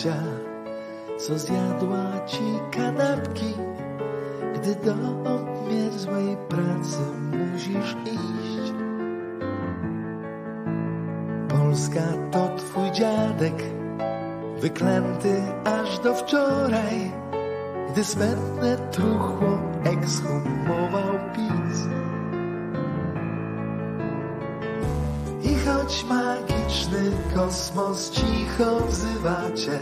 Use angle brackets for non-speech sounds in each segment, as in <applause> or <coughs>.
Babcia, co zjadła ci kanapki, gdy do obmierzłej pracy musisz iść. Polska to twój dziadek, wyklęty aż do wczoraj, gdy smętne truchło ekshumował PiS. Choć magiczny kosmos cicho wzywa cię,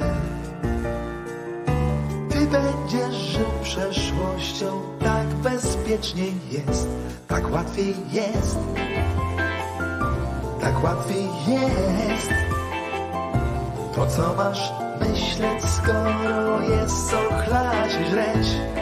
ty będziesz żył przeszłością, tak bezpieczniej jest, tak łatwiej jest, tak łatwiej jest. Po co masz myśleć, skoro jest co chlać i?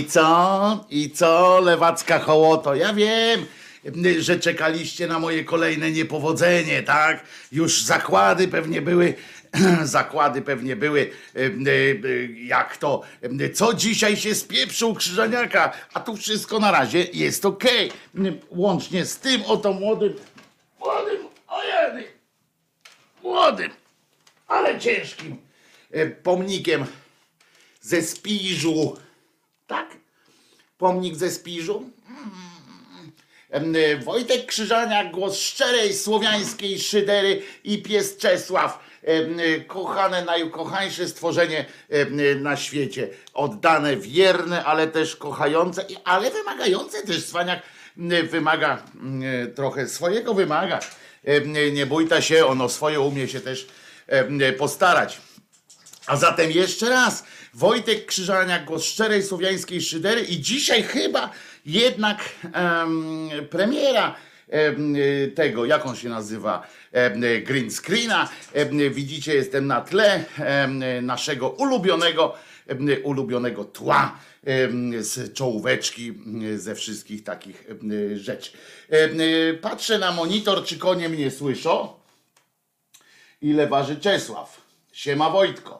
I co? I co, lewacka hołoto? Ja wiem, że czekaliście na moje kolejne niepowodzenie, tak? Już zakłady pewnie były, <clears throat> zakłady pewnie były, jak to, co dzisiaj się spieprzył Krzyżaniaka, a tu wszystko na razie jest okej. Łącznie z tym oto młodym, młodym, ojej, młodym, ale ciężkim pomnikiem ze Spiżu, tak? Pomnik ze Spiżu. Mm. Em, Wojtek Krzyżaniak, głos szczerej słowiańskiej szydery i pies Czesław. Em, Kochane, najukochańsze stworzenie em, na świecie. Oddane, wierne, ale też kochające, ale wymagające też. Cwaniak wymaga trochę swojego, wymaga. Nie bójta się, ono swoje umie się też postarać. A zatem jeszcze raz, Wojtek Krzyżaniak, głos szczerej słowiańskiej szydery i dzisiaj chyba jednak em, premiera em, tego, jak on się nazywa, em, green screena. Em, widzicie, jestem na tle naszego ulubionego, ulubionego tła z czołóweczki, em, ze wszystkich takich rzeczy. Patrzę na monitor, czy konie mnie słyszą. Ile waży Czesław? Siema Wojtko.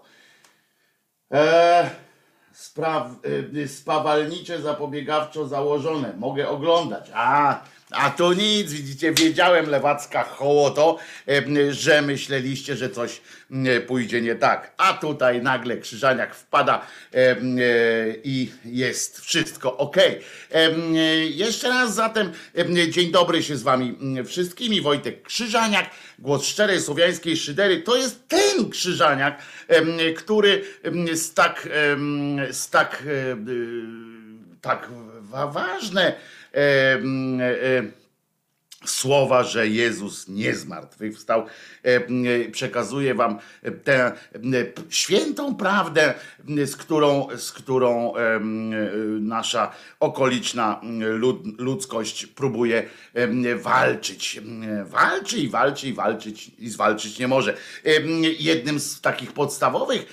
Eee, spraw, y, spawalnicze zapobiegawczo założone. Mogę oglądać. A, a to nic, widzicie, wiedziałem lewacka hołoto, e, że myśleliście, że coś e, pójdzie nie tak. A tutaj nagle Krzyżaniak wpada e, i jest wszystko ok. Jeszcze raz zatem dzień dobry się z wami wszystkimi. Wojtek Krzyżaniak, głos szczerej słowiańskiej szydery. To jest ten Krzyżaniak, który z tak, z tak, tak ważne słowa, że Jezus nie zmartwychwstał. Przekazuję wam tę świętą prawdę, z którą, z którą nasza okoliczna ludzkość próbuje walczyć. Walczy i walczy i walczyć i zwalczyć nie może. Jednym z takich podstawowych,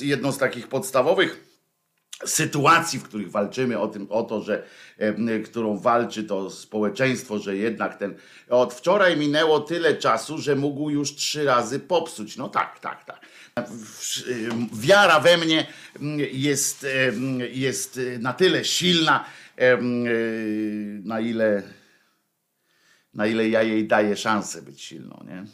jedną z takich podstawowych sytuacji, w których walczymy o, tym, o to, że którą walczy to społeczeństwo, że jednak ten od wczoraj minęło tyle czasu, że mógł już trzy razy popsuć. No tak, tak, tak. Wiara we mnie jest, jest na tyle silna, na ile, na ile ja jej daję szansę być silną, nie?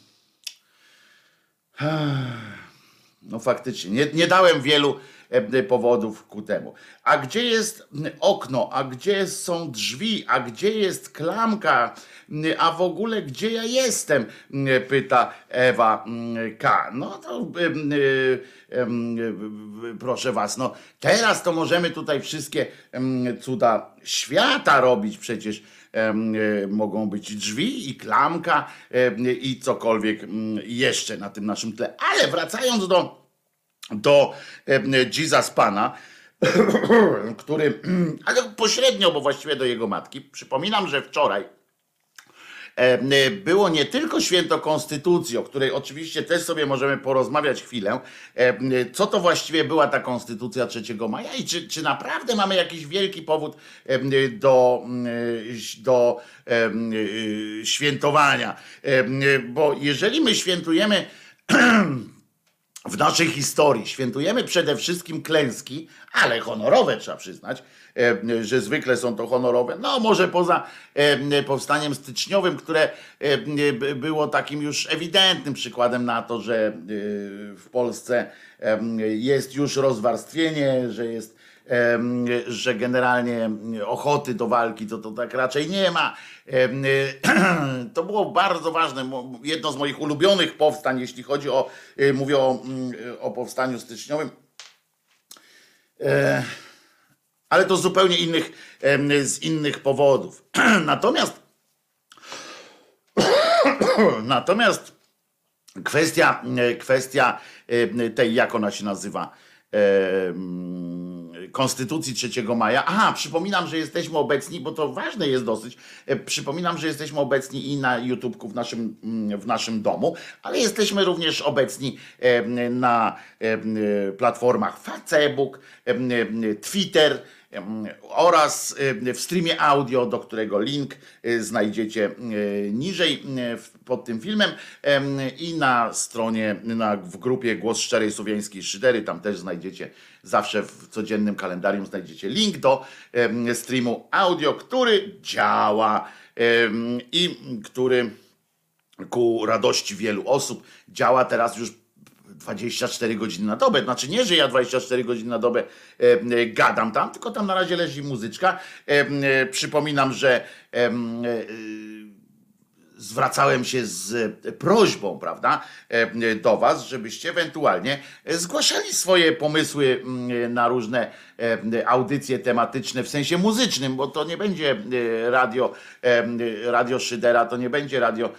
No faktycznie, nie, nie dałem wielu E, powodów ku temu. A gdzie jest okno, a gdzie są drzwi, a gdzie jest klamka, a w ogóle gdzie ja jestem? Pyta Ewa K. No to proszę was, no teraz to możemy tutaj wszystkie cuda świata robić przecież. Mogą być drzwi i klamka i cokolwiek jeszcze na tym naszym tle. Ale wracając do do Jesus Pana, <coughs> który, <clears throat> ale pośrednio, bo właściwie do jego matki. Przypominam, że wczoraj było nie tylko święto Konstytucji, o której oczywiście też sobie możemy porozmawiać chwilę, co to właściwie była ta Konstytucja 3 maja i czy, czy naprawdę mamy jakiś wielki powód do, do świętowania. Bo jeżeli my świętujemy <clears throat> w naszej historii świętujemy przede wszystkim klęski, ale honorowe trzeba przyznać, e, że zwykle są to honorowe. No może poza e, powstaniem styczniowym, które e, było takim już ewidentnym przykładem na to, że w Polsce jest już rozwarstwienie, że jest że generalnie ochoty do walki to, to tak raczej nie ma. <clears throat> To było bardzo ważne, jedno z moich ulubionych powstań, jeśli chodzi o, y, mówię o, mm, o powstaniu styczniowym. E, ale to z zupełnie innych, z innych powodów. <clears throat> Natomiast <clears throat> natomiast kwestia, kwestia tej, jak ona się nazywa, Konstytucji 3 maja. Aha, przypominam, że jesteśmy obecni, bo to ważne jest dosyć. E, przypominam, że jesteśmy obecni i na YouTubeku w naszym, mm, w naszym domu, ale jesteśmy również obecni na platformach Facebook, Twitter oraz w streamie audio, do którego link e, znajdziecie e, niżej pod tym filmem. I na stronie, na, w grupie Głos Szczerej Słowiańskiej Szydery, tam też znajdziecie zawsze w codziennym kalendarium znajdziecie link do streamu audio, który działa i który ku radości wielu osób działa. Teraz już 24 godziny na dobę. Znaczy nie, że ja 24 godziny na dobę e, gadam tam, tylko tam na razie leży muzyczka. E, przypominam, że e, zwracałem się z prośbą, prawda, do Was, żebyście ewentualnie zgłaszali swoje pomysły na różne audycje tematyczne w sensie muzycznym, bo to nie będzie radio, radio Szydera, to nie będzie radio,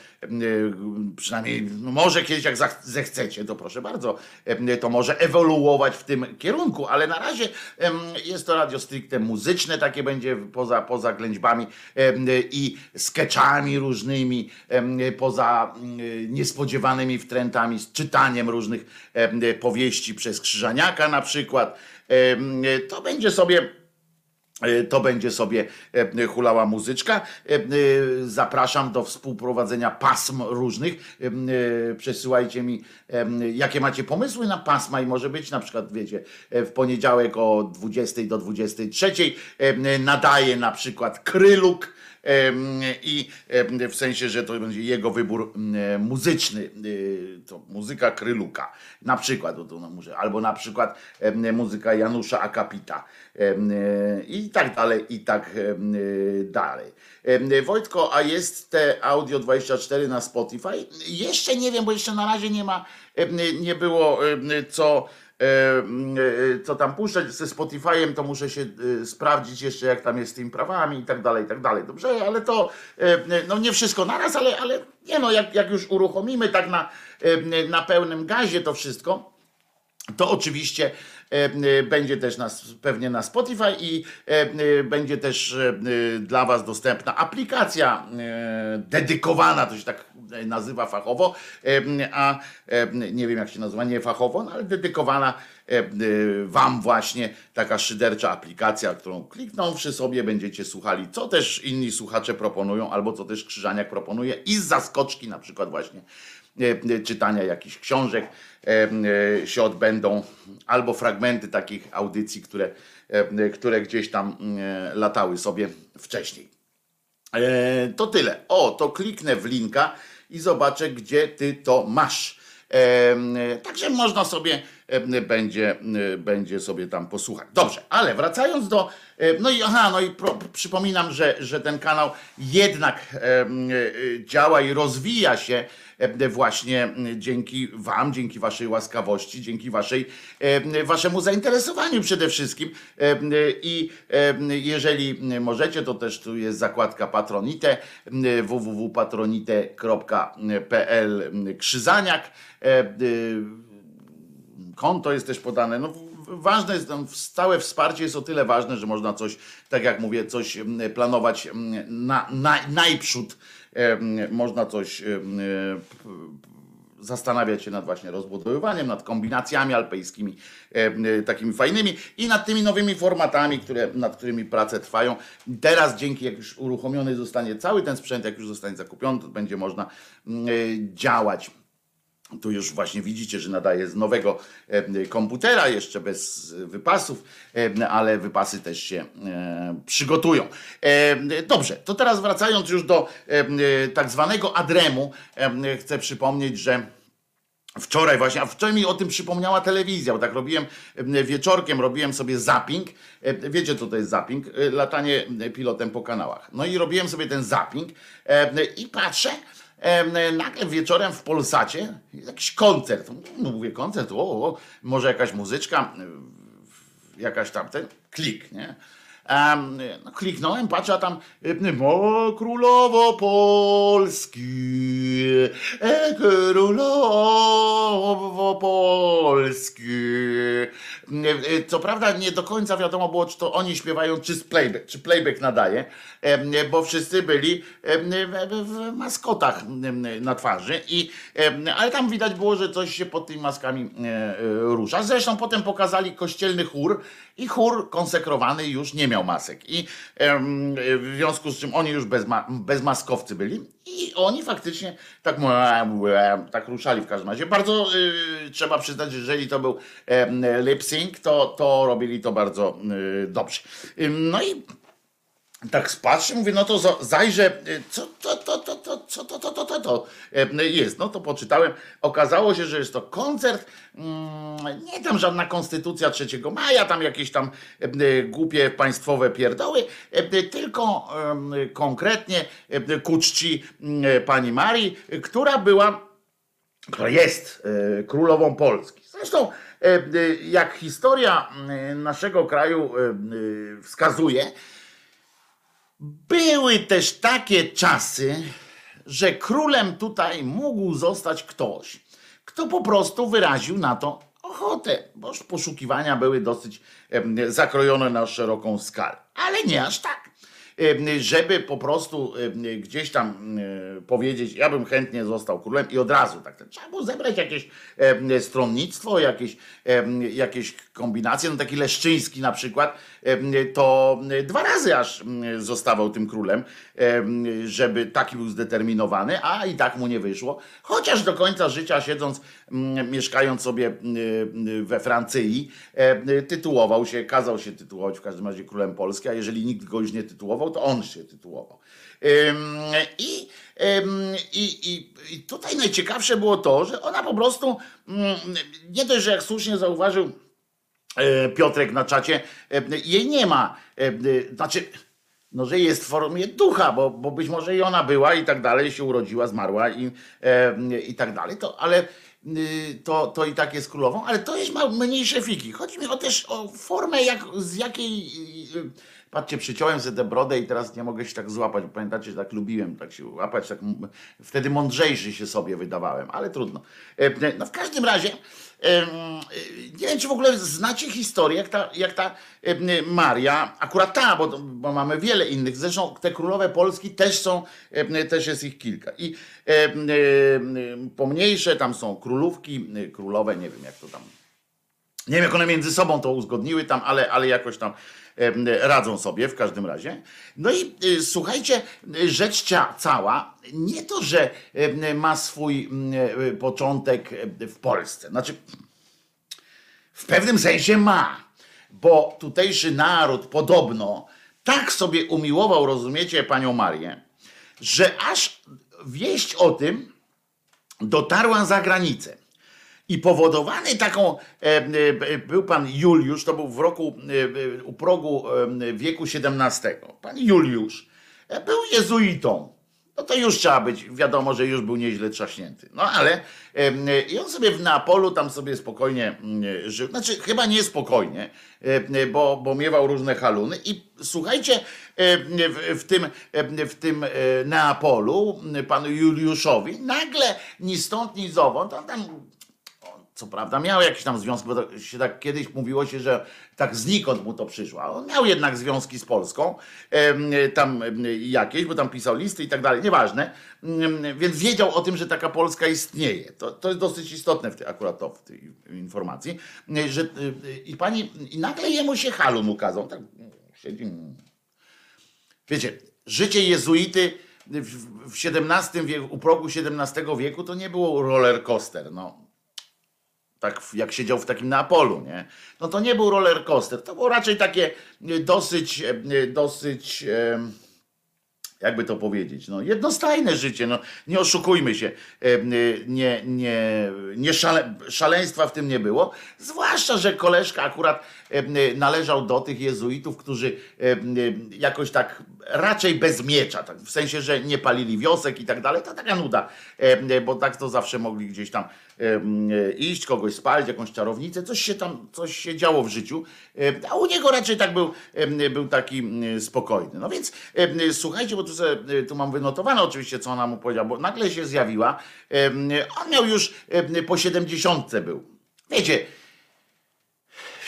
przynajmniej może kiedyś jak zechcecie, to proszę bardzo, to może ewoluować w tym kierunku, ale na razie jest to radio stricte muzyczne, takie będzie poza, poza ględźbami i sketchami różnymi, poza niespodziewanymi wtrętami, z czytaniem różnych powieści przez Krzyżaniaka na przykład, to będzie sobie E, to będzie sobie e, hulała muzyczka. E, zapraszam do współprowadzenia pasm różnych. Przesyłajcie mi, jakie macie pomysły na pasma i może być na przykład, wiecie, w poniedziałek o 20 do 23 nadaje na przykład Kryluk i w sensie, że to będzie jego wybór muzyczny, to muzyka Kryluka, na przykład, albo na przykład muzyka Janusza Akapita i tak dalej, i tak dalej. Wojtko, a jest te Audio 24 na Spotify? Jeszcze nie wiem, bo jeszcze na razie nie ma, nie było co E, e, co tam puszczać ze Spotify'em, to muszę się e, sprawdzić jeszcze, jak tam jest z tymi prawami i tak dalej, i tak dalej. Dobrze, ale to no nie wszystko naraz, ale, ale nie no, jak, jak już uruchomimy tak na, na pełnym gazie to wszystko, to oczywiście będzie też na, pewnie na Spotify i będzie też dla Was dostępna aplikacja dedykowana, to się tak nazywa fachowo, a nie wiem jak się nazywa, nie fachowo, no ale dedykowana Wam właśnie taka szydercza aplikacja, którą kliknąwszy sobie będziecie słuchali, co też inni słuchacze proponują, albo co też Krzyżaniak proponuje i z zaskoczki na przykład właśnie czytania jakichś książek się odbędą, albo fragmenty takich audycji, które, które gdzieś tam latały sobie wcześniej. E, to tyle. O, to kliknę w linka i zobaczę, gdzie ty to masz. Także można sobie będzie, będzie sobie tam posłuchać. Dobrze, ale wracając do. No i aha, no i pro, przypominam, że, że ten kanał jednak działa i rozwija się właśnie dzięki Wam, dzięki Waszej łaskawości, dzięki waszej, Waszemu zainteresowaniu przede wszystkim. I jeżeli możecie, to też tu jest zakładka Patronite www.patronite.pl Krzyzaniak. Konto jest też podane. No, ważne jest, stałe wsparcie jest o tyle ważne, że można coś, tak jak mówię, coś planować na, na, najprzód można coś zastanawiać się nad właśnie rozbudowywaniem, nad kombinacjami alpejskimi, takimi fajnymi i nad tymi nowymi formatami, które, nad którymi prace trwają. Teraz dzięki, jak już uruchomiony zostanie cały ten sprzęt, jak już zostanie zakupiony, to będzie można działać tu już właśnie widzicie, że nadaje z nowego e, komputera, jeszcze bez wypasów, e, ale wypasy też się e, przygotują. Dobrze, to teraz wracając już do tak zwanego adremu, chcę przypomnieć, że Wczoraj właśnie, a wczoraj mi o tym przypomniała telewizja, bo tak robiłem wieczorkiem, robiłem sobie zapping. Wiecie, co to jest zapping? Latanie pilotem po kanałach. No i robiłem sobie ten zapping i patrzę, nagle wieczorem w Polsacie jakiś koncert. No mówię koncert, o, o może jakaś muzyczka, jakaś tamten, klik, nie? Kliknąłem, patrzę, a tam o królowo Polski, e, królowo Polski. Co prawda nie do końca wiadomo było, czy to oni śpiewają, czy playback, czy playback nadaje, bo wszyscy byli w maskotach na twarzy, i, ale tam widać było, że coś się pod tymi maskami e, rusza. Zresztą potem pokazali kościelny chór i chór konsekrowany już nie miał masek. I w związku z czym oni już bez, ma, bezmaskowcy byli i oni faktycznie tak, tak ruszali w każdym razie. Bardzo y, trzeba przyznać, że jeżeli to był lip sync, to, to robili to bardzo y, dobrze. no i tak spatrzę, mówię, no to zajrzę, co to, to, to, to, co to, to, to, to, to jest. No to poczytałem. Okazało się, że jest to koncert, mm, nie tam żadna konstytucja 3 maja, tam jakieś tam głupie państwowe pierdoły, tylko konkretnie ku czci pani Marii, która była, która jest e, królową Polski. Zresztą, jak historia naszego kraju wskazuje, były też takie czasy, że królem tutaj mógł zostać ktoś, kto po prostu wyraził na to ochotę, bo poszukiwania były dosyć zakrojone na szeroką skalę. Ale nie aż tak. żeby po prostu gdzieś tam powiedzieć, ja bym chętnie został królem i od razu tak. Trzeba było zebrać jakieś stronnictwo, jakieś, jakieś kombinacje, no taki Leszczyński na przykład, to dwa razy aż zostawał tym królem, żeby taki był zdeterminowany, a i tak mu nie wyszło. Chociaż do końca życia siedząc, mieszkając sobie we Francji, tytułował się, kazał się tytułować w każdym razie królem Polski, a jeżeli nikt go już nie tytułował, to on się tytułował. I, i, i, I tutaj najciekawsze było to, że ona po prostu, nie dość, że jak słusznie zauważył Piotrek na czacie, jej nie ma. Znaczy, no, że jest w formie ducha, bo, bo być może i ona była i tak dalej, się urodziła, zmarła i, i tak dalej, to, ale to, to i tak jest królową, ale to jest mniejsze fiki. Chodzi mi o też o formę, jak, z jakiej Patrzcie, przyciąłem sobie tę brodę i teraz nie mogę się tak złapać. Pamiętacie, że tak lubiłem tak się łapać, tak wtedy mądrzejszy się sobie wydawałem, ale trudno. E, no w każdym razie, nie wiem, czy w ogóle znacie historię, jak ta, jak ta Maria, akurat ta, bo, bo mamy wiele innych, zresztą te królowe Polski też są, też jest ich kilka. I pomniejsze tam są królówki, królowe, nie wiem jak to tam, nie wiem jak one między sobą to uzgodniły tam, ale, ale jakoś tam radzą sobie w każdym razie. No i y, słuchajcie, rzecz cała, nie to, że ma swój y, początek w Polsce. Znaczy, w pewnym sensie ma, bo tutejszy naród podobno tak sobie umiłował, rozumiecie, panią Marię, że aż wieść o tym dotarła za granicę. I powodowany taką, e, e, był pan Juliusz, to był w roku, e, u progu wieku XVII. Pan Juliusz był jezuitą. No to już trzeba być, wiadomo, że już był nieźle trzaśnięty. No ale i on sobie w Neapolu tam sobie spokojnie żył. Znaczy, chyba niespokojnie, bo, bo miewał różne haluny. I słuchajcie, w, tym, w tym Neapolu, panu Juliuszowi, nagle ni stąd, ni zowąd, on tam co prawda miał jakiś tam związek, bo to się tak kiedyś mówiło się, że tak znikąd mu to przyszło. On miał jednak związki z Polską, tam jakieś, bo tam pisał listy i tak dalej, nieważne. Więc wiedział o tym, że taka Polska istnieje. To, to jest dosyć istotne w tej, akurat to w tej informacji, że i pani, i nagle jemu się halun ukazał. Tak siedzi. Wiecie, życie jezuity w, w XVII wieku, u progu XVII wieku to nie było roller coaster, no tak jak siedział w takim Neapolu, nie? No to nie był roller coaster, to było raczej takie e, dosyć, e, dosyć jakby to powiedzieć, no, jednostajne życie, no, nie oszukujmy się, nie, nie, nie szale, szaleństwa w tym nie było, zwłaszcza, że koleżka akurat należał do tych jezuitów, którzy jakoś tak raczej bez miecza, tak, w sensie, że nie palili wiosek i tak dalej, to taka nuda, bo tak to zawsze mogli gdzieś tam iść, kogoś spalić, jakąś czarownicę, coś się tam, coś się działo w życiu, a u niego raczej tak był, był taki spokojny. No więc słuchajcie, bo tu, sobie, tu mam wynotowane oczywiście, co ona mu powiedziała, bo nagle się zjawiła, on miał już po siedemdziesiątce był. Wiecie,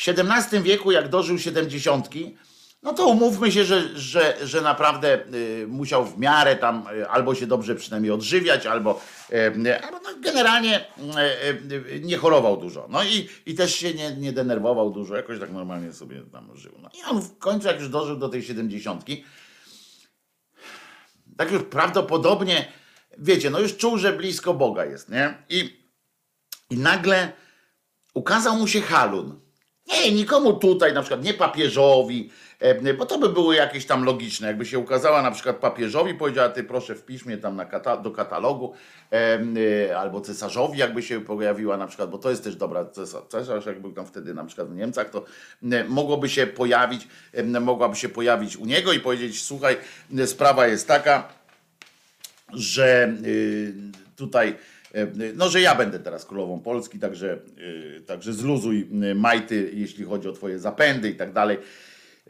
w XVII wieku, jak dożył siedemdziesiątki, no to umówmy się, że, że, że naprawdę y, musiał w miarę tam y, albo się dobrze przynajmniej odżywiać, albo, y, albo no generalnie nie chorował dużo. No i, i też się nie, nie denerwował dużo, jakoś tak normalnie sobie tam żył. No i on w końcu, jak już dożył do tej siedemdziesiątki, tak już prawdopodobnie, wiecie, no już czuł, że blisko Boga jest, nie? I, i nagle ukazał mu się halun. Nie, nikomu tutaj, na przykład nie papieżowi, E, bo to by było jakieś tam logiczne, jakby się ukazała na przykład papieżowi, powiedziała, ty proszę wpisz mnie tam kata do katalogu, e, albo cesarzowi jakby się pojawiła na przykład, bo to jest też dobra, cesarz, jak był tam wtedy na przykład w Niemcach, to mogłoby się pojawić, mogłaby się pojawić u niego i powiedzieć, słuchaj, sprawa jest taka, że tutaj no, że ja będę teraz królową Polski, także, y, także zluzuj majty, jeśli chodzi o twoje zapędy i tak dalej.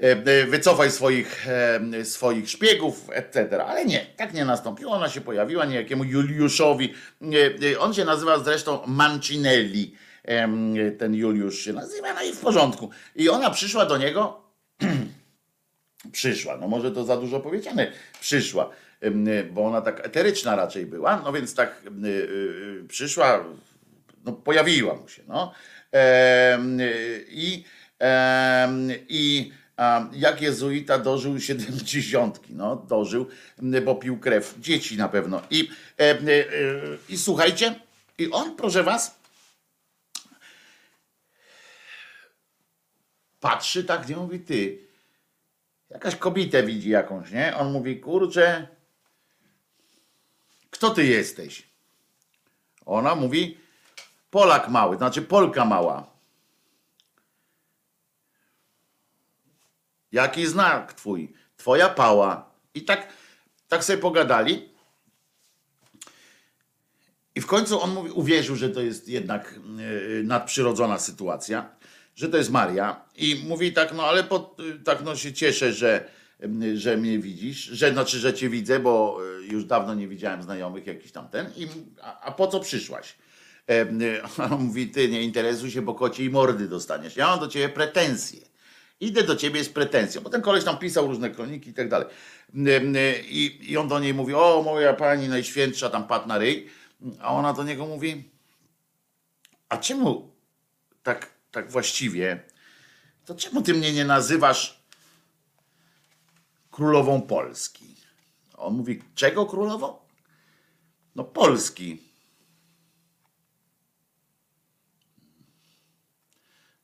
E, e, wycofaj swoich, e, swoich szpiegów, etc. Ale nie, tak nie nastąpiło. Ona się pojawiła niejakiemu Juliuszowi. On się nazywa zresztą Mancinelli. Ten Juliusz się nazywa, no i w porządku. I ona przyszła do niego <clears throat> przyszła. No może to za dużo powiedziane, przyszła, bo ona tak eteryczna raczej była, no więc tak y, y, przyszła, no pojawiła mu się, no. Y, I, i jak jezuita dożył siedemdziesiątki, no dożył, bo pił krew dzieci na pewno. I, y, y, i słuchajcie, i on, proszę was, patrzy tak, nie mówi ty, jakaś kobietę widzi jakąś, nie? On mówi, kurczę, kto ty jesteś? Ona mówi, Polak mały, znaczy Polka mała. Jaki znak twój? Twoja pała. I tak, tak sobie pogadali. I w końcu on mówi, uwierzył, że to jest jednak yy, nadprzyrodzona sytuacja, że to jest Maria. I mówi tak, no ale tak no się cieszę, że, że mnie widzisz, że znaczy, że cię widzę, bo yy, już dawno nie widziałem znajomych jakiś tamten. I, a, a po co przyszłaś? E, a <laughs> on mówi, ty nie interesuj się, bo kociej mordy dostaniesz. Ja mam do ciebie pretensje. Idę do ciebie z pretensją, bo ten koleś tam pisał różne kroniki i tak dalej. Yy, I, I on do niej mówi, o moja pani najświętsza, tam pat na ryj. A ona do niego mówi, a czemu tak, tak właściwie, to czemu ty mnie nie nazywasz królową Polski? On mówi, czego królową? No Polski.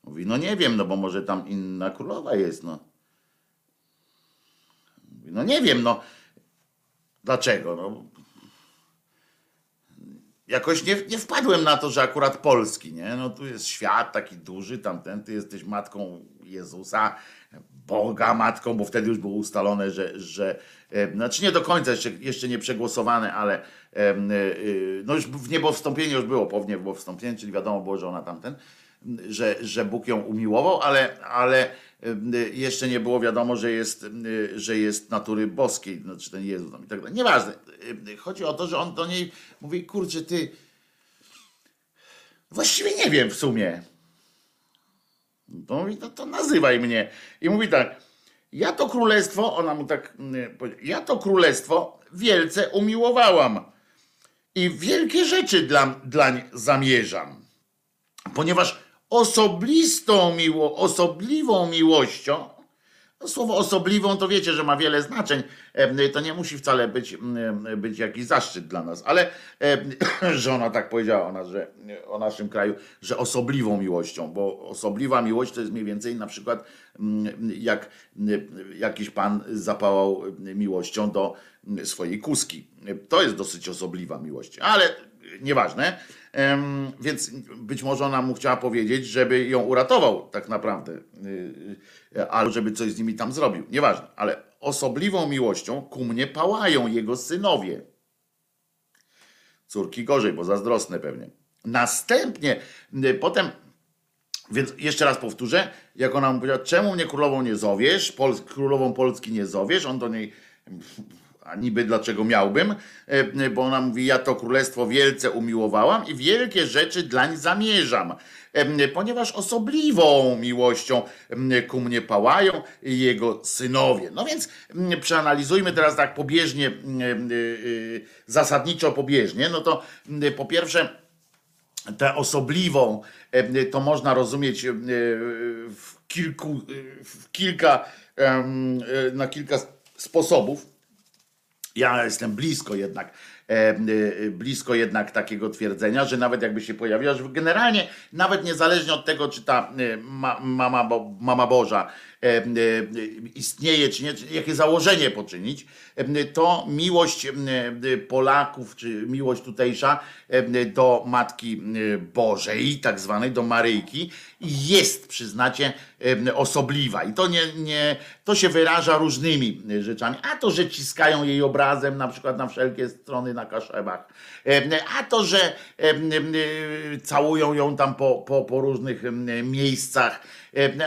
Mówi, no nie wiem, no bo może tam inna królowa jest, no. Mówi, no nie wiem, no. Dlaczego? No, jakoś nie, nie wpadłem na to, że akurat polski, nie? No tu jest świat taki duży, tamten, ty jesteś matką Jezusa, Boga matką, bo wtedy już było ustalone, że, że znaczy nie do końca, jeszcze, jeszcze nie przegłosowane, ale e, e, no już w niebo wstąpienie już było, po niebo wstąpienie, czyli wiadomo było, że ona tamten, że, że Bóg ją umiłował, ale, ale e, jeszcze nie było wiadomo, że jest, że jest natury boskiej, znaczy ten Jezus tam i tak dalej. Nieważne. Chodzi o to, że on do niej mówi, kurczę, ty właściwie nie wiem w sumie. To mówi, no to nazywaj mnie. I mówi tak, ja to królestwo, ona mu tak mm, ja to królestwo wielce umiłowałam i wielkie rzeczy dla, dlań zamierzam, ponieważ osoblistą miło, osobliwą miłością, no słowo osobliwą to wiecie, że ma wiele znaczeń, to nie musi wcale być, być jakiś zaszczyt dla nas, ale <clears throat> że ona tak powiedziała o nas, że o naszym kraju, że osobliwą miłością, bo osobliwa miłość to jest mniej więcej na przykład jak jakiś pan zapałał miłością do swojej kuski. To jest dosyć osobliwa miłość, ale nieważne. Więc być może ona mu chciała powiedzieć, żeby ją uratował tak naprawdę, y, y, albo żeby coś z nimi tam zrobił. Nieważne, ale osobliwą miłością ku mnie pałają jego synowie. Córki gorzej, bo zazdrosne pewnie. Następnie, y, potem, więc jeszcze raz powtórzę, jak ona mu powiedziała, czemu mnie królową nie zowiesz, Pols królową Polski nie zowiesz, on do niej a niby dlaczego miałbym, E, bo ona mówi, ja to królestwo wielce umiłowałam i wielkie rzeczy dlań zamierzam, E, ponieważ osobliwą miłością ku mnie pałają jego synowie. No więc przeanalizujmy teraz tak pobieżnie, zasadniczo pobieżnie, no to po pierwsze, tę osobliwą e, to można rozumieć e, w kilku, e, w kilka, e, na kilka sposobów. Ja jestem blisko jednak, e, e, blisko jednak takiego twierdzenia, że nawet jakby się pojawiła, że generalnie, nawet niezależnie od tego, czy ta e, ma, mama, mama Boża istnieje, czy nie, czy jakie założenie poczynić, to miłość Polaków, czy miłość tutejsza do Matki Bożej, tak zwanej, do Maryjki, jest, przyznacie, osobliwa. I to, nie, nie, to się wyraża różnymi rzeczami. A to, że ciskają jej obrazem na przykład na wszelkie strony na kaszebach. A to, że całują ją tam po, po, po różnych miejscach.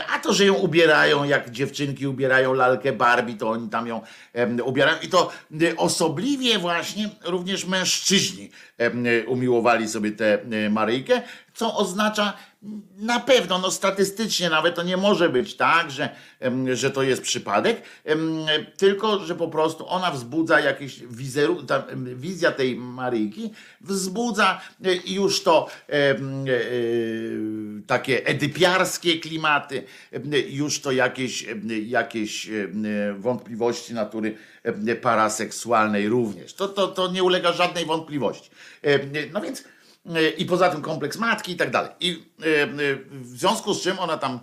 A to, że ją ubierają, jak dziewczynki ubierają lalkę Barbie, to oni tam ją ubierają. I to e, osobliwie właśnie również mężczyźni e, umiłowali sobie tę e, Maryjkę, co oznacza Na pewno, no statystycznie nawet to nie może być tak, że, że to jest przypadek, tylko że po prostu ona wzbudza jakieś wizeru, ta em, wizja tej Maryjki wzbudza e, już to e, e, takie edypiarskie klimaty, już to jakieś, jakieś wątpliwości natury paraseksualnej również. To, to, to nie ulega żadnej wątpliwości. No więc i poza tym kompleks matki i tak dalej. I e, e, w związku z czym ona tam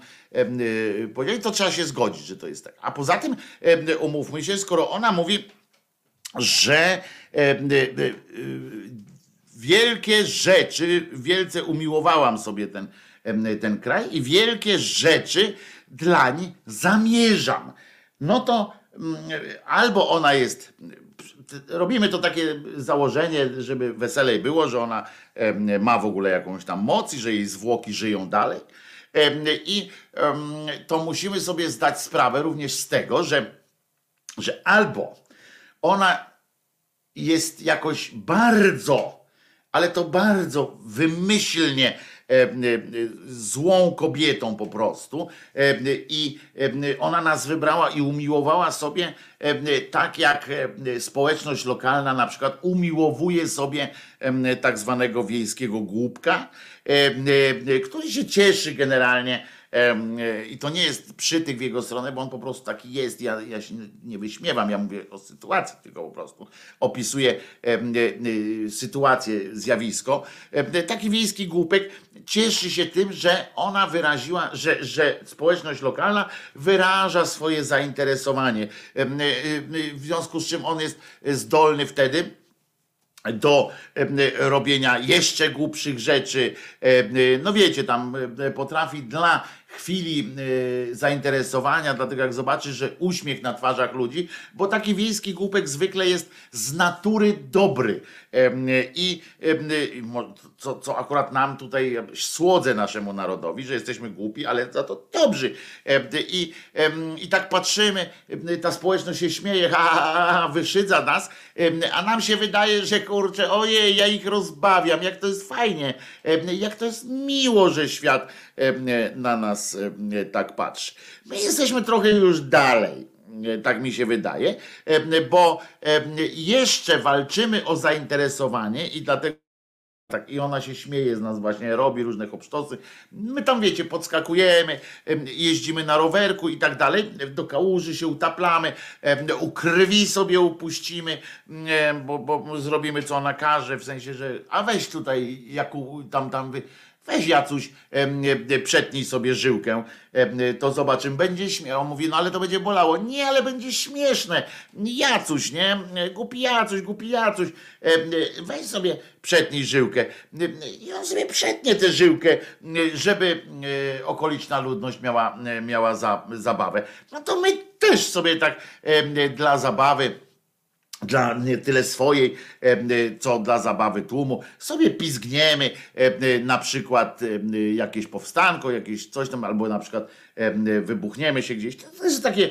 powiedziała, to trzeba się zgodzić, że to jest tak. A poza tym umówmy się, skoro ona mówi, że wielkie rzeczy, wielce umiłowałam sobie ten, ten kraj i wielkie rzeczy dlań zamierzam. No to albo ona jest robimy to takie założenie, żeby weselej było, że ona ma w ogóle jakąś tam moc i że jej zwłoki żyją dalej. I to musimy sobie zdać sprawę również z tego, że, że albo ona jest jakoś bardzo, ale to bardzo wymyślnie złą kobietą po prostu. E, i ona nas wybrała i umiłowała sobie tak jak społeczność lokalna na przykład umiłowuje sobie tak zwanego wiejskiego głupka, który się cieszy generalnie E, I to nie jest przytyk w jego stronę, bo on po prostu taki jest. Ja, ja się nie wyśmiewam, ja mówię o sytuacji, tylko po prostu opisuję e, e, sytuację, zjawisko. Taki wiejski głupek cieszy się tym, że ona wyraziła, że, że społeczność lokalna wyraża swoje zainteresowanie. W związku z czym on jest zdolny wtedy do robienia jeszcze głupszych rzeczy. No wiecie, tam potrafi dla chwili y, zainteresowania, dlatego jak zobaczysz, że uśmiech na twarzach ludzi, bo taki wiejski głupek zwykle jest z natury dobry. I co, co akurat nam tutaj słodzę naszemu narodowi, że jesteśmy głupi, ale za to dobrzy. I, i tak patrzymy, ta społeczność się śmieje, ha, ha, ha, wyczydza nas, a nam się wydaje, że kurczę, ojej, ja ich rozbawiam, jak to jest fajnie, jak to jest miło, że świat na nas tak patrzy. My jesteśmy trochę już dalej tak mi się wydaje, bo jeszcze walczymy o zainteresowanie i dlatego tak, I ona się śmieje z nas właśnie, robi różne hopsztosy. My tam, wiecie, podskakujemy, jeździmy na rowerku i tak dalej. Do kałuży się utaplamy, u krwi sobie upuścimy, bo, bo zrobimy co ona każe, w sensie, że a weź tutaj, jak tam, tam wy Weź Jacuś, przetnij sobie żyłkę, to zobaczymy, będzie śmiał. On mówi, no ale to będzie bolało. Nie, ale będzie śmieszne. Jacuś, nie? Głupi Jacuś, głupi Jacuś. Weź sobie, przetnij żyłkę. I on sobie przetnie tę żyłkę, żeby okoliczna ludność miała, miała za, zabawę. No to my też sobie tak dla zabawy dla nie tyle swojej, co dla zabawy tłumu. Sobie pizgniemy na przykład jakieś powstanko, jakieś coś tam, albo na przykład wybuchniemy się gdzieś. To jest takie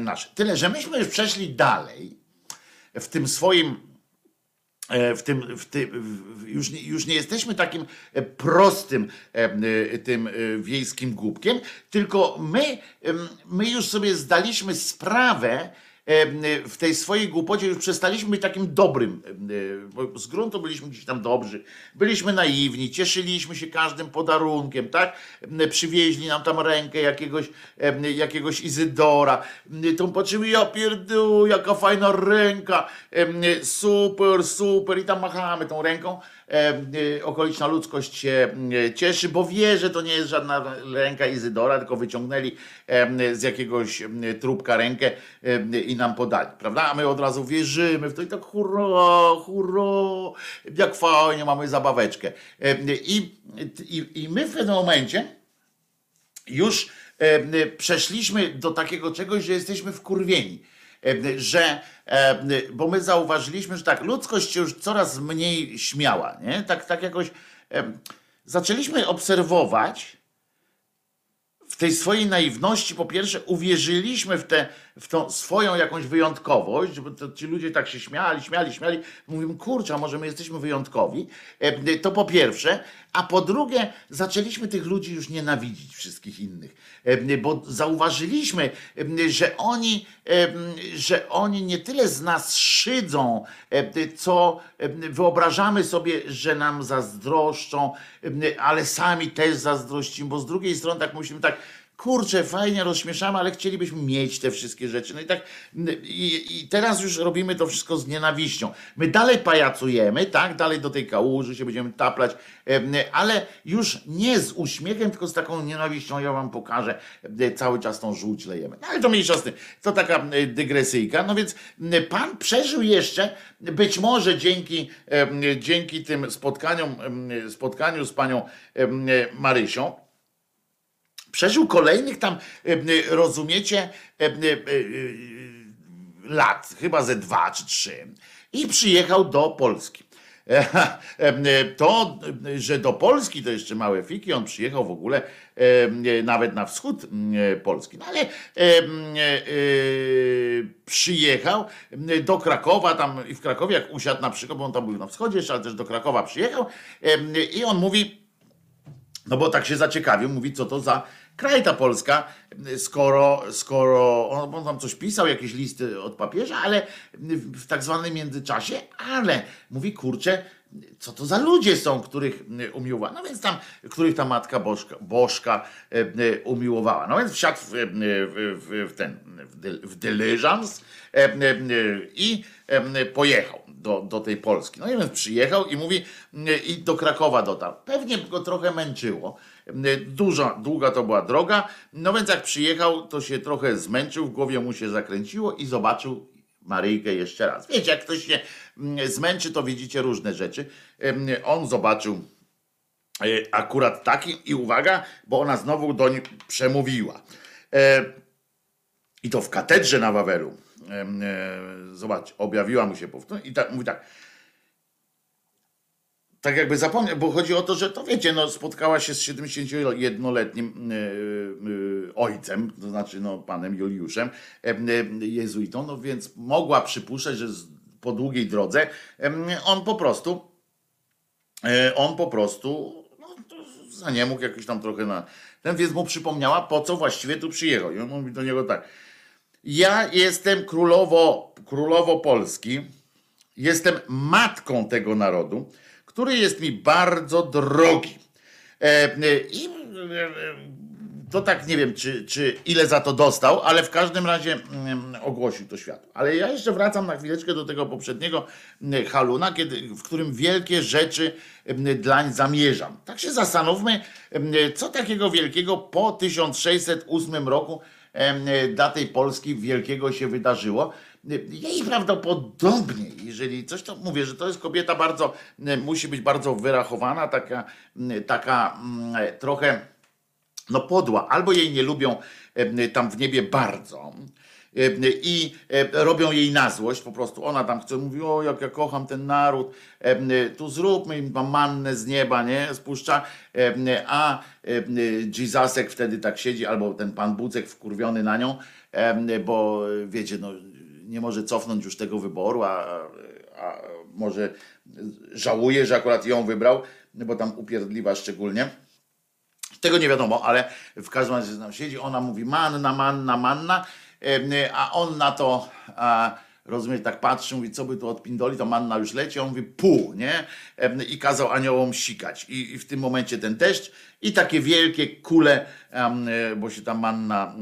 nasze. Tyle, że myśmy już przeszli dalej w tym swoim e, w tym, w tym już, już nie jesteśmy takim prostym tym e, wiejskim głupkiem, tylko my, my już sobie zdaliśmy sprawę, w tej swojej głupocie już przestaliśmy być takim dobrym, bo z gruntu byliśmy gdzieś tam dobrzy, byliśmy naiwni, cieszyliśmy się każdym podarunkiem, tak? Przywieźli nam tam rękę jakiegoś, jakiegoś Izydora, tą patrzymy, ja pierdolę, jaka fajna ręka, super, super. I tam machamy tą ręką, okoliczna ludzkość się y, cieszy, bo wie, że to nie jest żadna ręka Izydora, tylko wyciągnęli z jakiegoś trupka rękę i nam podali, prawda? A my od razu wierzymy w to i tak hurra, hurra, jak fajnie, mamy zabaweczkę. I, i, i my w pewnym momencie już przeszliśmy do takiego czegoś, że jesteśmy wkurwieni że, bo my zauważyliśmy, że tak, ludzkość się już coraz mniej śmiała, nie? Tak, tak jakoś zaczęliśmy obserwować w tej swojej naiwności, po pierwsze, uwierzyliśmy w, tę w tą swoją jakąś wyjątkowość, bo to, ci ludzie tak się śmiali, śmiali, śmiali. Mówimy, kurczę, może my jesteśmy wyjątkowi? E, to po pierwsze. A po drugie, zaczęliśmy tych ludzi już nienawidzić, wszystkich innych, e, bo zauważyliimy, e, że oni, że oni nie tyle z nas szydzą, co wyobrażamy sobie, że nam zazdroszczą, ale sami też zazdrościmy, bo z drugiej strony tak musimy tak kurczę, fajnie rozśmieszamy, ale chcielibyśmy mieć te wszystkie rzeczy. No i tak, i, i, teraz już robimy to wszystko z nienawiścią. My dalej pajacujemy, tak, dalej do tej kałuży się będziemy taplać, ale już nie z uśmiechem, tylko z taką nienawiścią. Ja wam pokażę, cały czas tą żółć lejemy. No ale to mniejsza z tym. To taka dygresyjka. No więc pan przeżył jeszcze, być może dzięki, dzięki tym spotkaniom, spotkaniu z panią Marysią, Przeżył kolejnych tam, e, e, rozumiecie, e, lat, chyba ze dwa czy trzy, i przyjechał do Polski. <laughs> To, że do Polski to jeszcze małe fiki, on przyjechał w ogóle nawet na wschód Polski, no ale przyjechał do Krakowa, tam i w Krakowie jak usiadł na przykład, bo on tam był na wschodzie ale też do Krakowa przyjechał i on mówi, no bo tak się zaciekawił, mówi co to za kraj ta Polska, skoro, skoro on, on tam coś pisał, jakieś listy od papieża, ale w tak zwanym międzyczasie, ale mówi, kurczę, co to za ludzie są, których umiłowała. No więc tam, których ta matka Bożka, Bożka e, umiłowała. No więc wsiadł w, w, w ten, w dyleżans e, e, i pojechał do, do tej Polski. No i więc przyjechał i mówi, i do Krakowa dotarł. Pewnie go trochę męczyło, Duża, długa to była droga, no więc jak przyjechał, to się trochę zmęczył, w głowie mu się zakręciło i zobaczył Maryjkę jeszcze raz. Wiecie, jak ktoś się mm, zmęczy, to widzicie różne rzeczy. On zobaczył e, akurat taki i uwaga, bo ona znowu doń przemówiła. E, I to w katedrze na Wawelu. E, zobacz, objawiła mu się powtórnie i tak mówi tak tak jakby zapomniał, bo chodzi o to, że to wiecie, no spotkała się z 71-letnim yy, yy, ojcem, to znaczy no panem Juliuszem, yy, jezuitą, no więc mogła przypuszczać, że po długiej drodze on po prostu on po prostu no, za nie mógł jakiś tam trochę na ten, więc mu przypomniała, po co właściwie tu przyjechał. I on mówi do niego tak, ja jestem królowo, królowo Polski, jestem matką tego narodu, który jest mi bardzo drogi. E, e, I e, to tak nie wiem, czy, czy ile za to dostał, ale w każdym razie mm, ogłosił to światu. Ale ja jeszcze wracam na chwileczkę do tego poprzedniego mm, haluna, kiedy, w którym wielkie rzeczy mm, dlań zamierzam. Tak się zastanówmy, co takiego wielkiego po 1608 roku dla tej Polski wielkiego się wydarzyło. Jej prawdopodobnie, jeżeli coś to mówię, że to jest kobieta bardzo, musi być bardzo wyrachowana, taka, taka mm, trochę no podła, albo jej nie lubią tam w niebie bardzo i robią jej na złość, po prostu. Ona tam chce, mówi, o jak ja kocham ten naród, tu zróbmy im mannę z nieba, nie, spuszcza, a Jesusek wtedy tak siedzi, albo ten pan Bucek wkurwiony na nią, bo wiecie, no nie może cofnąć już tego wyboru, a, a może żałuje, że akurat ją wybrał, bo tam upierdliwa szczególnie. Tego nie wiadomo, ale w każdym razie tam siedzi, ona mówi manna, manna, manna, a on na to, a, rozumiesz, tak patrzy, mówi, co by tu odpindoli, to manna już leci, on mówi pół, nie? I kazał aniołom sikać. I, i w tym momencie ten deszcz i takie wielkie kule, bo się ta manna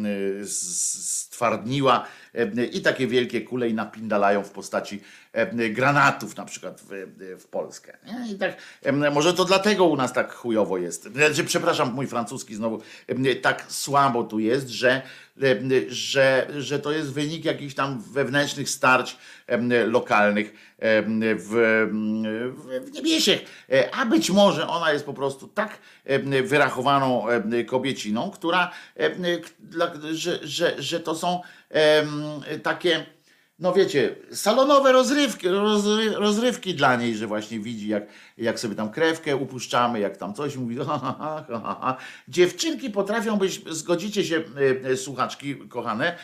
stwardniła, i takie wielkie kule i napindalają w postaci granatów na przykład w, w Polskę. I tak, może to dlatego u nas tak chujowo jest. Znaczy, przepraszam, mój francuski znowu tak słabo tu jest, że, że, że to jest wynik jakichś tam wewnętrznych starć lokalnych w, w Niebiesiech. A być może ona jest po prostu tak wyrachowaną kobieciną, która, że, że, że to są takie no wiecie, salonowe rozrywki, rozry, rozrywki dla niej, że właśnie widzi, jak, jak sobie tam krewkę upuszczamy, jak tam coś mówi. Ha, ha, ha, ha. Dziewczynki potrafią być, zgodzicie się, y, y, słuchaczki kochane,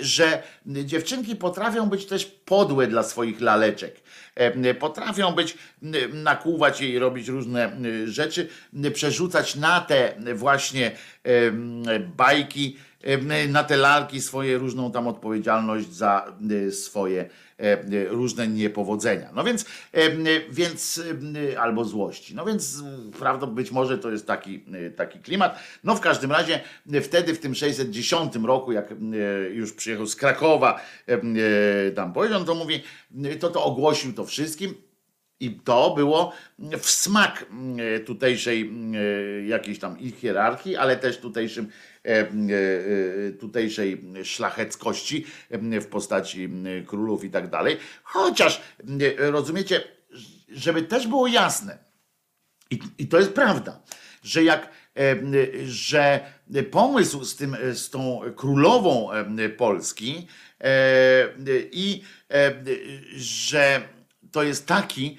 że dziewczynki potrafią być też podłe dla swoich laleczek. E, Potrafią być, nakłuwać i robić różne rzeczy, przerzucać na te właśnie bajki, na te lalki swoje różną tam odpowiedzialność za y, swoje e, y, różne niepowodzenia. No więc, em, więc y, albo złości. No więc y, prawda, być może to jest taki, y, taki klimat. No w każdym razie y, wtedy w tym 610 roku, jak y, już przyjechał z Krakowa, y, tam powiedział, to mówi, y, to to ogłosił to wszystkim. I to było w smak mm, tutejszej mm, jakiejś tam ich hierarchii, ale też tutejszym, tutejszej szlacheckości w postaci królów i tak dalej. Chociaż rozumiecie, żeby też było jasne, i, I to jest prawda, że jak że pomysł z, tym, z tą królową Polski e, i e, że to jest taki,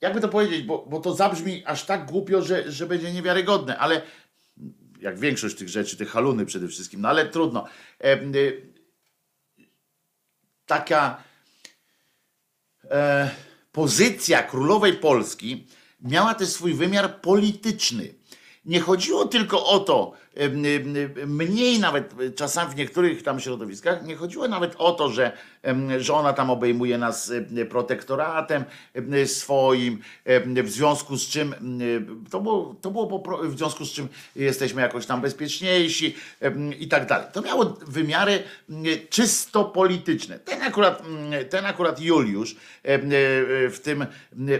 jakby to powiedzieć, bo, bo to zabrzmi aż tak głupio, że, że będzie niewiarygodne, ale jak większość tych rzeczy, tych haluny przede wszystkim, no ale trudno. Em, y, Taka e, pozycja królowej Polski miała też swój wymiar polityczny. Nie chodziło tylko o to, mniej nawet czasami w niektórych tam środowiskach, nie chodziło nawet o to, że, że ona tam obejmuje nas em, protektoratem em, swoim, w związku z czym to było, to było w związku z czym jesteśmy jakoś tam bezpieczniejsi i tak dalej. To miało wymiary czysto polityczne. Ten akurat, ten akurat Juliusz em, w tym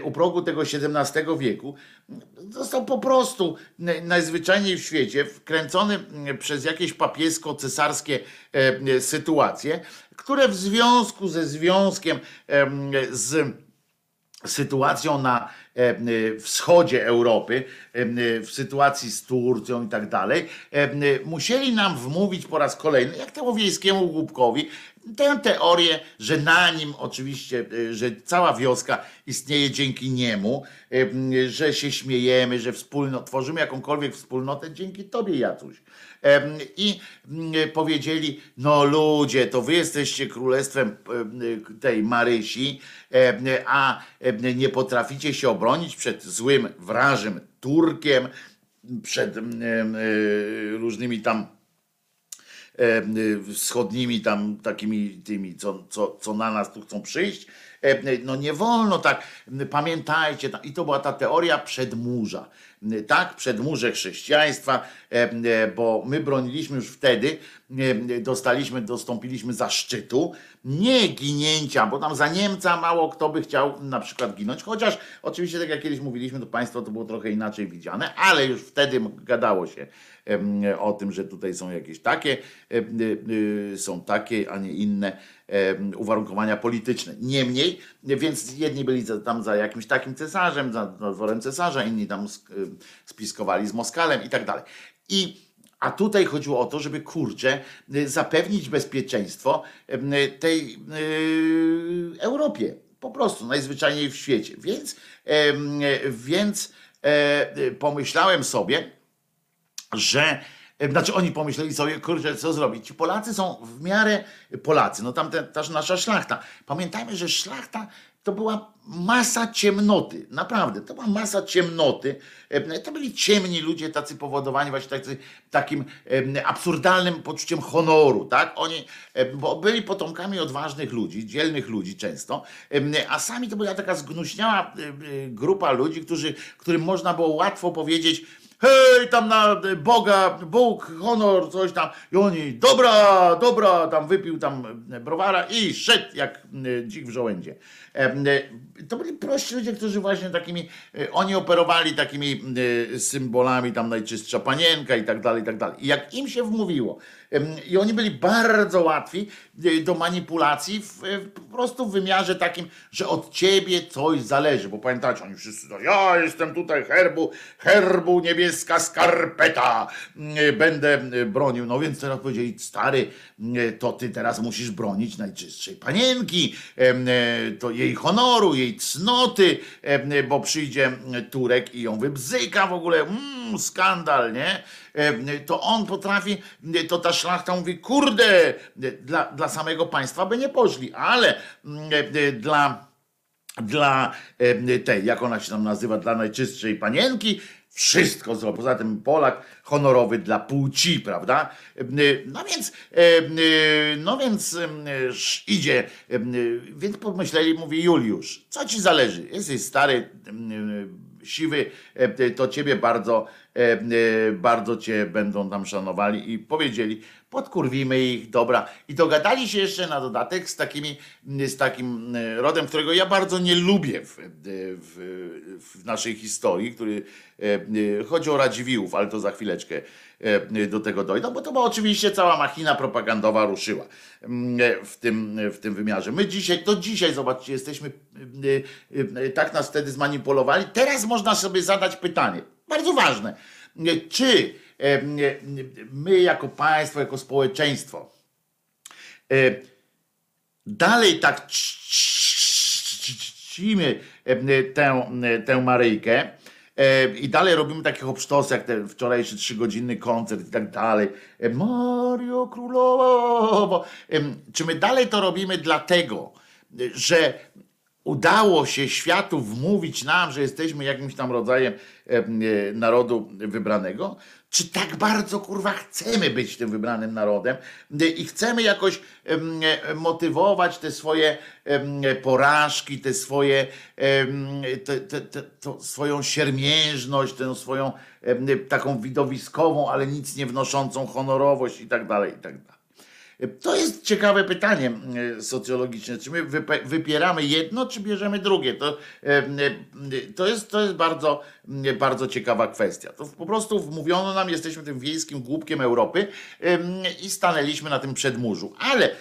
u progu tego XVII wieku został po prostu najzwyczajniej w świecie wkręcony mm, przez jakieś papiesko-cesarskie e, sytuacje, które w związku ze związkiem em, z sytuacją na e, wschodzie Europy, e, w sytuacji z Turcją i tak dalej, e, musieli nam wmówić po raz kolejny, jak temu wiejskiemu głupkowi, tę teorię, że na nim oczywiście, e, że cała wioska istnieje dzięki niemu, e, że się śmiejemy, że wspólno, tworzymy jakąkolwiek wspólnotę dzięki tobie, Jacuś. I powiedzieli, no ludzie, to wy jesteście królestwem em, tej Marysi, a nie potraficie się obronić przed złym, wrażym Turkiem, przed różnymi tam y, wschodnimi tam takimi tymi, co, co, co na nas tu chcą przyjść. E, No nie wolno tak, pamiętajcie, ta- i to była ta teoria przedmurza, tak, przedmurze chrześcijaństwa, e, e, bo my broniliśmy już wtedy, e, dostaliśmy, dostąpiliśmy zaszczytu, nie ginięcia, bo tam za Niemca mało kto by chciał na przykład ginąć, chociaż oczywiście tak jak kiedyś mówiliśmy, to państwo to było trochę inaczej widziane, ale już wtedy gadało się o tym, że tutaj są jakieś takie, y, y, są takie, a nie inne uwarunkowania polityczne. Niemniej, więc jedni byli tam za jakimś takim cesarzem, za, dworem cesarza, inni tam sk- spiskowali z Moskalem i tak dalej. I a tutaj chodziło o to, żeby kurczę y, zapewnić bezpieczeństwo em, tej y, Europie. Po prostu najzwyczajniej w świecie. Więc, więc e, y, pomyślałem sobie, że e, znaczy oni pomyśleli sobie, kurczę, co zrobić. Ci Polacy są w miarę Polacy, no tam te, ta nasza szlachta. Pamiętajmy, że szlachta to była masa ciemnoty, naprawdę, to była masa ciemnoty. E, To byli ciemni ludzie, tacy powodowani właśnie tacy, takim em, absurdalnym poczuciem honoru, tak? Oni, e, bo byli potomkami odważnych ludzi, dzielnych ludzi często, a sami to była taka zgnuśniała e, e, grupa ludzi, którzy, którym można było łatwo powiedzieć, hej, tam na Boga, Bóg, honor, coś tam. I oni, dobra, dobra, tam wypił tam browara i szedł jak e, dzik w żołędzie. E, To byli prości ludzie, którzy właśnie takimi, e, oni operowali takimi e, symbolami, tam najczystsza panienka i tak dalej, i tak dalej. I jak im się wmówiło, I oni byli bardzo łatwi y, do manipulacji, w, po prostu w wymiarze takim, że od ciebie coś zależy. Bo pamiętacie, oni wszyscy, no ja jestem tutaj herbu, herbu niebieska skarpeta, y, będę bronił. No więc teraz powiedzieli, stary, to ty teraz musisz bronić najczystszej panienki, to jej honoru, jej cnoty, bo przyjdzie Turek i ją wybzyka w ogóle, mm, skandal, nie? To on potrafi, to ta szlachta mówi, kurde, dla, dla samego państwa by nie poszli, ale mm, dla dla tej, jak ona się tam nazywa, dla najczystszej panienki, wszystko zrobił. Poza tym Polak honorowy dla płci, prawda? No więc, no więc idzie, więc pomyśleli, mówi Juliusz, co ci zależy? Jesteś stary, siwy, to ciebie bardzo, bardzo cię będą tam szanowali i powiedzieli, podkurwimy ich, dobra. I dogadali się jeszcze na dodatek z, takimi, z takim e, rodem, którego ja bardzo nie lubię w, w, w naszej historii, który e, chodzi o Radziwiłłów, ale to za chwileczkę e, do tego dojdą, bo to była oczywiście cała machina propagandowa ruszyła w tym, w tym wymiarze. My dzisiaj, to dzisiaj, zobaczcie, jesteśmy, tak nas wtedy zmanipulowali. Teraz można sobie zadać pytanie, bardzo ważne, czy my jako państwo, jako społeczeństwo dalej tak czcimy tę, tę Maryjkę i dalej robimy takich obsztosów, jak ten wczorajszy trzygodzinny koncert i tak dalej. Mario Królowo. Czy my dalej to robimy dlatego, że udało się światu wmówić nam, że jesteśmy jakimś tam rodzajem narodu wybranego? czy tak bardzo kurwa chcemy być tym wybranym narodem i chcemy jakoś motywować te swoje porażki, te swoje te, te, te, swoją siermiężność, tę swoją taką widowiskową, ale nic nie wnoszącą honorowość i tak dalej, i tak dalej. To jest ciekawe pytanie e, socjologiczne. Czy my wypieramy jedno, czy bierzemy drugie? To, e, e, to, jest, to jest bardzo, bardzo ciekawa kwestia. To po prostu wmówiono nam, jesteśmy tym wiejskim głupkiem Europy i stanęliśmy na tym przedmurzu. Ale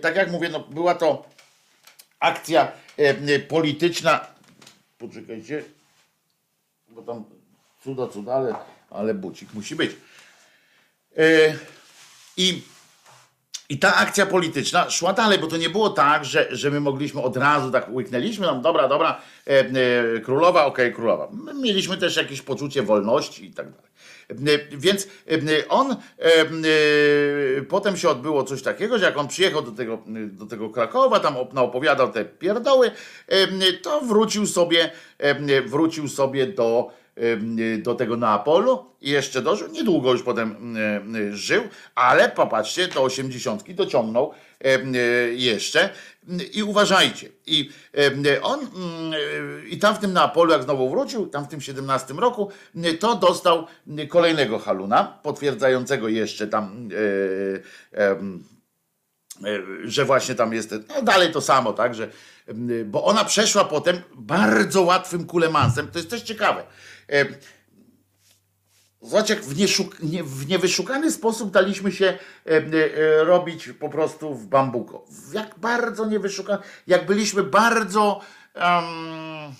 tak jak mówię, no, była to akcja polityczna. Poczekajcie, bo tam cuda, cuda, ale, ale bucik musi być. I i ta akcja polityczna szła dalej, bo to nie było tak, że, że my mogliśmy od razu tak łyknęliśmy tam, dobra, dobra, e, e, królowa, okej, okay, królowa. My mieliśmy też jakieś poczucie wolności i tak dalej. E, więc e, on, e, potem się odbyło coś takiego, że jak on przyjechał do tego, do tego Krakowa, tam opowiadał te pierdoły, to wrócił sobie, wrócił sobie do do tego Neapolu i jeszcze dożył. Niedługo już potem żył, ale popatrzcie, do osiemdziesiątki dociągnął jeszcze. I uważajcie. I on, i tam w tym Neapolu, jak znowu wrócił, tam w tym 17 roku, to dostał kolejnego haluna, potwierdzającego jeszcze tam że właśnie tam jest, no dalej to samo, tak, że, bo ona przeszła potem bardzo łatwym kulemansem, to jest też ciekawe, Zobacz, jak w, nieszuk- nie, w niewyszukany sposób daliśmy się e, e, robić po prostu w bambuko. Jak bardzo niewyszukany, jak byliśmy bardzo. Um,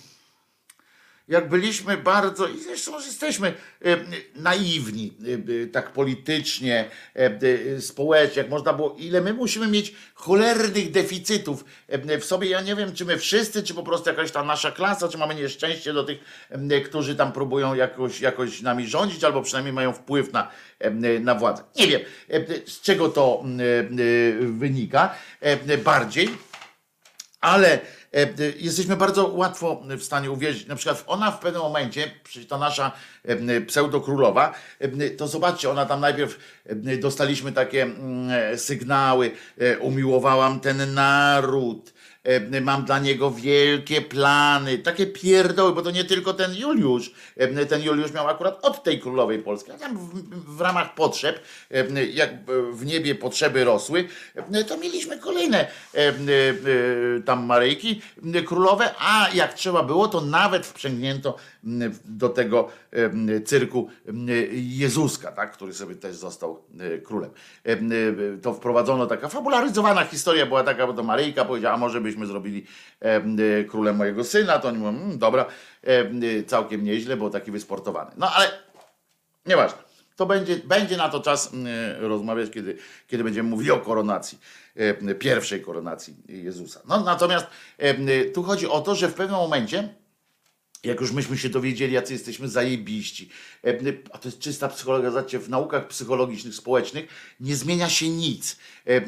jak byliśmy bardzo, i zresztą jesteśmy e, naiwni, e, tak politycznie, e, społecznie, jak można było, ile my musimy mieć cholernych deficytów w sobie. Ja nie wiem, czy my wszyscy, czy po prostu jakaś ta nasza klasa, czy mamy nieszczęście do tych, którzy tam próbują jakoś, jakoś nami rządzić, albo przynajmniej mają wpływ na, na władzę. Nie wiem, z czego to wynika bardziej, ale E, jesteśmy bardzo łatwo w stanie uwierzyć. Na przykład ona w pewnym momencie, ta nasza e, pseudokrólowa, e, to zobaczcie, ona tam najpierw dostaliśmy takie sygnały, umiłowałam ten naród, e, mam dla niego wielkie plany, takie pierdoły, bo to nie tylko ten Juliusz, ten Juliusz miał akurat od tej królowej Polski, a tam w, w ramach potrzeb, jak w niebie potrzeby rosły, to mieliśmy kolejne e, e, tam Maryjki królowe, a jak trzeba było, to nawet wprzęgnięto do tego cyrku Jezuska, tak, który sobie też został e, królem. E, To wprowadzono taka fabularyzowana historia była taka, bo to Maryjka powiedziała, a może byśmy zrobili e, królem mojego syna, to oni mówią, "Mm, dobra, całkiem nieźle, bo taki wysportowany. No ale Nieważne. To będzie, będzie na to czas rozmawiać, kiedy, kiedy będziemy mówili o koronacji, pierwszej koronacji Jezusa. No, natomiast tu chodzi o to, że w pewnym momencie, jak już myśmy się dowiedzieli, jacy jesteśmy zajebiści, e, a to jest czysta psychologia, zobaczcie, w naukach psychologicznych, społecznych nie zmienia się nic. E,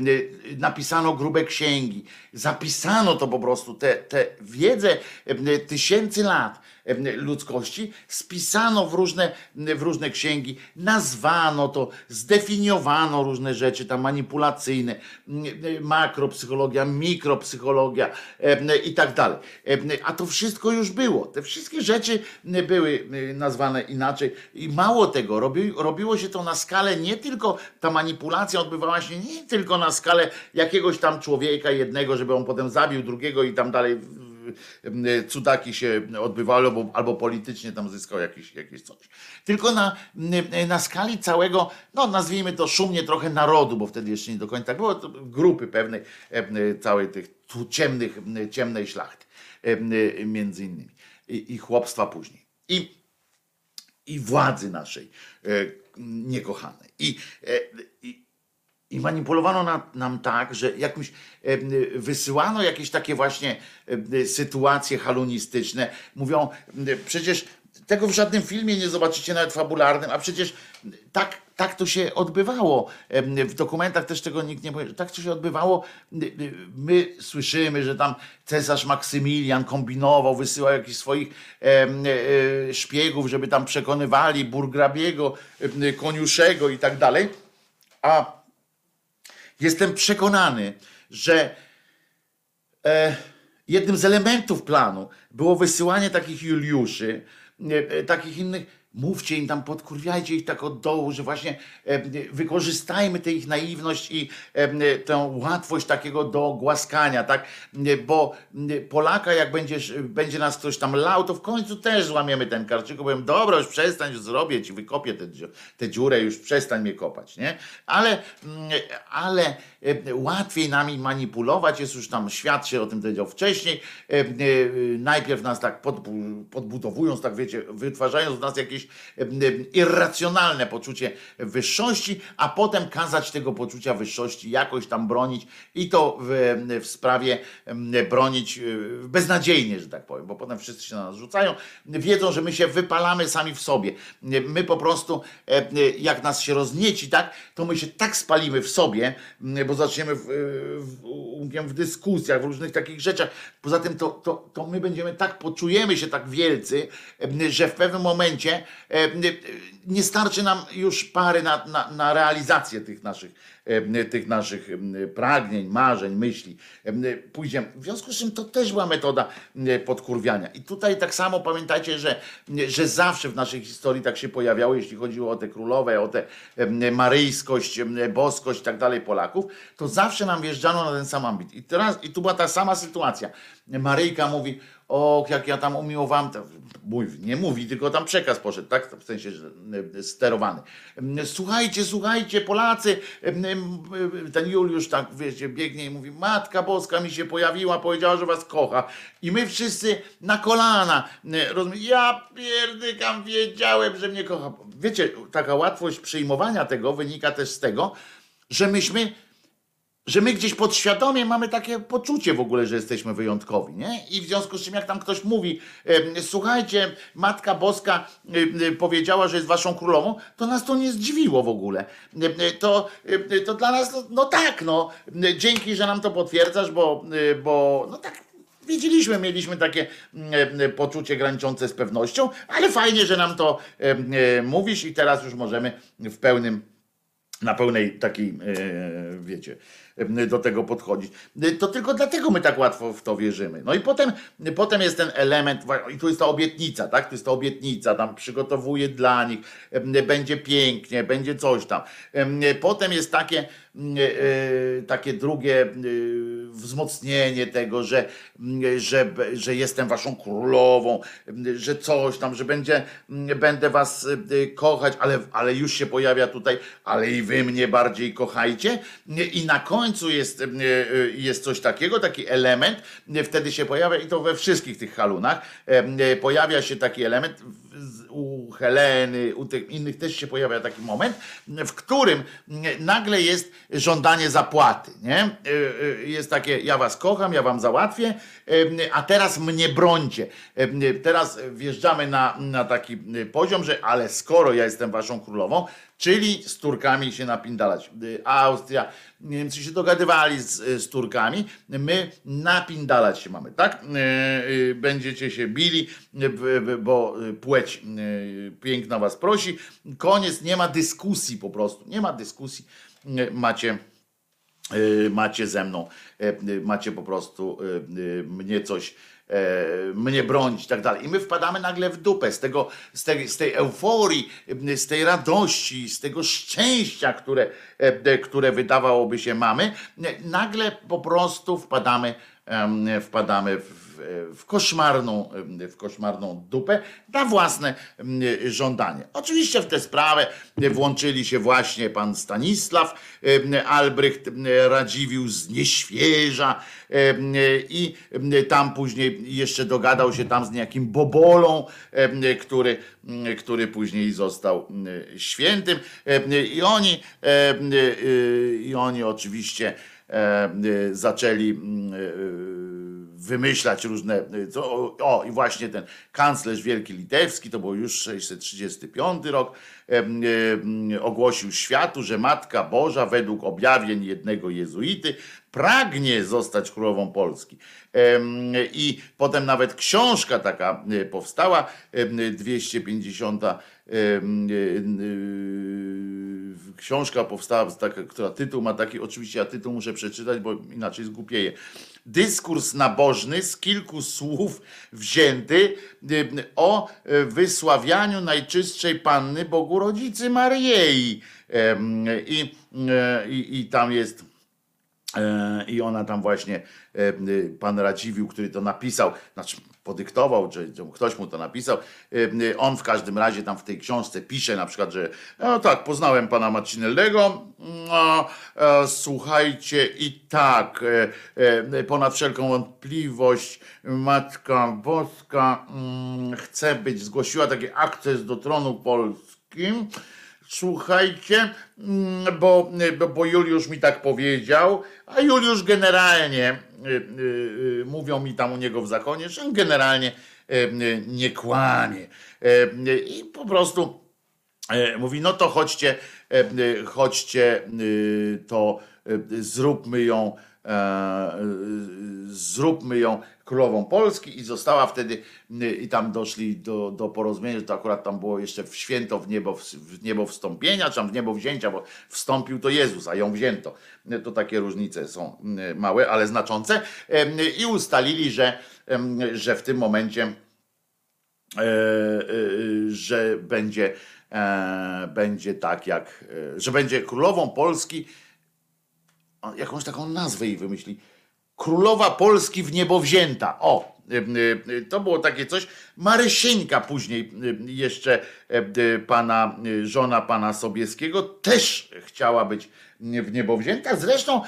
Napisano grube księgi, zapisano to po prostu, tę te, te wiedzę e, tysięcy lat. e, ludzkości, spisano w różne, w różne księgi, nazwano to, zdefiniowano różne rzeczy tam manipulacyjne, makropsychologia, mikropsychologia i tak dalej. A to wszystko już było. Te wszystkie rzeczy były nazwane inaczej i mało tego, robi, robiło się to na skalę nie tylko, ta manipulacja odbywała się nie tylko na skalę jakiegoś tam człowieka jednego, żeby on potem zabił drugiego i tam dalej cudaki się odbywały, albo, albo politycznie tam zyskał jakieś, jakieś coś. Tylko na, na skali całego, no nazwijmy to szumnie trochę narodu, bo wtedy jeszcze nie do końca tak było, grupy pewnej całej tych ciemnych, ciemnej szlachty między innymi i, i chłopstwa później. I, i władzy naszej niekochanej. I, i, manipulowano na, nam tak, że jakimś e, wysyłano jakieś takie właśnie e, sytuacje halunistyczne. Mówią, e, przecież tego w żadnym filmie nie zobaczycie, nawet fabularnym, a przecież tak, tak to się odbywało. W dokumentach też tego nikt nie powiedział. Tak to się odbywało. My słyszymy, że tam cesarz Maksymilian kombinował, wysyłał jakichś swoich e, szpiegów, żeby tam przekonywali burgrabiego, koniuszego i tak dalej. A Jestem przekonany, że e, jednym z elementów planu było wysyłanie takich Juliuszy, e, e, takich innych. Mówcie im tam, podkurwiajcie ich tak od dołu, że właśnie wykorzystajmy tę ich naiwność i tę łatwość takiego do głaskania, tak? Bo Polaka, jak będziesz, będzie nas ktoś tam lał, to w końcu też złamiemy ten karczyk, powiem, dobra, już przestań, już zrobię ci, wykopię tę dziu- tę dziurę, już przestań mnie kopać, nie? Ale, ale łatwiej nami manipulować, jest już tam, świat się o tym dowiedział wcześniej, e, e, najpierw nas tak podbu- podbudowując, tak wiecie, wytwarzając w nas jakieś e, e, irracjonalne poczucie wyższości, a potem kazać tego poczucia wyższości jakoś tam bronić i to w, w sprawie bronić e, beznadziejnie, że tak powiem, bo potem wszyscy się na nas rzucają, wiedzą, że my się wypalamy sami w sobie. My po prostu, e, jak nas się roznieci, tak, to my się tak spalimy w sobie, m, bo zaczniemy w, w, w, dyskusjach, w różnych takich rzeczach. Poza tym to, to, to my będziemy tak, poczujemy się tak wielcy, że w pewnym momencie nie starczy nam już pary na, na, na realizację tych naszych, tych naszych pragnień, marzeń, myśli. Em, Pójdziemy. W związku z czym to też była metoda podkurwiania. I tutaj tak samo pamiętajcie, że, że zawsze w naszej historii tak się pojawiało, jeśli chodziło o te królowe, o tę maryjskość, boskość i tak dalej Polaków, to zawsze nam wjeżdżano na ten sam ambit. I teraz, i tu była ta sama sytuacja. Maryjka mówi, o, jak ja tam umiłowałam, to nie mówi, tylko tam przekaz poszedł, tak? W sensie e, sterowany. Słuchajcie, słuchajcie, Polacy, ten Juliusz tak, wiecie, biegnie i mówi, Matka Boska mi się pojawiła, powiedziała, że was kocha. I my wszyscy na kolana, rozumiem, ja pierdykam, wiedziałem, że mnie kocha. Wiecie, taka łatwość przyjmowania tego wynika też z tego, że myśmy że my gdzieś podświadomie mamy takie poczucie w ogóle, że jesteśmy wyjątkowi, nie? I w związku z czym, jak tam ktoś mówi, słuchajcie, Matka Boska powiedziała, że jest waszą królową, to nas to nie zdziwiło w ogóle. To, to dla nas, no, no tak, no, dzięki, że nam to potwierdzasz, bo, e, bo no tak, Wiedzieliśmy, mieliśmy takie poczucie graniczące z pewnością, ale fajnie, że nam to e, mówisz i teraz już możemy w pełnym na pełnej takiej, e, wiecie, do tego podchodzić. E, to tylko dlatego my tak łatwo w to wierzymy. No i potem, potem jest ten element, i tu jest ta obietnica, tak? To jest ta obietnica, tam przygotowuje dla nich, będzie pięknie, będzie coś tam. Potem jest takie, takie drugie wzmocnienie tego, że, że, że jestem waszą królową, że coś tam, że będzie, będę was kochać, ale, ale już się pojawia tutaj, ale i wy mnie bardziej kochajcie. I na końcu jest, e, e, jest coś takiego, taki element, wtedy się pojawia, i to we wszystkich tych halunach, e, pojawia się taki element, u Heleny, u tych innych też się pojawia taki moment, w którym nagle jest żądanie zapłaty. Nie? Jest takie, ja was kocham, ja wam załatwię, a teraz mnie brońcie. Teraz wjeżdżamy na, na taki poziom, że ale skoro ja jestem waszą królową, czyli z Turkami się napindalać. Austria, Niemcy się dogadywali z, z Turkami, my napindalać się mamy, tak? E, e, będziecie się bili, bo płeć piękna was prosi. Koniec, nie ma dyskusji po prostu, nie ma dyskusji. Macie macie ze mną, macie po prostu mnie coś mnie bronić i tak dalej. I my wpadamy nagle w dupę z, tego, z, tej, z tej euforii, z tej radości, z tego szczęścia, które, e, które wydawałoby się mamy. Nagle po prostu wpadamy, wpadamy w w koszmarną, w koszmarną dupę na własne żądanie. Oczywiście w tę sprawę włączyli się właśnie pan Stanisław Albrecht Radziwił z Nieświeża i tam później jeszcze dogadał się tam z niejakim Bobolą, który, który później został świętym i oni i oni oczywiście zaczęli wymyślać różne. Co, o, i właśnie ten kanclerz wielki litewski, to był już 635 rok, ogłosił światu, że Matka Boża według objawień jednego jezuity pragnie zostać królową Polski. E, I potem nawet książka taka e, powstała, e, 250 e, książka powstała, taka, która tytuł ma taki, oczywiście ja tytuł muszę przeczytać, bo inaczej zgłupieję dyskurs nabożny z kilku słów wzięty o wysławianiu Najczystszej Panny Bogu Rodzicy Mariei. I, i, i tam jest e, i ona tam właśnie, pan Radziwił, który to napisał, znaczy podyktował, czy, ktoś mu to napisał. On w każdym razie tam w tej książce pisze na przykład, że no tak, poznałem pana Macinellego, no, e, słuchajcie i tak, e, e, ponad wszelką wątpliwość Matka Boska mm, chce być, zgłosiła taki akces do tronu polskim, słuchajcie, mm, bo, bo Juliusz mi tak powiedział, a Juliusz generalnie Y, y, y, mówią mi tam u niego w zakonie, że on generalnie nie kłamie. I po prostu mówi, no to chodźcie, chodźcie, to zróbmy ją, zróbmy ją królową Polski i została wtedy i tam doszli do, do porozumienia, to akurat tam było jeszcze w święto w niebo, w niebo wstąpienia, czy tam w niebo wzięcia, bo wstąpił to Jezus, a ją wzięto. To takie różnice są małe, ale znaczące. I ustalili, że, że w tym momencie e, e, że będzie, e, będzie tak jak, że będzie królową Polski, jakąś taką nazwę jej wymyśli, Królowa Polski w niebo wzięta. O, to było takie coś. Marysieńka później jeszcze pana, żona pana Sobieskiego też chciała być w niebo wzięta. Zresztą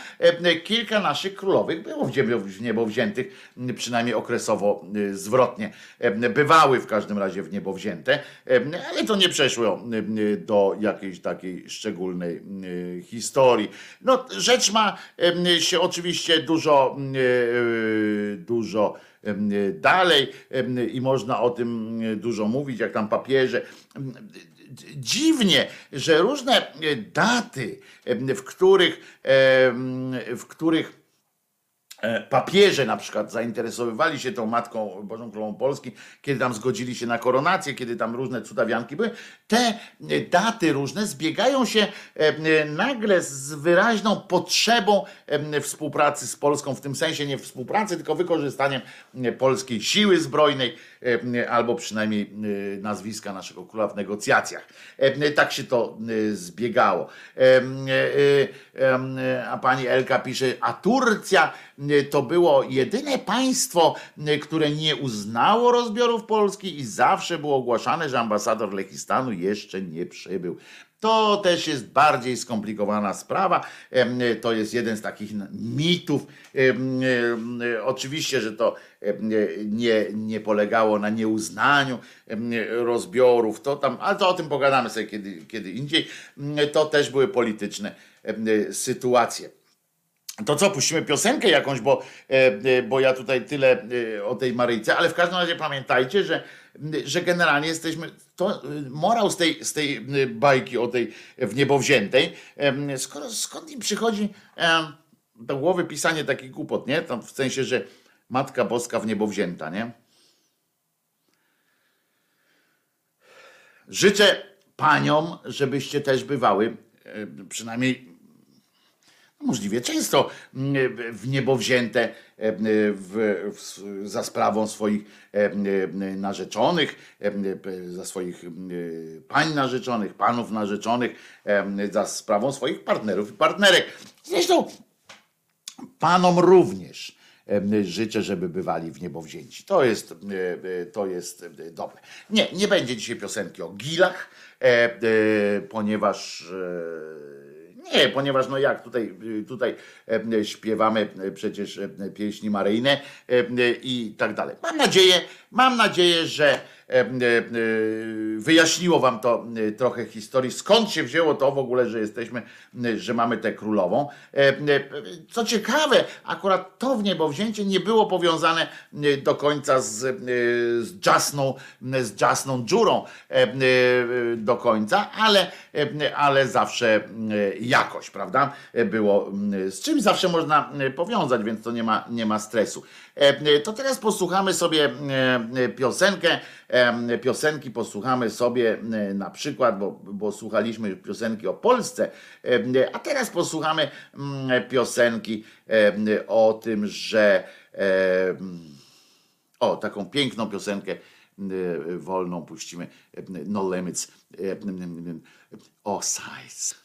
kilka naszych królowych było w niebo wziętych, przynajmniej okresowo zwrotnie. Bywały w każdym razie w niebo wzięte, ale to nie przeszło do jakiejś takiej szczególnej historii. No, rzecz ma się oczywiście dużo, dużo dalej i można o tym dużo mówić, jak tam papieże. Dziwnie, że różne daty, w których, w których E, papieże na przykład zainteresowywali się tą Matką Bożą Królową Polski, kiedy tam zgodzili się na koronację, kiedy tam różne cudawianki były. Te e, daty różne zbiegają się e, nagle z wyraźną potrzebą współpracy z Polską, w tym sensie nie współpracy, tylko wykorzystaniem polskiej siły zbrojnej, albo przynajmniej nazwiska naszego króla w negocjacjach. Tak się to zbiegało. A pani Elka pisze, a Turcja to było jedyne państwo, które nie uznało rozbiorów Polski i zawsze było ogłaszane, że ambasador Lechistanu jeszcze nie przybył. To też jest bardziej skomplikowana sprawa. To jest jeden z takich mitów. Oczywiście, że to nie, nie polegało na nieuznaniu rozbiorów, to tam, ale to o tym pogadamy sobie kiedy, kiedy indziej. To też były polityczne sytuacje. To co, puścimy piosenkę jakąś, bo, bo ja tutaj tyle e, o tej Maryjce, ale w każdym razie pamiętajcie, że, że generalnie jesteśmy, to morał z tej, z tej bajki o tej w niebo wziętej, skoro, skąd im przychodzi do głowy pisanie takich głupot, nie? Tam w sensie, że Matka Boska w niebo wzięta, nie? Życzę paniom, żebyście też bywały, przynajmniej możliwie często mm, w niebo wzięte e, w, w, za sprawą swoich e, narzeczonych, za swoich pań narzeczonych, panów narzeczonych, za sprawą swoich partnerów i partnerek. Zresztą panom również życzę, żeby bywali w niebo wzięci. To jest, to jest dobre. Nie, nie będzie dzisiaj piosenki o gilach, ponieważ nie, ponieważ no jak tutaj, tutaj e, śpiewamy przecież pieśni maryjne i tak dalej. Mam nadzieję, mam nadzieję, że wyjaśniło wam to trochę historii, skąd się wzięło to w ogóle, że jesteśmy, że mamy tę królową. Co ciekawe, akurat to w niebowzięcie nie było powiązane do końca z, z jasną, z jasną dziurą do końca, ale, ale zawsze jakoś, prawda? Było z czym zawsze można powiązać, więc to nie ma, nie ma stresu. To teraz posłuchamy sobie piosenkę piosenki posłuchamy sobie na przykład, bo, bo słuchaliśmy piosenki o Polsce, a teraz posłuchamy piosenki o tym, że o taką piękną piosenkę wolną puścimy No Limits o Size.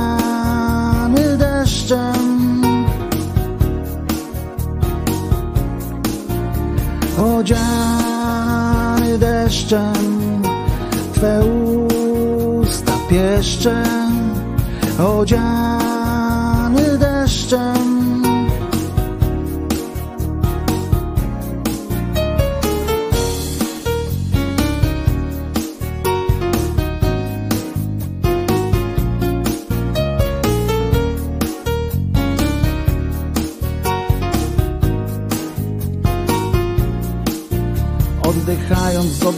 deszczem, Twe usta pieszczem, odziany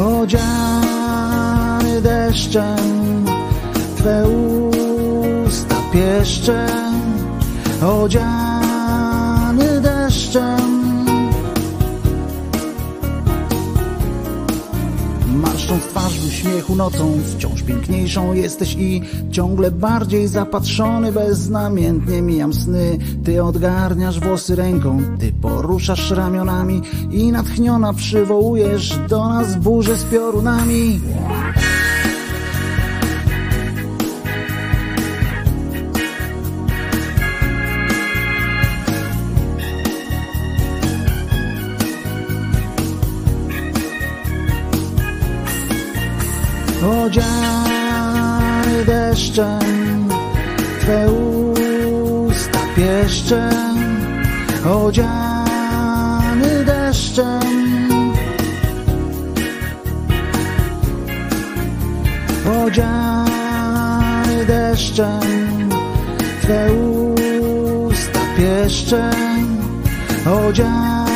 odziany deszczem, Twe usta pieszczem, odziany deszczem. Marszcząc twarz w uśmiechu nocą, wciąż piękniejszą jesteś i ciągle bardziej zapatrzony, beznamiętnie mijam sny. Ty odgarniasz włosy ręką, ty poruszasz ramionami i natchniona przywołujesz do nas burzę z piorunami. odziany deszczem, Twe usta pieszczem, odziany Deszczem, Twe usta pieszczem, odziany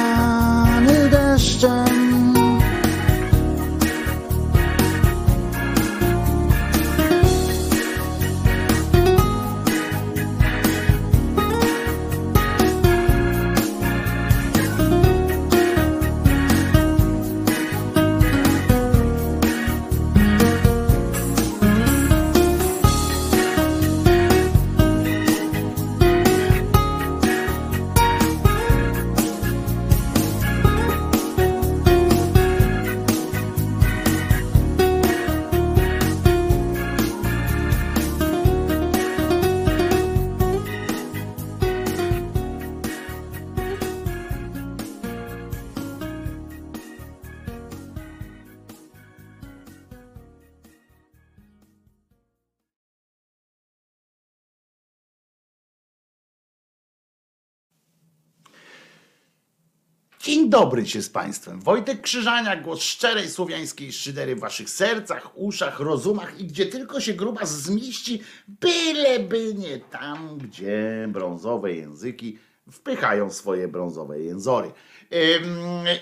Dzień dobry się z Państwem. Wojtek Krzyżania, głos szczerej słowiańskiej szydery w Waszych sercach, uszach, rozumach i gdzie tylko się gruba zmieści, byleby nie tam, gdzie brązowe języki wpychają swoje brązowe jęzory.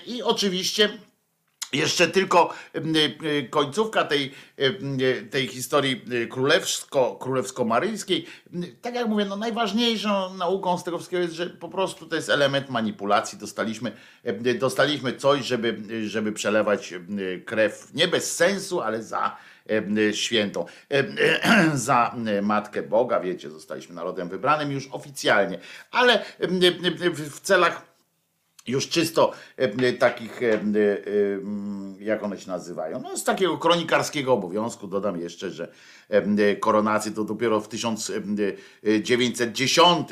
I oczywiście jeszcze tylko y, końcówka tej, y, tej historii y, królewsko, królewsko-maryjskiej. Tak jak mówię, no najważniejszą nauką z tego wszystkiego jest, że po prostu to jest element manipulacji. Dostaliśmy, dostaliśmy coś, żeby, żeby przelewać krew nie bez sensu, ale za świętą, <clears throat> za Matkę Boga, wiecie, zostaliśmy narodem wybranym już oficjalnie, ale w celach już czysto e, takich, e, e, jak one się nazywają, no z takiego kronikarskiego obowiązku dodam jeszcze, że koronację to dopiero w 1910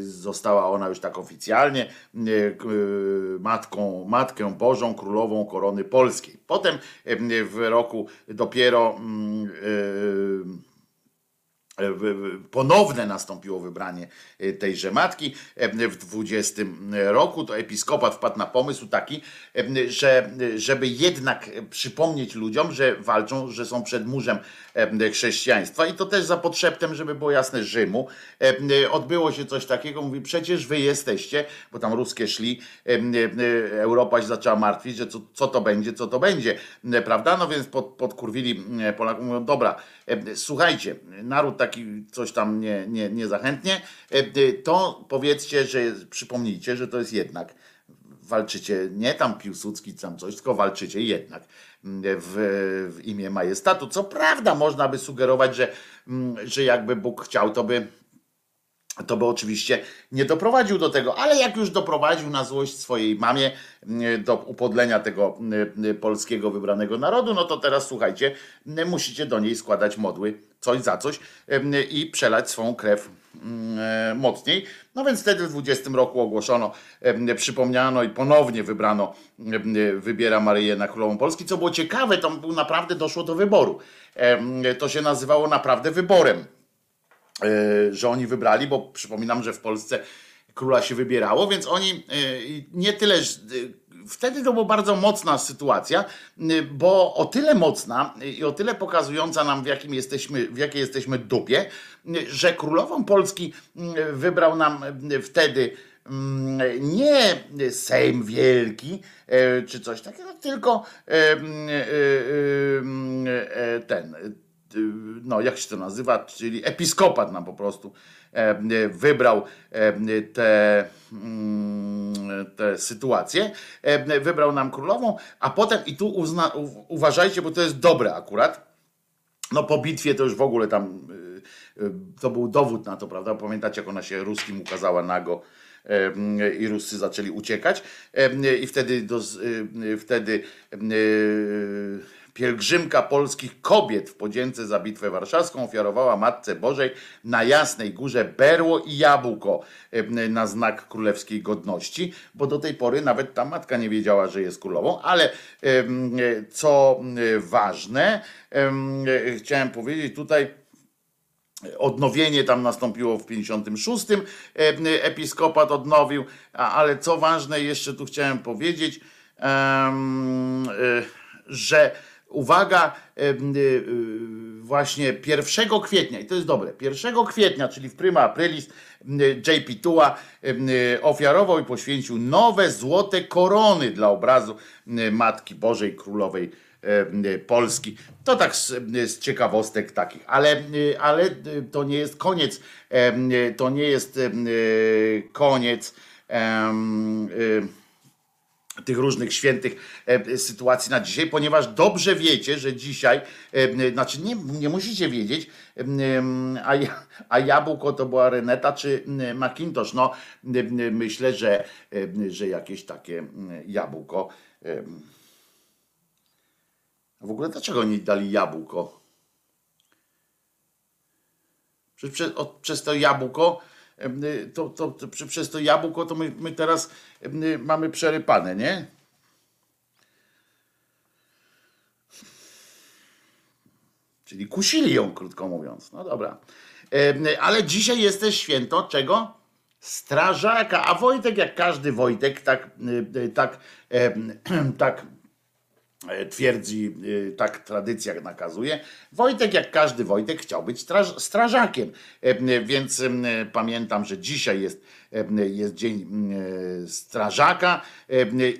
została ona już tak oficjalnie matką, Matkę Bożą Królową Korony Polskiej. Potem w roku dopiero ponowne nastąpiło wybranie tejże matki w 20 roku, to episkopat wpadł na pomysł taki, że żeby jednak przypomnieć ludziom, że walczą, że są przed murzem chrześcijaństwa i to też za podszeptem, żeby było jasne Rzymu. Odbyło się coś takiego, mówi przecież wy jesteście, bo tam ruskie szli, Europa się zaczęła martwić, że co, co to będzie, co to będzie, prawda? No więc pod, podkurwili Polaków, mówią dobra, słuchajcie, naród taki coś tam nie, nie, niezachętnie, to powiedzcie, że przypomnijcie, że to jest jednak walczycie nie tam Piłsudski, tam coś, tylko walczycie jednak w, w imię majestatu. Co prawda można by sugerować, że, że jakby Bóg chciał, to by to by oczywiście nie doprowadził do tego, ale jak już doprowadził na złość swojej mamie do upodlenia tego polskiego wybranego narodu, no to teraz słuchajcie, musicie do niej składać modły coś za coś i przelać swą krew mocniej. No więc wtedy w 20 roku ogłoszono, przypomniano i ponownie wybrano, wybiera Maryję na królową Polski, co było ciekawe, tam był naprawdę doszło do wyboru. To się nazywało naprawdę wyborem E, że oni wybrali, bo przypominam, że w Polsce króla się wybierało, więc oni e, nie tyle. Wtedy to była bardzo mocna sytuacja, bo o tyle mocna i o tyle pokazująca nam, w, jakim jesteśmy, w jakiej jesteśmy dupie, że królową Polski wybrał nam wtedy nie Sejm Wielki czy coś takiego, tylko ten no jak się to nazywa, czyli episkopat nam po prostu e, wybrał e, te, mm, te sytuacje, e, wybrał nam królową, a potem i tu uzna, uważajcie, bo to jest dobre akurat, no po bitwie to już w ogóle tam to był dowód na to, prawda? Pamiętacie, jak ona się ruskim ukazała nago i Ruscy zaczęli uciekać i wtedy, do, wtedy Pielgrzymka polskich kobiet w podzięce za Bitwę Warszawską ofiarowała Matce Bożej na Jasnej Górze berło i jabłko na znak królewskiej godności, bo do tej pory nawet ta matka nie wiedziała, że jest królową, ale co ważne, chciałem powiedzieć tutaj, Odnowienie tam nastąpiło w 56. Episkopat odnowił, ale co ważne, jeszcze tu chciałem powiedzieć, że uwaga, y, y, właśnie 1 kwietnia, i to jest dobre, 1 kwietnia, czyli w prima aprilis, JP Tua ofiarował i poświęcił nowe złote korony dla obrazu Matki Bożej Królowej Polski. To tak z, z ciekawostek takich, ale, ale to nie jest koniec, to nie jest koniec tych różnych świętych e, sytuacji na dzisiaj, ponieważ dobrze wiecie, że dzisiaj, e, znaczy nie, nie musicie wiedzieć, e, a, a jabłko to była Reneta czy Macintosh. No myślę, że, że jakieś takie jabłko. W ogóle dlaczego oni dali jabłko? Przez, przez to jabłko to, to, to, przez to jabłko to my, my teraz y, mamy przerypane, nie? Czyli kusili ją, krótko mówiąc. No dobra. Ale dzisiaj jest też święto czego? Strażaka. A Wojtek, jak każdy Wojtek, tak, y, tak, <clears throat> tak twierdzi, e, tak tradycja nakazuje. Wojtek, jak każdy Wojtek, chciał być straż, strażakiem, e, więc pamiętam, że dzisiaj jest, jest dzień strażaka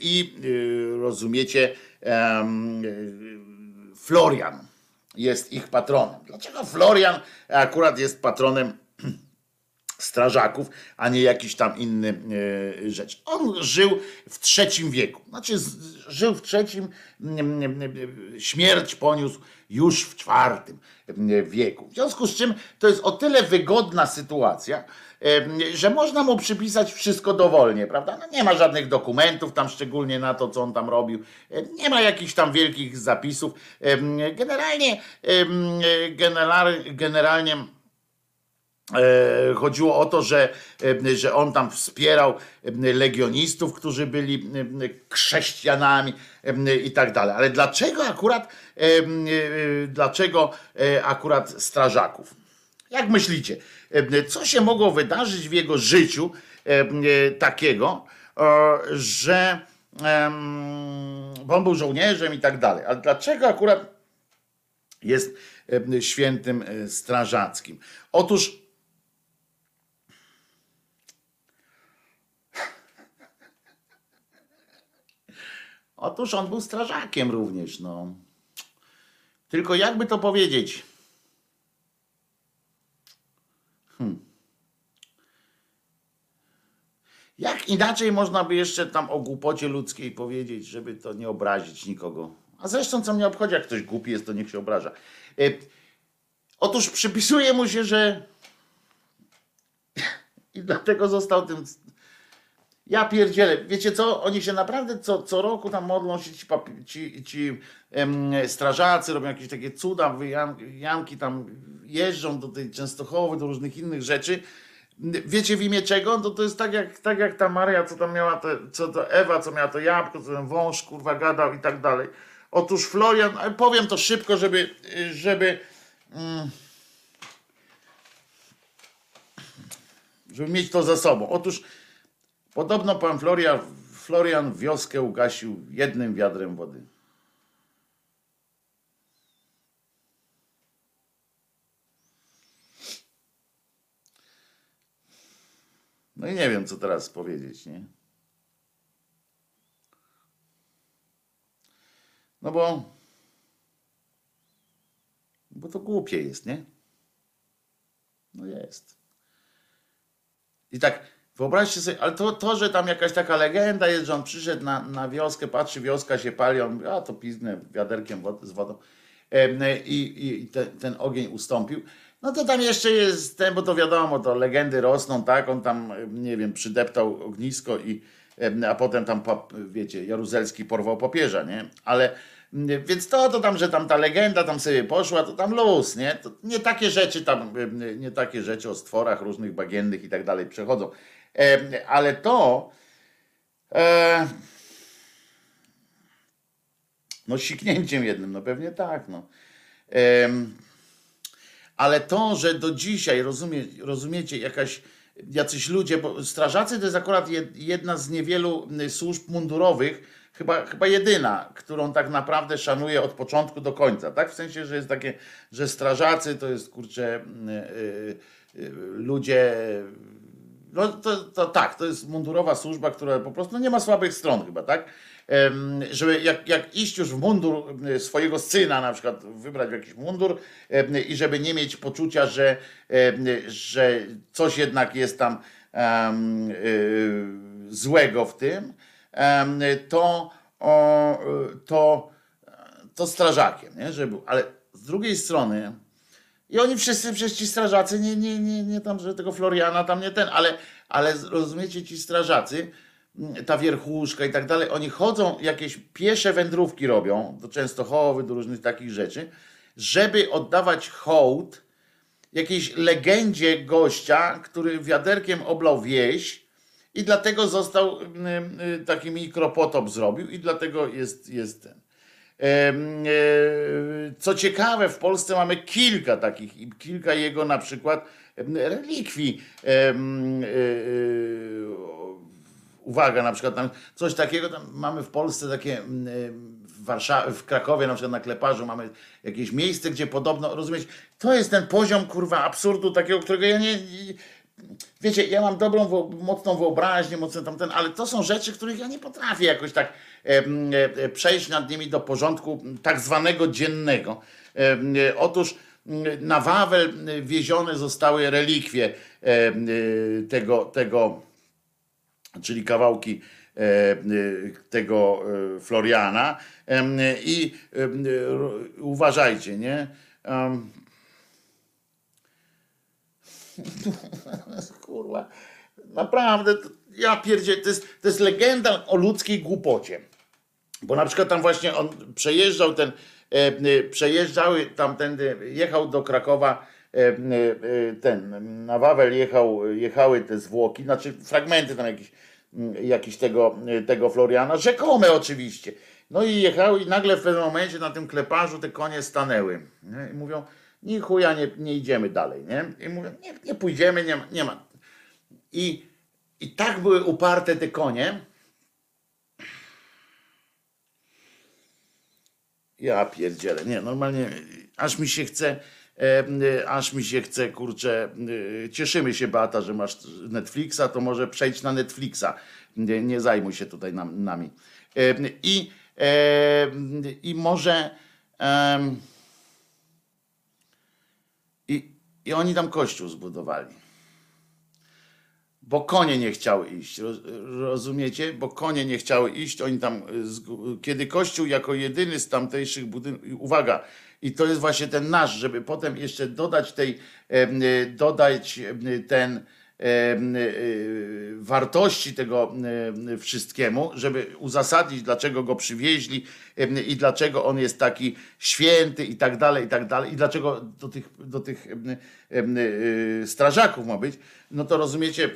i rozumiecie, Florian jest ich patronem. Dlaczego Florian akurat jest patronem strażaków, a nie jakiś tam inny e, rzecz. On żył w trzecim wieku. Znaczy żył w trzecim, śmierć poniósł już w czwartym wieku. W związku z czym to jest o tyle wygodna sytuacja, że można mu przypisać wszystko dowolnie, prawda? No nie ma żadnych dokumentów tam szczególnie na to, co on tam robił. Nie ma jakichś tam wielkich zapisów. Generalnie, generalnie E, chodziło o to, że, e, że on tam wspierał e, legionistów, którzy byli chrześcijanami i tak dalej. Ale dlaczego akurat, dlaczego akurat strażaków? Jak myślicie, co się mogło wydarzyć w jego życiu takiego, że bo on był żołnierzem i tak dalej. Ale dlaczego akurat jest świętym strażackim? Otóż Otóż on był strażakiem również, no. Tylko jakby to powiedzieć? Hmm. Jak inaczej można by jeszcze tam o głupocie ludzkiej powiedzieć, żeby to nie obrazić nikogo? A zresztą co mnie obchodzi, jak ktoś głupi jest, to niech się obraża. E, otóż przypisuje mu się, że <laughs> i dlatego został tym ja pierdzielę. Wiecie co? Oni się naprawdę co, co roku tam modlą się ci, ci, ci em, strażacy, robią jakieś takie cuda, wyjanki tam jeżdżą do tej Częstochowy, do różnych innych rzeczy. Wiecie w imię czego? To, to jest tak jak, tak jak ta Maria, co tam miała, te, co to Ewa, co miała to jabłko, co ten wąż kurwa gadał i tak dalej. Otóż Florian, powiem to szybko, żeby, żeby, mm, żeby mieć to za sobą. Otóż Podobno pan Florian, Florian wioskę ugasił jednym wiadrem wody. No i nie wiem, co teraz powiedzieć, nie? No bo. Bo to głupie jest, nie? No jest. I tak Wyobraźcie sobie, ale to, to, że tam jakaś taka legenda jest, że on przyszedł na, na wioskę, patrzy, wioska się pali, on mówi, a to piznę wiaderkiem z wodą i, i ten, ten ogień ustąpił. No to tam jeszcze jest ten, bo to wiadomo, to legendy rosną, tak? On tam, nie wiem, przydeptał ognisko i a potem tam, wiecie, Jaruzelski porwał papieża, nie? Ale więc to, to tam, że tam ta legenda tam sobie poszła, to tam luz, nie? To nie takie rzeczy tam, nie takie rzeczy o stworach różnych bagiennych i tak dalej przechodzą. Ale to e, no siknięciem jednym, no pewnie tak, no. Ale to, że do dzisiaj, rozumie, rozumiecie, jakaś, jacyś ludzie, bo strażacy to jest akurat jedna z niewielu służb mundurowych, chyba, chyba jedyna, którą tak naprawdę szanuję od początku do końca, tak? W sensie, że jest takie, że strażacy to jest, kurczę, yy, yy, ludzie no to, to, tak, to jest mundurowa służba, która po prostu no nie ma słabych stron chyba, tak? Żeby jak, jak iść już w mundur swojego syna, na przykład wybrać w jakiś mundur i żeby nie mieć poczucia, że, że coś jednak jest tam um, złego w tym, to, o, to, to strażakiem, nie? Żeby, ale z drugiej strony i oni wszyscy, przecież ci strażacy, nie, nie, nie, nie tam, że tego Floriana tam nie ten, ale, ale rozumiecie, ci strażacy, mm, ta wierchuszka i tak dalej, oni chodzą, jakieś piesze wędrówki robią, do Częstochowy, do różnych takich rzeczy, żeby oddawać hołd jakiejś legendzie gościa, który wiaderkiem oblał wieś i dlatego został, mm, y, taki mikropotop zrobił i dlatego jest, jest ten. E, co ciekawe, w Polsce mamy kilka takich, kilka jego na przykład relikwii. E, uwaga, na przykład tam coś takiego, tam mamy w Polsce takie w Warszawie, w Krakowie, na przykład na Kleparzu mamy jakieś miejsce, gdzie podobno, rozumieć, to jest ten poziom, kurwa, absurdu takiego, którego ja nie, wiecie, ja mam dobrą, mocną wyobraźnię, mocno tamten, ale to są rzeczy, których ja nie potrafię jakoś tak e, e, przejść nad nimi do porządku tak zwanego dziennego. E, otóż na Wawel wiezione zostały relikwie tego, tego czyli kawałki tego Floriana i uważajcie, nie? <laughs> Kurwa, naprawdę, ja pierdzie, to jest, to jest legenda o ludzkiej głupocie. Bo na przykład tam właśnie on przejeżdżał ten, e, e, przejeżdżały tamtędy, jechał do Krakowa, e, e, ten, na Wawel jechał, jechały te zwłoki, znaczy fragmenty tam jakieś, jakiś tego, tego Floriana, rzekome oczywiście. No i jechały i nagle w pewnym momencie na tym kleparzu te konie stanęły. I mówią, ni chuja nie, nie idziemy dalej, nie? I mówię, nie, nie pójdziemy, nie ma, nie ma. I, I tak były uparte te konie. Ja pierdzielę, nie, normalnie aż mi się chce, e, e, aż mi się chce, kurczę, e, cieszymy się Beata, że masz Netflixa, to może przejdź na Netflixa, nie, nie zajmuj się tutaj nam, nami. E, I, e, i może em, i, oni tam kościół zbudowali. Bo konie nie chciały iść, roz- rozumiecie? Bo konie nie chciały iść, oni tam, y, kiedy Kościół jako jedyny z tamtejszych budynków, uwaga, i to jest właśnie ten nasz, żeby potem jeszcze dodać tej, y, dodać y, ten wartości tego em, wszystkiemu, żeby uzasadnić, dlaczego go przywieźli i dlaczego on jest taki święty i tak dalej, i tak dalej, i dlaczego do tych, do tych y, strażaków ma być, no to rozumiecie,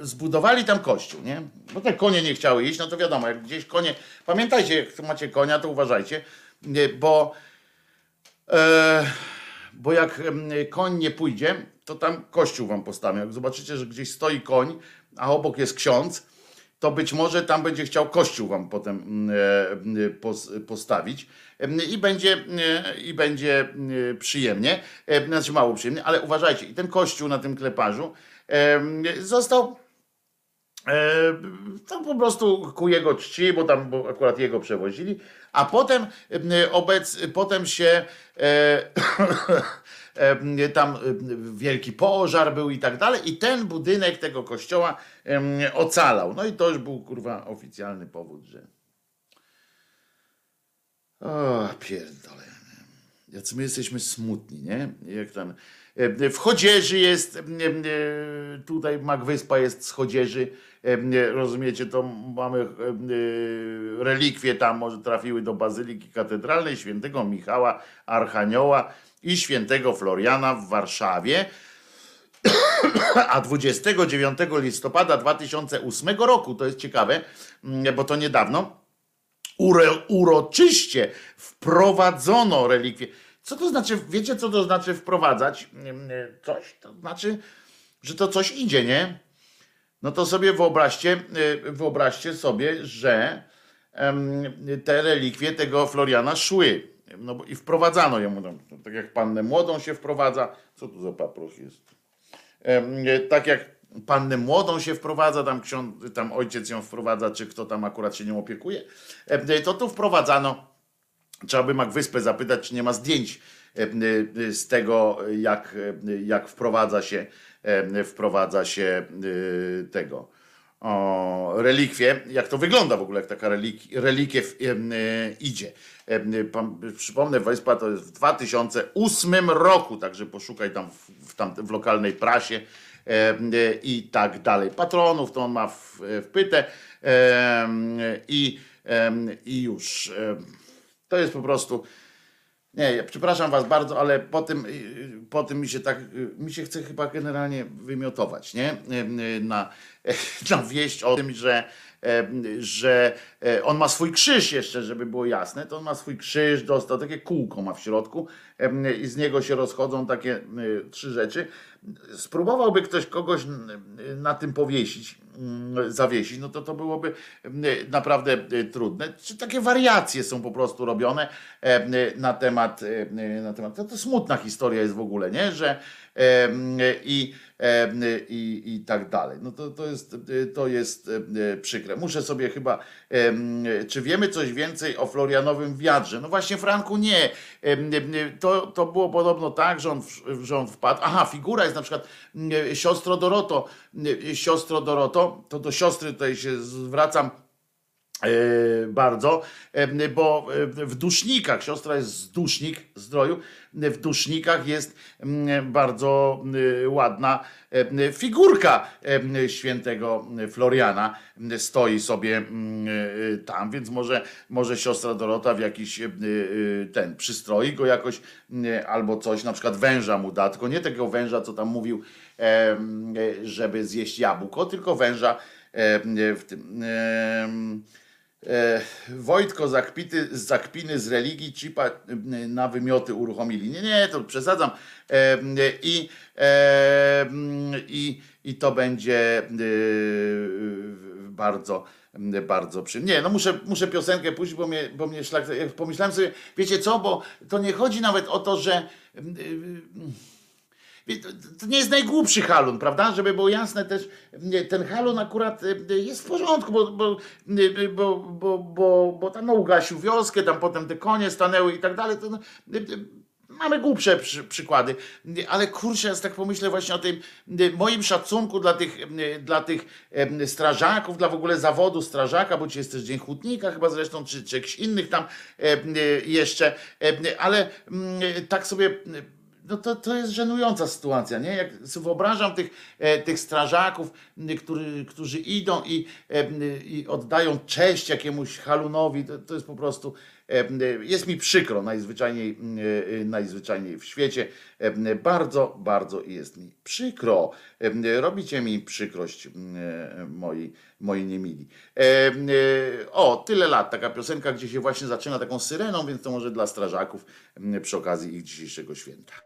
zbudowali tam kościół, nie? Bo te konie nie chciały iść, no to wiadomo, jak gdzieś konie, pamiętajcie, jak macie konia, to uważajcie, bo E, bo jak koń nie pójdzie, to tam kościół wam postawią. Jak zobaczycie, że gdzieś stoi koń, a obok jest ksiądz, to być może tam będzie chciał kościół wam potem mm, e, mm, pos- postawić. Em, i będzie, e, i będzie mm, przyjemnie, e, znaczy mało przyjemnie, ale uważajcie, i ten kościół na tym kleparzu został E, tam po prostu ku jego czci, bo tam bo akurat jego przewozili, a potem e, obec, potem się e, e, <coughs> tam wielki pożar był i tak dalej i ten budynek tego kościoła ocalał. No i to już był kurwa oficjalny powód, że o pierdolę. Jacy my jesteśmy smutni, nie? Jak tam. W Chodzieży jest, e, tutaj Magwyspa jest z Chodzieży, rozumiecie, to mamy e, relikwie tam, może trafiły do Bazyliki Katedralnej świętego Michała Archanioła i świętego Floriana w Warszawie. A 29 listopada 2008 roku, to jest ciekawe, mm, bo to niedawno, uroczyście wprowadzono relikwie. Co to znaczy, wiecie co to znaczy wprowadzać mm, coś? To znaczy, że to coś idzie, nie? No to sobie wyobraźcie, y, wyobraźcie sobie, że te relikwie tego Floriana szły. No bo i wprowadzano ją, no, tak jak pannę młodą się wprowadza. Co tu za paproch jest? Nie, tak jak pannę młodą się wprowadza, tam, ksiądz, tam ojciec ją wprowadza, czy kto tam akurat się nią opiekuje, em, to tu wprowadzano, trzeba by Magwyspę zapytać, czy nie ma zdjęć y, z tego, jak, jak wprowadza się, wprowadza się y, tego o, relikwie, jak to wygląda w ogóle, jak taka relik, relikiew y, idzie. Y, Przypomnę, Wyspa to jest w 2008 roku, także poszukaj tam w, tam, w lokalnej prasie y, i tak dalej. Patronów to on ma w, w pytę em, i, i już. To jest po prostu. Nie, ja przepraszam was bardzo, ale po tym, y, po tym mi się tak, y, mi się chce chyba generalnie wymiotować, nie? Y, y, Na, <laughs> na wieść o tym, że, że e, on ma swój krzyż jeszcze, żeby było jasne, to on ma swój krzyż, dostał takie kółko ma w środku i z niego się rozchodzą takie trzy rzeczy. Spróbowałby ktoś kogoś na tym powiesić, zawiesić, no to to byłoby naprawdę y, trudne. Czy takie wariacje są po prostu robione e, na temat, na temat to, to smutna historia jest w ogóle, nie? Że e, i, e, i, i tak dalej. No to, to jest, to jest przykre. Muszę sobie chyba, czy wiemy coś więcej o Florianowym wiadrze? No właśnie Franku nie. To, to było podobno tak, że on, że on wpadł. Aha, figura jest na przykład siostro Doroto. Siostro Doroto, to do siostry tutaj się zwracam e, bardzo, bo w dusznikach, siostra jest z dusznik zdroju, w dusznikach jest mm, bardzo e, ładna e, figurka e, świętego Floriana, stoi sobie mm, tam, więc może, może siostra Dorota w jakiś ten, przystroi go jakoś albo coś, na przykład węża mu da, tylko nie takiego węża, co tam mówił, żeby zjeść jabłko, tylko węża w tym... e, Wojtko zakpity, zakpiny z religii cipa na wymioty uruchomili. Nie, nie, to przesadzam. E, I, e, i, i to będzie bardzo bardzo przy. Nie, no muszę, muszę piosenkę pójść, bo mnie, bo mnie szlak. Pomyślałem sobie, wiecie co, bo to nie chodzi nawet o to, że to nie jest najgłupszy halun, prawda? Żeby było jasne też, ten halun akurat e, jest w porządku, bo, bo, bo, bo, bo, bo tam no, ugasił wioskę, tam potem te konie stanęły i tak dalej. To, no, mamy głupsze przy, przykłady, ale kurczę, ja tak pomyślę właśnie o tym moim szacunku dla tych, dla tych strażaków, dla w ogóle zawodu strażaka, bo dzisiaj jest też Dzień Hutnika chyba zresztą, czy, czy jakichś innych tam jeszcze, ale tak sobie no to, to jest żenująca sytuacja, nie? Jak sobie wyobrażam tych, e, tych strażaków, który, którzy idą i, e, i oddają cześć jakiemuś halunowi, to, to jest po prostu, e, jest mi przykro najzwyczajniej, najzwyczajniej w świecie. Bardzo, bardzo jest mi przykro. Robicie mi przykrość, moi, moi niemili. O, tyle lat, taka piosenka, gdzie się właśnie zaczyna taką syreną, więc to może dla strażaków przy okazji ich dzisiejszego święta.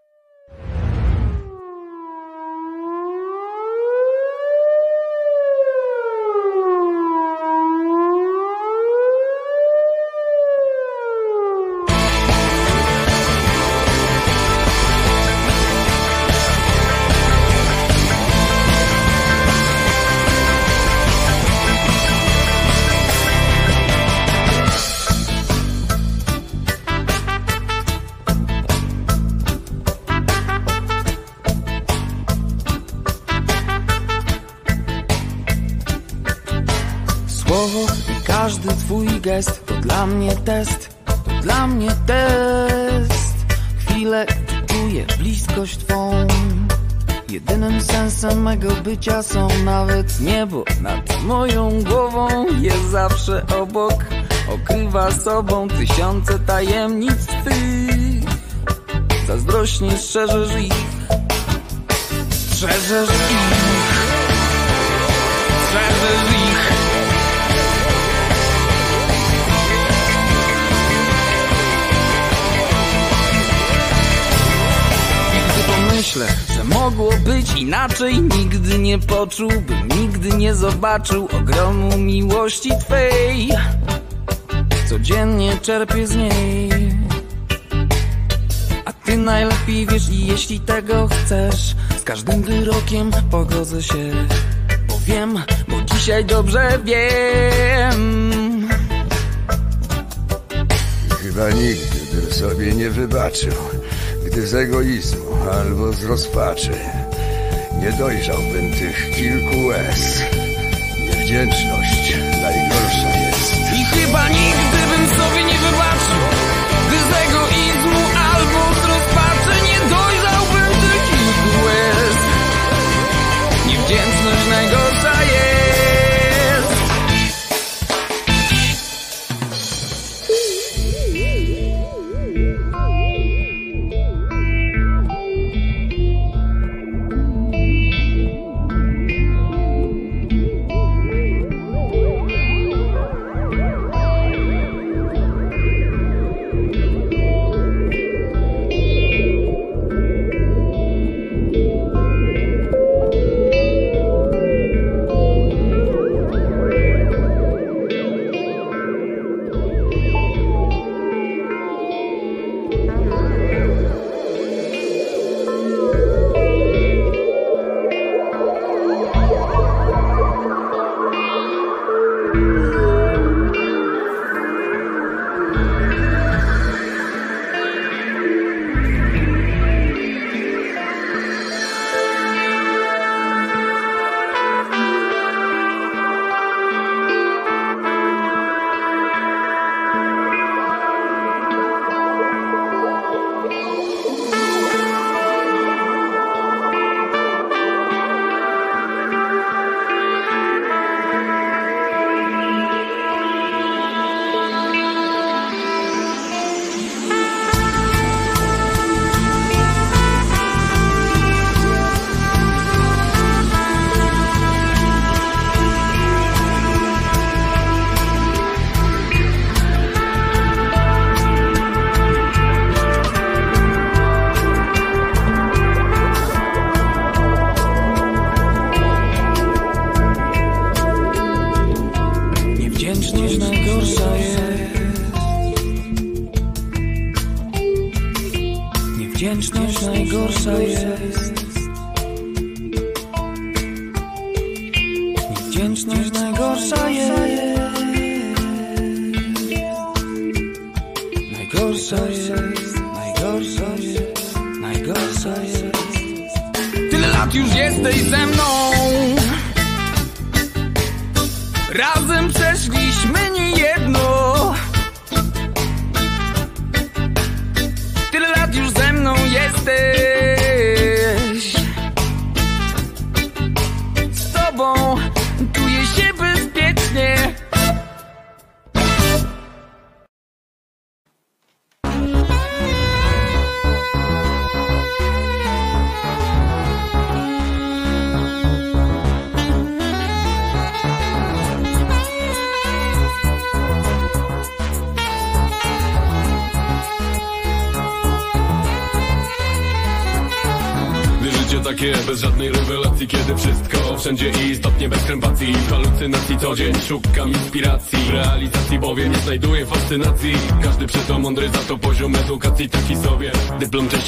Bycia są nawet niebo nad moją głową. Jest zawsze obok, okrywa sobą tysiące tajemnic Twych. Zazdrośnie strzeżesz ich, strzeżesz ich, strzeżesz ich. Myślę, że mogło być inaczej. Nigdy nie poczułbym, nigdy nie zobaczył Ogromu miłości Twej. Codziennie czerpię z niej. A Ty najlepiej wiesz i jeśli tego chcesz. Z każdym wyrokiem pogodzę się Bo wiem, bo dzisiaj dobrze wiem. Chyba nigdy bym sobie nie wybaczył gdy z egoizmu albo z rozpaczy nie dojrzałbym tych kilku łez. Niewdzięczność najgorsza jest. I chyba nigdy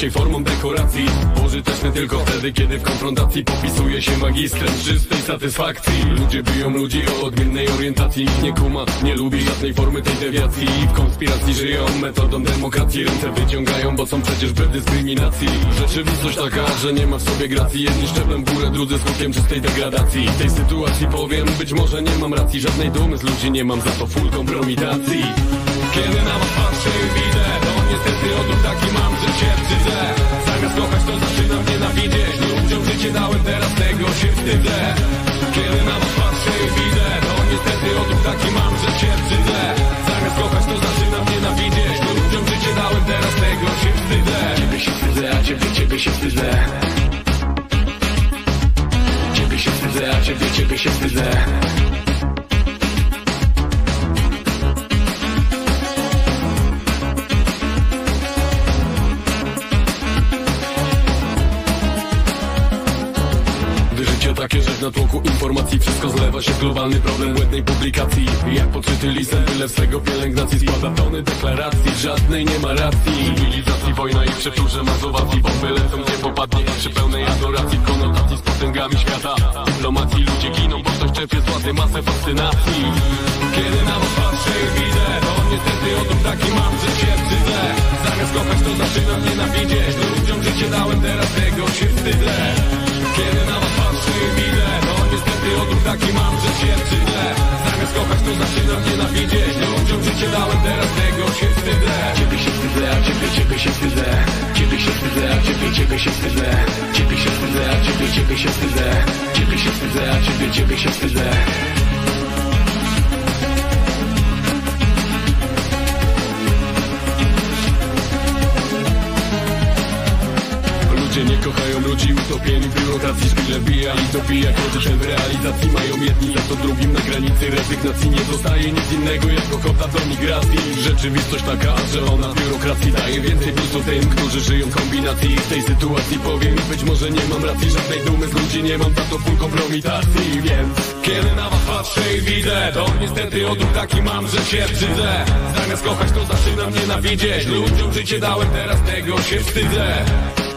Częściej formą dekoracji. Pożyteczny tylko wtedy kiedy w konfrontacji Popisuje się magistrem czystej satysfakcji. Ludzie biją ludzi o odmiennej orientacji. Nie kuma, nie lubi żadnej formy tej dewiacji. W konspiracji żyją metodą demokracji. Ręce wyciągają, bo są przecież bez dyskryminacji. Rzeczywistość taka, że nie ma w sobie gracji. Jedni szczeblem w górę, drudzy skutkiem czystej degradacji. W tej sytuacji powiem, być może nie mam racji. Żadnej dumy z ludzi nie mam, za to full kompromitacji. Kiedy na was patrzę widzę niestety odruch taki mam, że się wstydzę. Zamiast kochać to zaczynam nienawidzieć Ludziom życie dałem, teraz tego się wstydzę. Kiedy na was patrzę i widzę To niestety odruch taki mam, że się wstydzę. Zamiast kochać to zaczynam nienawidzieć Ludziom życie dałem, teraz tego się wstydzę. Ciebie się wstydzę, a ciebie, ciebie się wstydzę. Ciebie się wstydzę, a ciebie, ciebie się wstydzę w natłoku informacji. Wszystko zlewa się w globalny problem błędnej publikacji. Jak podczyty lisem, byle swego pielęgnacji Składa tony deklaracji, żadnej nie ma racji. Cywilizacji, wojna i przeczurze mazowacji. Bomby lecą gdzie popadnie przy pełnej adoracji. Konotacji z potęgami świata. Dyplomacji ludzie giną, bo ktoś czerpie z władzy masę fascynacji. Kiedy na was patrzę i widzę To niestety odruch taki mam, że się wstydzę. Zamiast kochać to zaczynam nienawidzieć. Ludziom życie dałem, teraz tego się wstydzę. Kiedy na was i widzę To niestety odruch taki mam, że się wstydzę Zamiast kochać to zaczynam nienawidzieć Ludziom życie dałem, teraz tego się wstydzę. Ciebie się wstydzę, a ciebie, ciebie się wstydzę. Ciebie się wstydzę, a ciebie, ciebie się wstydzę. Ciebie się wstydzę, a ciebie, ciebie się wstydzę. Ciebie się wstydzę, a ciebie, ciebie się wstydzę Ludzie nie kochają ludzi utopieni w biurokracji Szpile bija i dobija Kroczy w realizacji mają jedni Za to drugim na granicy rezygnacji Nie zostaje nic innego jak ochota do migracji. Rzeczywistość taka, że ona w biurokracji Daje więcej plusu tym, którzy żyją w kombinacji. W tej sytuacji powiem i być może nie mam racji Żadnej dumy z ludzi nie mam, za to full kompromitacji. Więc kiedy na was patrzę i widzę To niestety odruch taki mam, że się wstydzę. Zamiast kochać to zaczynam nienawidzieć. Ludziom życie dałem, teraz tego się wstydzę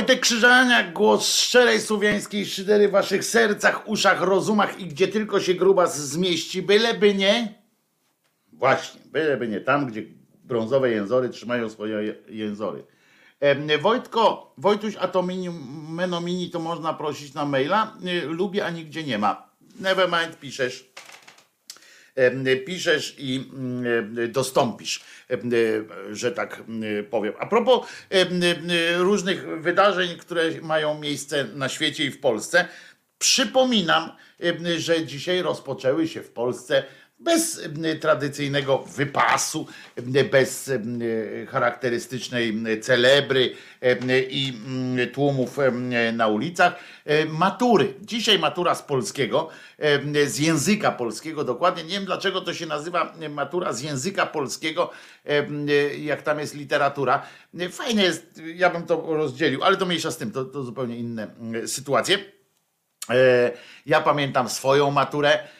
Wojtek Krzyżaniak, głos szczerej słowiańskiej szydery w waszych sercach, uszach, rozumach i gdzie tylko się grubas zmieści, byleby nie. Właśnie, byleby nie tam, gdzie brązowe jęzory trzymają swoje je- jęzory. Em, Wojtko, Wojtuś, a to mini, menomini to można prosić na maila. Y, Lubię, a nigdzie nie ma. Nevermind, piszesz. piszesz i dostąpisz, że tak powiem. A propos różnych wydarzeń, które mają miejsce na świecie i w Polsce, przypominam, że dzisiaj rozpoczęły się w Polsce bez tradycyjnego wypasu, bez charakterystycznej celebry i tłumów na ulicach. Matury. Dzisiaj matura z polskiego, z języka polskiego dokładnie. Nie wiem dlaczego to się nazywa matura z języka polskiego, jak tam jest literatura. Fajnie jest, ja bym to rozdzielił, ale to mniejsza z tym, to, to zupełnie inne sytuacje. Ja pamiętam swoją maturę E,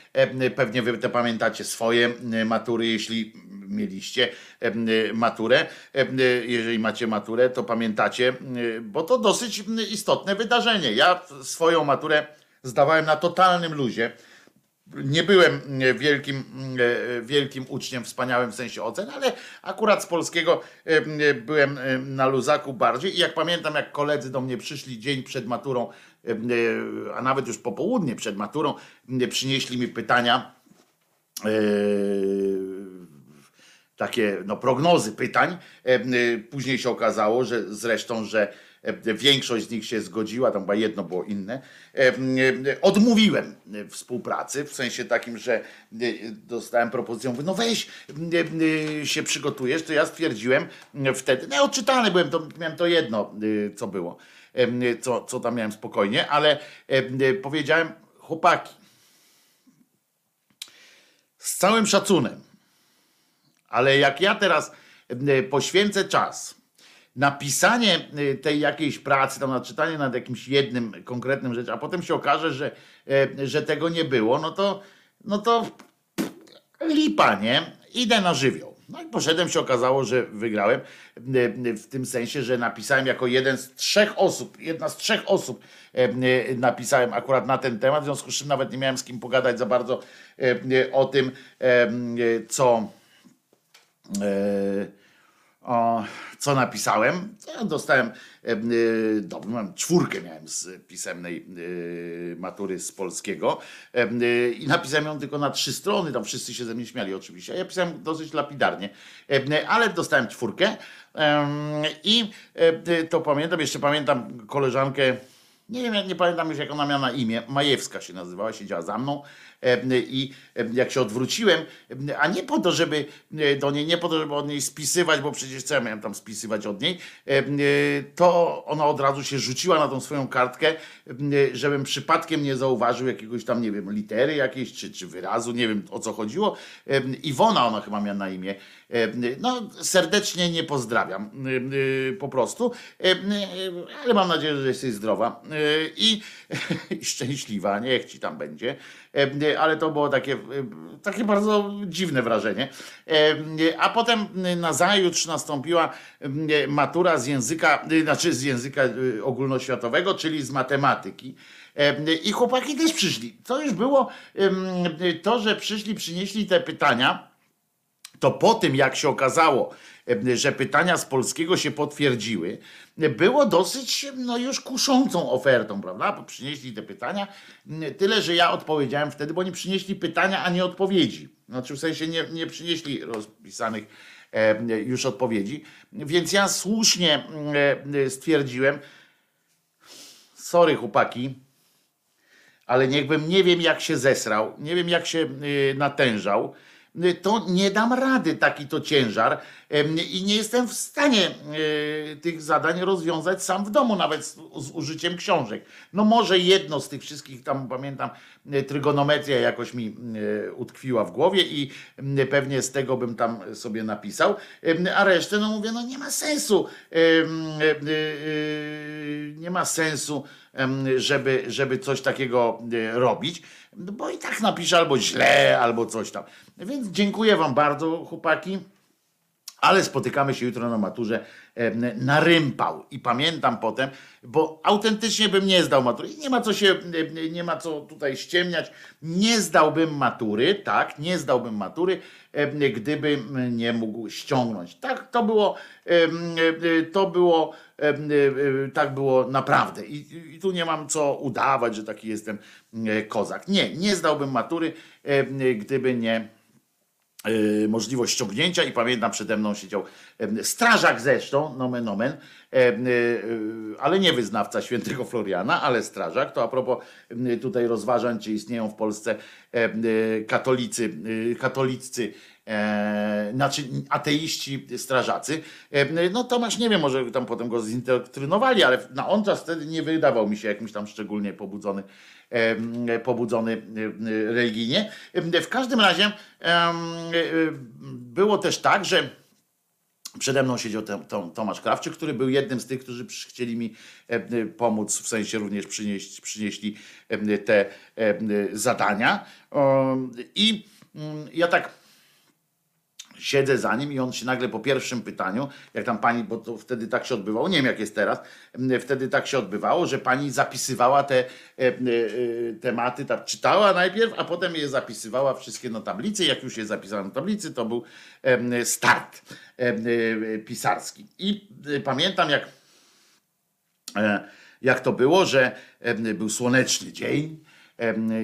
pewnie wy te pamiętacie swoje e, matury, jeśli mieliście e, maturę. Jeżeli macie maturę, to pamiętacie, bo to dosyć istotne wydarzenie. Ja swoją maturę zdawałem na totalnym luzie. Nie byłem wielkim, wielkim uczniem, wspaniałym w sensie ocen, ale akurat z polskiego byłem na luzaku bardziej. I jak pamiętam, jak koledzy do mnie przyszli dzień przed maturą E, a nawet już po południe przed maturą przynieśli mi pytania, e, takie no, prognozy pytań. E, później się okazało, że zresztą, że większość z nich się zgodziła, tam chyba jedno było inne. Odmówiłem współpracy, w sensie takim, że dostałem propozycję, mówię, no weź się przygotujesz, to ja stwierdziłem wtedy, no odczytany byłem, to miałem to jedno, co było co, co tam miałem spokojnie, ale powiedziałem, chłopaki, z całym szacunem, ale jak ja teraz poświęcę czas na pisanie tej jakiejś pracy, tam na czytanie nad jakimś jednym konkretnym rzeczem, a potem się okaże, że, że tego nie było, no to, no to lipa, nie? Idę na żywioł. No i poszedłem, się okazało, że wygrałem w tym sensie, że napisałem jako jeden z trzech osób, jedna z trzech osób napisałem akurat na ten temat, w związku z czym nawet nie miałem z kim pogadać za bardzo o tym, co e, co napisałem. Dostałem, yy, mam czwórkę miałem z pisemnej yy, matury z polskiego. I napisałem ją tylko na trzy strony, tam wszyscy się ze mnie śmiali oczywiście, ja pisałem dosyć lapidarnie, ale dostałem czwórkę i to pamiętam, jeszcze pamiętam koleżankę, nie wiem, nie pamiętam już jak ona miała na imię, Majewska się nazywała, siedziała za mną i jak się odwróciłem, a nie po to, żeby do niej, nie po to, żeby od niej spisywać, bo przecież co ja miałem tam spisywać od niej, to ona od razu się rzuciła na tą swoją kartkę, żebym przypadkiem nie zauważył jakiegoś tam, nie wiem, litery jakiejś, czy, czy wyrazu, nie wiem o co chodziło. Iwona ona chyba miała na imię. No, serdecznie nie pozdrawiam po prostu, ale mam nadzieję, że jesteś zdrowa <laughs> i szczęśliwa, niech ci tam będzie. Ale to było takie, takie bardzo dziwne wrażenie. A potem na zajutrz nastąpiła matura z języka, znaczy z języka ogólnoświatowego, czyli z matematyki. I chłopaki też przyszli. To już było to, że przyszli, przynieśli te pytania to po tym, jak się okazało, że pytania z polskiego się potwierdziły, było dosyć no, już kuszącą ofertą, prawda? Bo przynieśli te pytania. Tyle, że ja odpowiedziałem wtedy, bo oni przynieśli pytania, a nie odpowiedzi. Znaczy w sensie nie, nie przynieśli rozpisanych już odpowiedzi. Więc ja słusznie stwierdziłem, sorry chłopaki, ale niechbym nie wiem jak się zesrał, nie wiem jak się y, natężał, to nie dam rady taki to ciężar i nie jestem w stanie e, tych zadań rozwiązać sam w domu, nawet z, z użyciem książek. No może jedno z tych wszystkich, tam pamiętam, e, trygonometria jakoś mi e, utkwiła w głowie i pewnie z tego bym tam sobie napisał, a resztę, no mówię, no nie ma sensu, nie ma sensu, żeby, żeby coś takiego robić, bo i tak napiszę albo źle, albo coś tam. Więc dziękuję Wam bardzo, chłopaki. Ale spotykamy się jutro na maturze na rympał. I pamiętam potem, bo autentycznie bym nie zdał matury. Nie ma co się, nie ma co tutaj ściemniać. Nie zdałbym matury, tak, nie zdałbym matury, gdybym nie mógł ściągnąć. Tak, to było, to było, tak było naprawdę. I, I tu nie mam co udawać, że taki jestem kozak. Nie, nie zdałbym matury, gdyby nie możliwość ściągnięcia i pamiętam przede mną siedział strażak zresztą, nomen omen, e, e, ale nie wyznawca świętego Floriana, ale strażak, to a propos tutaj rozważań, czy istnieją w Polsce e, katolicy, e, znaczy ateiści strażacy. E, no Tomasz, nie wiem, może tam potem go zindoktrynowali, ale na on czas wtedy nie wydawał mi się jakimś tam szczególnie pobudzony, e, pobudzony religijnie. W każdym razie było też tak, że Przede mną siedział Tom- Tomasz Krawczyk, który był jednym z tych, którzy chcieli mi pomóc, w sensie również przynieść, przynieśli te zadania. I mm, ja tak siedzę za nim i on się nagle po pierwszym pytaniu, jak tam pani, bo to wtedy tak się odbywało, nie wiem jak jest teraz, m, wtedy tak się odbywało, że pani zapisywała te e, e, e, tematy, tak czytała najpierw, a potem je zapisywała wszystkie na tablicy. Jak już je zapisała na tablicy, to był start pisarski. I pamiętam jak jak to było, że był słoneczny dzień.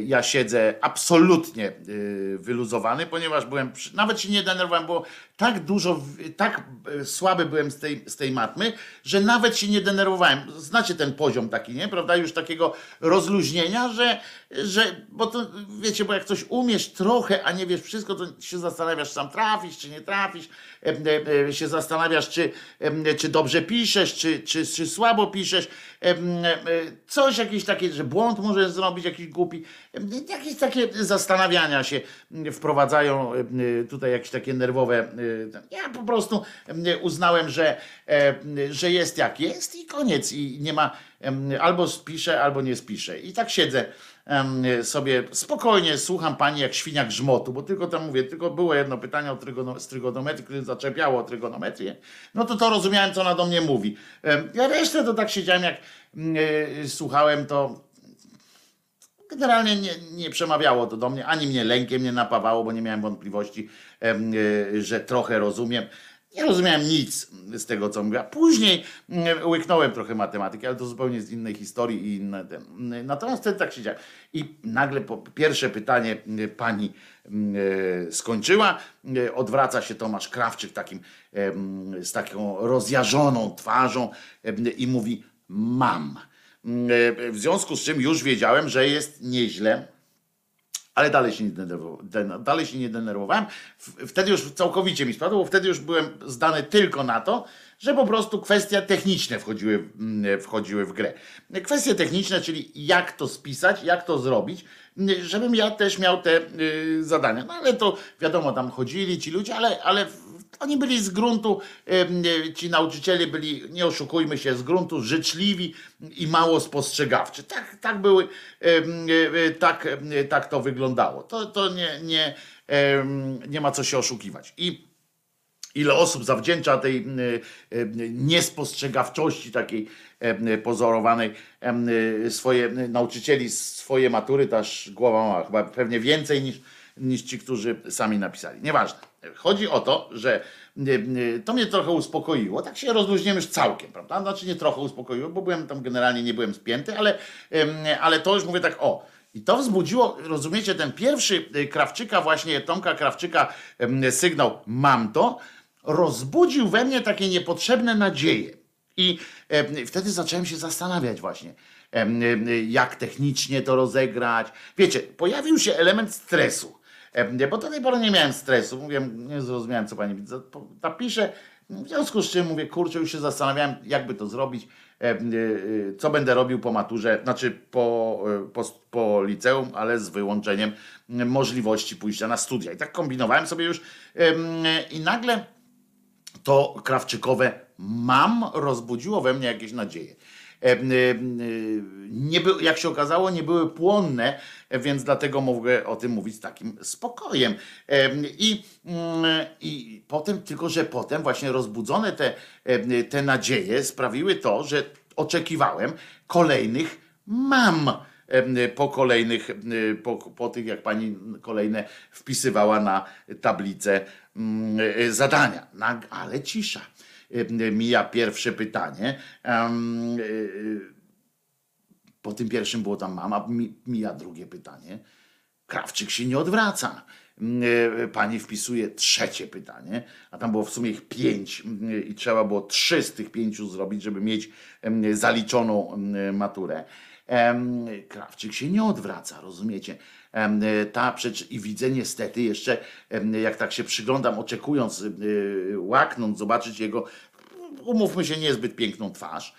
Ja siedzę absolutnie y, wyluzowany, ponieważ byłem, nawet się nie denerwowałem, bo tak dużo, tak e, słaby byłem z tej, z tej matmy, że nawet się nie denerwowałem. Znacie ten poziom taki, nie? Prawda? Już takiego rozluźnienia, że, że bo to wiecie, bo jak coś umiesz trochę, a nie wiesz wszystko, to się zastanawiasz, sam trafisz, czy nie trafisz, e, e, się zastanawiasz, czy, czy dobrze piszesz, czy, czy, czy słabo piszesz, coś jakieś takie, że błąd możesz zrobić, jakiś głupi, jakieś takie zastanawiania się wprowadzają tutaj jakieś takie nerwowe. E, ten- Ja po prostu em, uznałem, że, e, że jest jak jest i koniec i nie ma em, albo spiszę, albo nie spiszę. I tak siedzę sobie spokojnie, słucham pani jak świnia grzmotu, bo tylko tam mówię, tylko było jedno pytanie o trygono, z trygonometrii, które zaczepiało o trygonometrię, no to to rozumiałem, co ona do mnie mówi. Em, Ja resztę to tak siedziałem, jak mm, e, słuchałem, to generalnie nie, nie przemawiało to do mnie, ani mnie lękiem nie napawało, bo nie miałem wątpliwości, e, że trochę rozumiem. Nie rozumiałem nic z tego, co mówiła. Później mm, łyknąłem trochę matematyki, ale to zupełnie z innej historii i inne. Natomiast wtedy tak siedziałem. I nagle pierwsze pytanie mm, pani mm, e, skończyła, e, odwraca się Tomasz Krawczyk takim, z taką rozjarzoną twarzą i mówi mam. Mm, e, W związku z czym już wiedziałem, że jest nieźle, ale dalej się nie, dalej się nie denerwowałem. Wtedy już całkowicie mi spadło, bo wtedy już byłem zdany tylko na to, że po prostu kwestie techniczne wchodziły, mm, wchodziły w grę. Kwestie techniczne, czyli jak to spisać, jak to zrobić, żebym ja też miał te y, zadania. No ale to wiadomo, tam chodzili ci ludzie, ale, ale oni byli z gruntu, ci nauczyciele byli, nie oszukujmy się, z gruntu życzliwi i mało spostrzegawczy. Tak, tak były, e, e, tak, e, tak to wyglądało. To, to nie, nie, nie ma co się oszukiwać. I ile osób zawdzięcza tej m, e, niespostrzegawczości takiej pozorowanej e, swoje e, nauczycieli swoje matury, to aż głowa mała, chyba pewnie więcej niż, niż ci, którzy sami napisali. Nieważne. Chodzi o to, że to mnie trochę uspokoiło. Tak się rozluźniłem już całkiem, prawda? Znaczy nie trochę uspokoiło, bo byłem tam generalnie nie byłem spięty, ale, ale to już mówię tak o. I to wzbudziło, rozumiecie, ten pierwszy y, Krawczyka, właśnie Tomka Krawczyka sygnał mam to, rozbudził we mnie takie niepotrzebne nadzieje. I em, wtedy zacząłem się zastanawiać właśnie, em, em, jak technicznie to rozegrać. Wiecie, pojawił się element stresu. Bo do tej pory nie miałem stresu. Mówię, nie zrozumiałem, co pani widzi. Napiszę, w związku z czym mówię, kurczę, już się zastanawiałem, jakby to zrobić, co będę robił po maturze, znaczy po, po, po liceum, ale z wyłączeniem możliwości pójścia na studia. I tak kombinowałem sobie już i nagle to krawczykowe mam rozbudziło we mnie jakieś nadzieje. E, m, e, Nie by, jak się okazało, nie były płonne, e, więc dlatego mogę o tym mówić z takim spokojem. E, I, mm, I potem, tylko że potem właśnie rozbudzone te, e, te nadzieje sprawiły to, że oczekiwałem kolejnych mam po kolejnych, po, po tych, jak pani kolejne wpisywała na tablicę mm, e, zadania. Ale cisza. Mija pierwsze pytanie. E, Po tym pierwszym było tam mama, mi- mija drugie pytanie. Krawczyk się nie odwraca. Pani wpisuje trzecie pytanie, a tam było w sumie ich pięć i trzeba było trzy z tych pięciu zrobić, żeby mieć zaliczoną maturę. Krawczyk się nie odwraca, rozumiecie? Ta przecież i widzę niestety jeszcze, jak tak się przyglądam, oczekując, łaknąc, zobaczyć jego, umówmy się, niezbyt piękną twarz,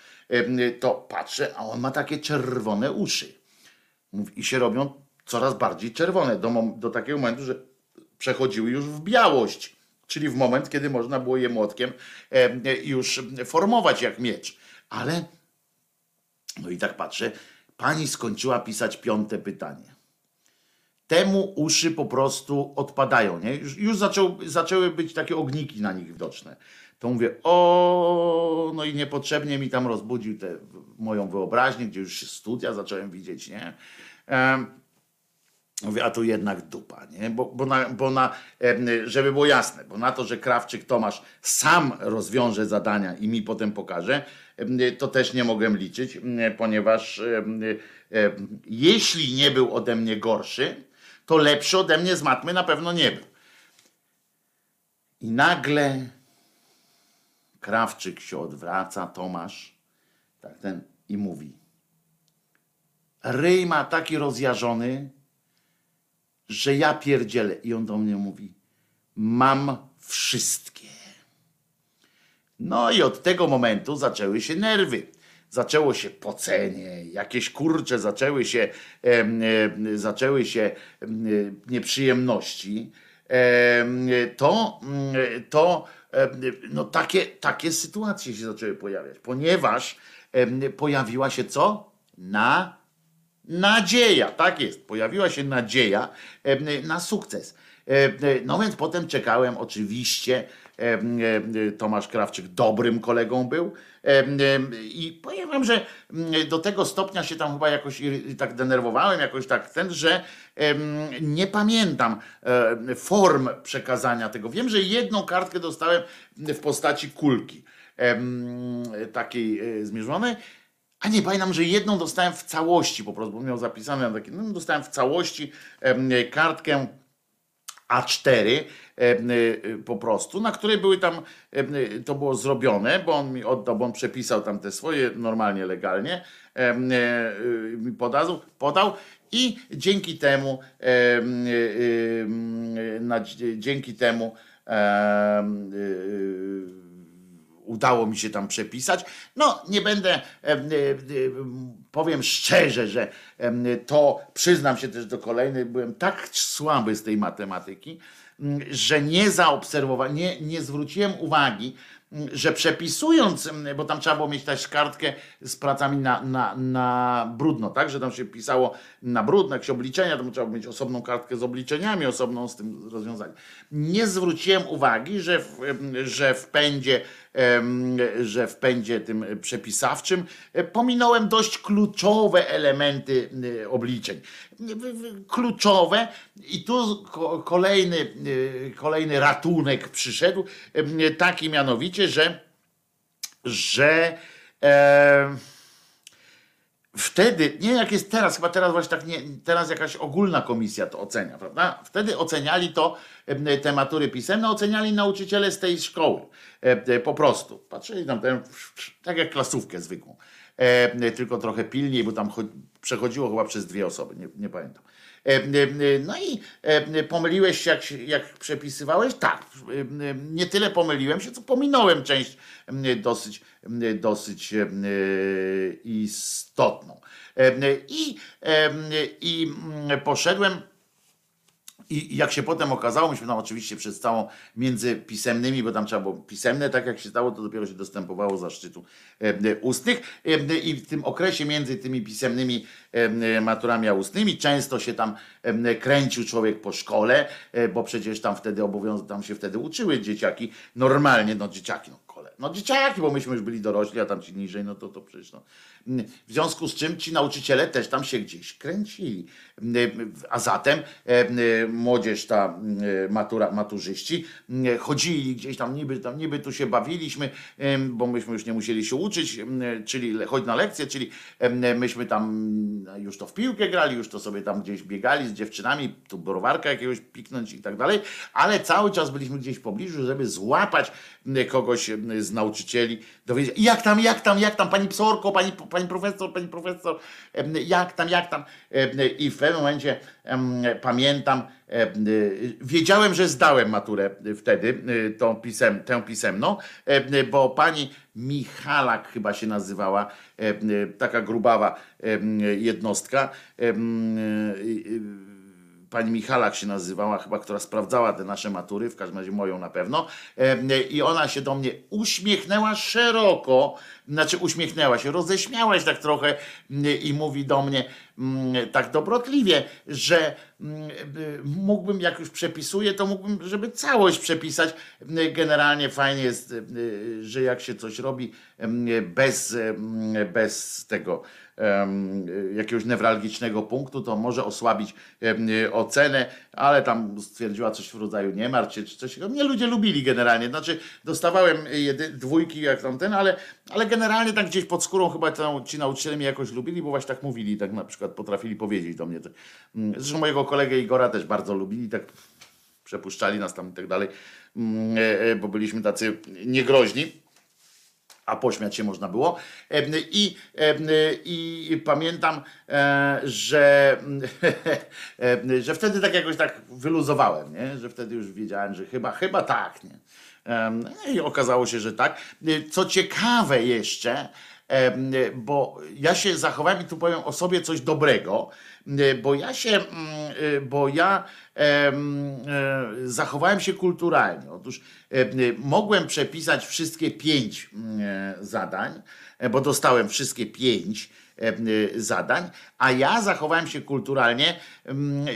to patrzę, a on ma takie czerwone uszy. I się robią coraz bardziej czerwone, do, do takiego momentu, że przechodziły już w białość, czyli w moment, kiedy można było je młotkiem już formować jak miecz. Ale, no i tak patrzę, pani skończyła pisać piąte pytanie. Temu uszy po prostu odpadają, nie? Już, już zaczął, zaczęły być takie ogniki na nich widoczne. To mówię, o, no i niepotrzebnie mi tam rozbudził tę moją wyobraźnię, gdzie już studia zacząłem widzieć, nie? Mówię, a tu jednak dupa, nie? Bo, bo, na, bo na, żeby było jasne, bo na to, że Krawczyk Tomasz sam rozwiąże zadania i mi potem pokaże, to też nie mogłem liczyć, ponieważ jeśli nie był ode mnie gorszy, to lepszy ode mnie z matmy na pewno nie był. I nagle Krawczyk się odwraca, Tomasz, tak ten, i mówi. Ryj ma taki rozjażony, że ja pierdzielę. I on do mnie mówi, mam wszystkie. No i od tego momentu zaczęły się nerwy. Zaczęło się pocenie, jakieś kurcze, zaczęły się, e, e, zaczęły się e, nieprzyjemności. to, to no takie, takie sytuacje się zaczęły pojawiać, ponieważ pojawiła się co? Na nadzieja, tak jest, pojawiła się nadzieja na sukces. No więc potem czekałem oczywiście, Tomasz Krawczyk dobrym kolegą był i powiem wam, że do tego stopnia się tam chyba jakoś tak denerwowałem, jakoś tak ten, że nie pamiętam form przekazania tego. Wiem, że jedną kartkę dostałem w postaci kulki takiej e, zmierzonej, a nie, pamiętam, że jedną dostałem w całości po prostu, bo miał zapisane na takie, no, dostałem w całości kartkę A4 po prostu, na której były tam, to było zrobione, bo on mi oddał, bo on przepisał tam te swoje normalnie, legalnie, e, mi podał, podał i dzięki temu, dzięki temu udało mi się tam przepisać. No, nie będę, powiem szczerze, że to przyznam się też do kolejnej, byłem tak słaby z tej matematyki, że nie zaobserwowałem, nie, nie zwróciłem uwagi, że przepisując, bo tam trzeba było mieć też kartkę z pracami na, na, na brudno, tak? Że tam się pisało na brudno, jakieś obliczenia, to trzeba mieć osobną kartkę z obliczeniami, osobną z tym rozwiązaniem. Nie zwróciłem uwagi, że w, że w pędzie że w pędzie tym przepisawczym e, pominąłem dość kluczowe elementy e, obliczeń. Kluczowe i tu kolejny, e, kolejny ratunek przyszedł, taki mianowicie, że że e, wtedy, nie jak jest teraz, chyba teraz właśnie tak nie, teraz jakaś ogólna komisja to ocenia, prawda? Wtedy oceniali to, te matury pisemne, oceniali nauczyciele z tej szkoły. Po prostu. Patrzyli tam, ten, tak jak klasówkę zwykłą. Tylko trochę pilniej, bo tam przechodziło chyba przez dwie osoby, nie, nie pamiętam. No i pomyliłeś się, jak, jak przepisywałeś? Tak. Nie tyle pomyliłem się, co pominąłem część dosyć, dosyć istotną. I, i poszedłem i jak się potem okazało, myśmy tam oczywiście przez całą między pisemnymi, bo tam trzeba było pisemne, tak jak się stało, to dopiero się dostępowało zaszczytu ustnych. I w tym okresie między tymi pisemnymi maturami a ustnymi często się tam kręcił człowiek po szkole, e, bo przecież tam wtedy obowiązek, tam się wtedy uczyły dzieciaki normalnie, no dzieciaki, no No dzieciaki, bo myśmy już byli dorośli, a tam ci niżej, no to to przecież no. W związku z czym ci nauczyciele też tam się gdzieś kręcili. A zatem e, młodzież ta matura, maturzyści chodzili gdzieś tam niby, tam niby tu się bawiliśmy, bo myśmy już nie musieli się uczyć, czyli choć na lekcje, czyli myśmy tam już to w piłkę grali, już to sobie tam gdzieś biegali z dziewczynami, tu browarka jakiegoś piknąć i tak dalej, ale cały czas byliśmy gdzieś w pobliżu, żeby złapać kogoś z nauczycieli, dowiedzieć, jak tam, jak tam, jak tam, pani psorko, pani, pani profesor, pani profesor, jak tam, jak tam. I w pewnym momencie pamiętam, wiedziałem, że zdałem maturę wtedy, tą pisem, tę pisemną, bo pani Michalak chyba się nazywała, taka grubawa jednostka pani Michalak się nazywała, chyba, która sprawdzała te nasze matury, w każdym razie moją na pewno, i ona się do mnie uśmiechnęła szeroko, znaczy uśmiechnęła się, roześmiała się tak trochę i mówi do mnie tak dobrotliwie, że mógłbym, jak już przepisuję, to mógłbym, żeby całość przepisać. Generalnie fajnie jest, że jak się coś robi bez, bez tego jakiegoś newralgicznego punktu, to może osłabić ocenę, ale tam stwierdziła coś w rodzaju nie martw czy coś. Mnie ludzie lubili generalnie, znaczy dostawałem jedy, dwójki jak tamten, ale, ale generalnie tak gdzieś pod skórą chyba to, ci nauczyciele mnie jakoś lubili, bo właśnie tak mówili, tak na przykład potrafili powiedzieć do mnie. Mm, zresztą mojego kolegę Igora też bardzo lubili, tak przepuszczali nas tam i tak dalej, mm, e, e, bo byliśmy tacy niegroźni a pośmiać się można było. I, i pamiętam, e, że, <laughs> że wtedy tak jakoś tak wyluzowałem, nie? że wtedy już wiedziałem, że chyba, chyba tak. Nie? I okazało się, że tak. Co ciekawe jeszcze, bo ja się zachowałem i tu powiem o sobie coś dobrego, bo ja się, mm, bo ja e, zachowałem się kulturalnie. Otóż mogłem przepisać wszystkie pięć e, zadań, e, bo dostałem wszystkie pięć zadań, a ja zachowałem się kulturalnie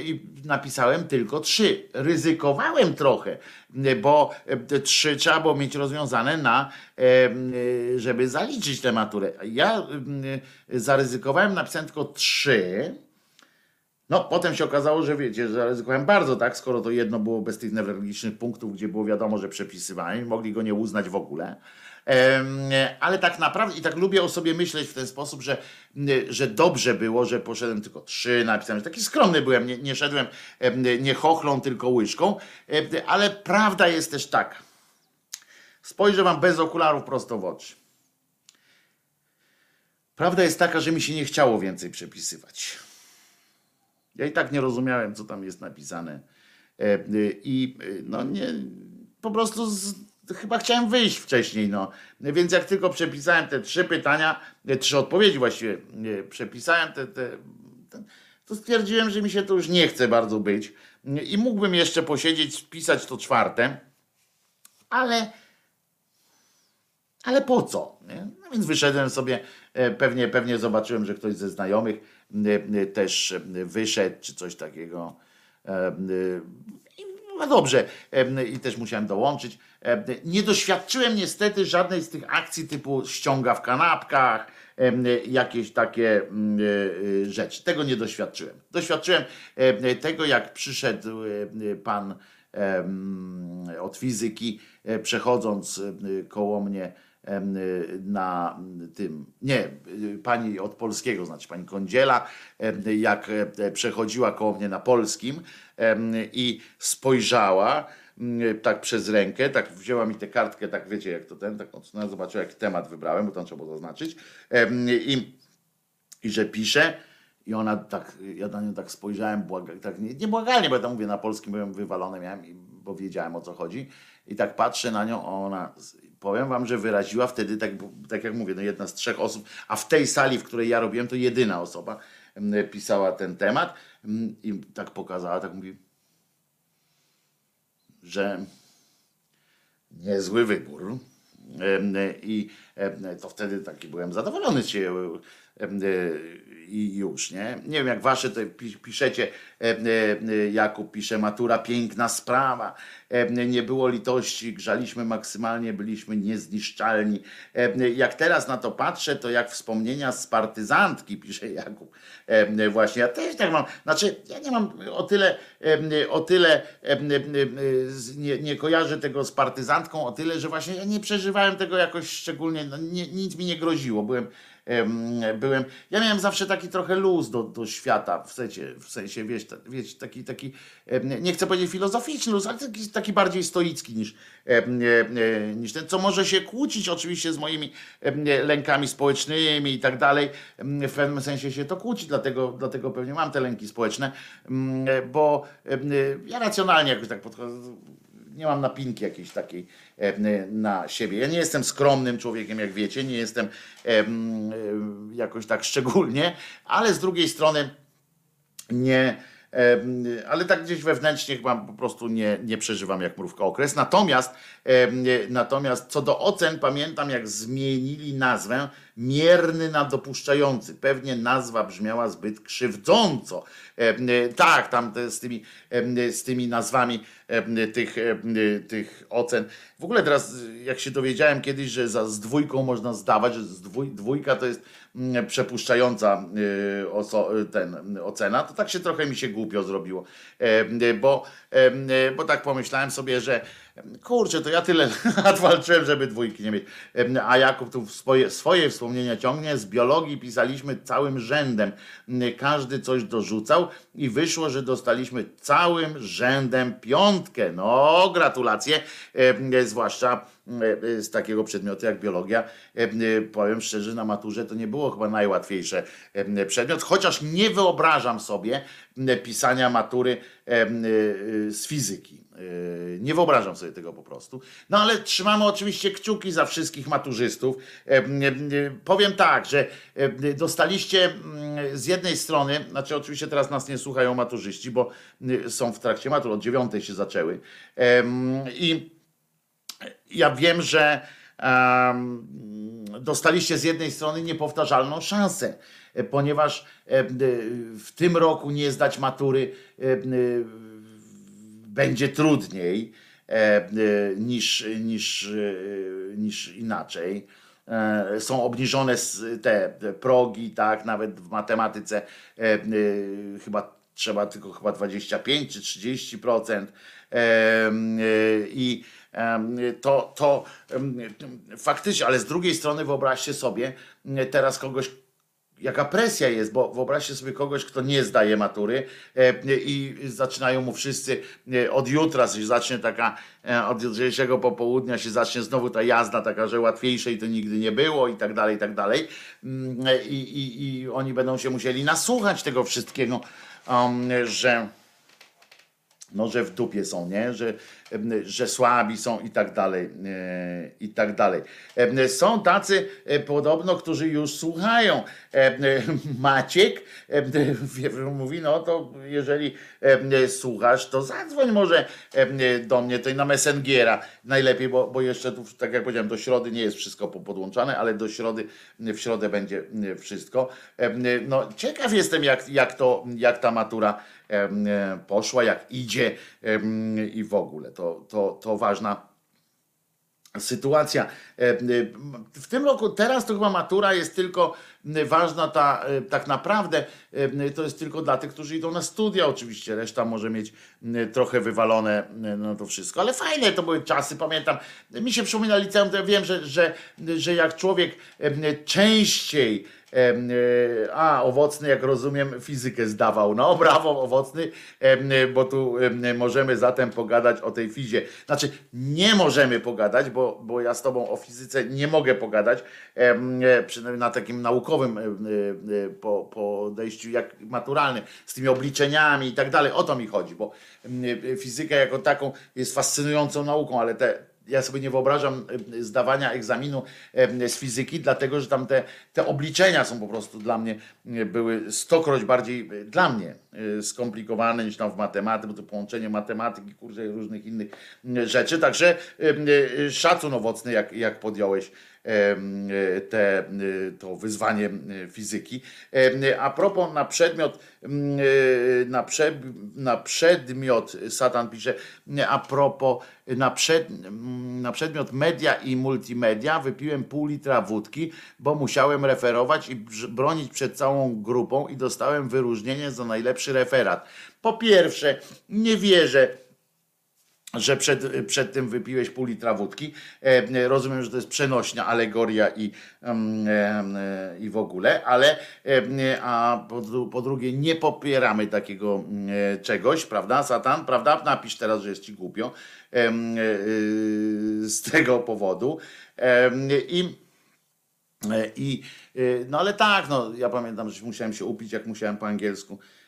i napisałem tylko trzy. Ryzykowałem trochę, bo trzy trzeba było mieć rozwiązane na, żeby zaliczyć tę maturę. Ja zaryzykowałem, napisałem tylko trzy no, potem się okazało, że wiecie, że zaryzykowałem bardzo, tak, skoro to jedno było bez tych newralgicznych punktów, gdzie było wiadomo, że przepisywałem, mogli go nie uznać w ogóle. Ale tak naprawdę, i tak lubię o sobie myśleć w ten sposób, że, że dobrze było, że poszedłem tylko trzy, napisałem, taki skromny byłem, nie, nie szedłem nie chochlą, tylko łyżką, ale prawda jest też taka. Spojrzę wam bez okularów prosto w oczy. Prawda jest taka, że mi się nie chciało więcej przepisywać. Ja i tak nie rozumiałem, co tam jest napisane. E, I e, no nie, po prostu z, chyba chciałem wyjść wcześniej, no. Więc jak tylko przepisałem te trzy pytania, e, trzy odpowiedzi właściwie przepisałem, te, te, te, to stwierdziłem, że mi się to już nie chce bardzo być. I mógłbym jeszcze posiedzieć, spisać to czwarte, ale ale po co? No więc wyszedłem sobie, pewnie, pewnie zobaczyłem, że ktoś ze znajomych też wyszedł, czy coś takiego. No dobrze, i też musiałem dołączyć. Nie doświadczyłem niestety żadnej z tych akcji typu ściąga w kanapkach, jakieś takie rzeczy. Tego nie doświadczyłem. Doświadczyłem tego, jak przyszedł pan od fizyki, przechodząc koło mnie na tym, nie, pani od polskiego, znaczy pani Kądziela, jak e, przechodziła koło mnie na polskim i spojrzała tak przez rękę, tak wzięła mi tę kartkę, tak wiecie jak to ten, tak odsunęła, zobaczyła jaki temat wybrałem, bo tam trzeba było zaznaczyć i, i że pisze i ona tak, ja na nią tak spojrzałem, błaga, tak nie, nie błagalnie, bo ja tam mówię na polskim, byłem wywalony, miałem, bo wiedziałem o co chodzi i tak patrzę na nią, ona powiem wam, że wyraziła wtedy, tak, tak jak mówię, no jedna z trzech osób, a w tej sali, w której ja robiłem, to jedyna osoba pisała ten temat i tak pokazała, tak mówi, że niezły wybór. I to wtedy taki byłem zadowolony z siebie i już, nie? Nie wiem, jak wasze te piszecie, Jakub pisze, matura piękna sprawa, nie było litości, grzaliśmy maksymalnie, byliśmy niezniszczalni. Jak teraz na to patrzę, to jak wspomnienia z partyzantki, <laughs> pisze Jakub. Właśnie, ja też tak mam, znaczy ja nie mam o tyle, o tyle nie, nie kojarzę tego z partyzantką, o tyle, że właśnie ja nie przeżywałem tego jakoś szczególnie, no nie, nic mi nie groziło, byłem byłem, ja miałem zawsze taki trochę luz do, do świata, w sensie, w sensie wiesz, wiesz, taki, taki, nie chcę powiedzieć filozoficzny luz, ale taki, taki bardziej stoicki niż, niż ten, co może się kłócić oczywiście z moimi lękami społecznymi i tak dalej, w pewnym sensie się to kłóci, dlatego, dlatego pewnie mam te lęki społeczne, bo ja racjonalnie jakoś tak podchodzę, nie mam napinki jakiejś takiej na siebie. Ja nie jestem skromnym człowiekiem, jak wiecie, nie jestem jakoś tak szczególnie, ale z drugiej strony nie ale tak gdzieś wewnętrznie chyba po prostu nie, nie przeżywam jak mrówka okres. Natomiast, natomiast co do ocen, pamiętam jak zmienili nazwę mierny na dopuszczający. Pewnie nazwa brzmiała zbyt krzywdząco. Tak, tam z tymi, z tymi nazwami tych, tych ocen. W ogóle teraz, jak się dowiedziałem kiedyś, że za, z dwójką można zdawać, że z dwój, dwójka to jest przepuszczająca ten, ocena, to tak się trochę mi się głupio zrobiło, bo, bo tak pomyślałem sobie, że kurczę, to ja tyle <laughs> lat walczyłem, żeby dwójki nie mieć. A Jakub tu swoje, swoje wspomnienia ciągnie. Z biologii pisaliśmy całym rzędem. Każdy coś dorzucał i wyszło, że dostaliśmy całym rzędem piątkę. No, gratulacje, zwłaszcza z takiego przedmiotu jak biologia. Powiem szczerze, na maturze to nie było chyba najłatwiejsze przedmiot, chociaż nie wyobrażam sobie pisania matury z fizyki. Nie wyobrażam sobie tego po prostu. No ale trzymamy oczywiście kciuki za wszystkich maturzystów. Powiem tak, że dostaliście mm, z jednej strony, znaczy oczywiście teraz nas nie słuchają maturzyści, bo są w trakcie matur, od dziewiątej się zaczęły. I ja wiem, że dostaliście z jednej strony niepowtarzalną szansę, ponieważ w tym roku nie zdać matury będzie trudniej niż, niż, niż inaczej. Są obniżone te progi, tak, nawet w matematyce chyba trzeba tylko chyba 25 czy 30%. I to, to faktycznie, ale z drugiej strony wyobraźcie sobie teraz kogoś, jaka presja jest, bo wyobraźcie sobie kogoś, kto nie zdaje matury i zaczynają mu wszyscy od jutra się zacznie taka, e, od jutrzejszego popołudnia się zacznie znowu ta jazda taka, że łatwiejszej to nigdy nie było i tak dalej, i tak dalej. Mm, I, i, i oni będą się musieli nasłuchać tego wszystkiego, że no, że w dupie są, nie? Że, że słabi są i tak dalej, e, i tak dalej. Są tacy e, podobno, którzy już słuchają. <laughs> Maciek <laughs> mówi, no to jeżeli słuchasz, to zadzwoń może do mnie, to na Messengera najlepiej, bo, bo jeszcze tu, tak jak powiedziałem, do środy nie jest wszystko podłączane, ale do środy, w środę będzie wszystko. No ciekaw jestem, jak, jak, to, jak ta matura poszła, jak idzie i w ogóle. To, to, to ważna sytuacja. W tym roku, teraz to chyba matura jest tylko ważna ta, e, tak naprawdę, to jest tylko dla tych, którzy idą na studia oczywiście, reszta może mieć trochę wywalone no to wszystko, ale fajne to były czasy, pamiętam, mi się przypomina liceum, to ja wiem, że, że, że jak człowiek częściej E, a, owocny, jak rozumiem, fizykę zdawał. No, <laughs> brawo, owocny, bo tu możemy zatem pogadać o tej fizie. Znaczy, nie możemy pogadać, bo, bo ja z tobą o fizyce nie mogę pogadać, przynajmniej na takim naukowym podejściu, jak maturalnym, z tymi obliczeniami i tak dalej. O to mi chodzi, bo fizyka jako taką jest fascynującą nauką, ale te ja sobie nie wyobrażam e, zdawania egzaminu e, z fizyki, dlatego że tam te, te obliczenia są po prostu dla mnie, e, były stokroć bardziej dla mnie skomplikowane niż tam w matematyce, bo to połączenie matematyki, kurde, różnych innych rzeczy. Także szacun owocny, jak, jak podjąłeś te, to wyzwanie fizyki. A propos na przedmiot, na, prze, na przedmiot, Satan pisze, a propos na, przed, na przedmiot media i multimedia wypiłem pół litra wódki, bo musiałem referować i bronić przed całą grupą i dostałem wyróżnienie za najlepszy referat. Po pierwsze, nie wierzę, że przed, przed tym wypiłeś pół litra wódki. E, rozumiem, że to jest przenośna alegoria i, mm, e, i w ogóle, ale e, a po, po, drugie nie popieramy takiego mm, czegoś, prawda, Satan? Prawda? Napisz teraz, że jest ci głupio z tego powodu. I, i no ale tak, no ja pamiętam, że musiałem się upić, jak musiałem po angielsku E,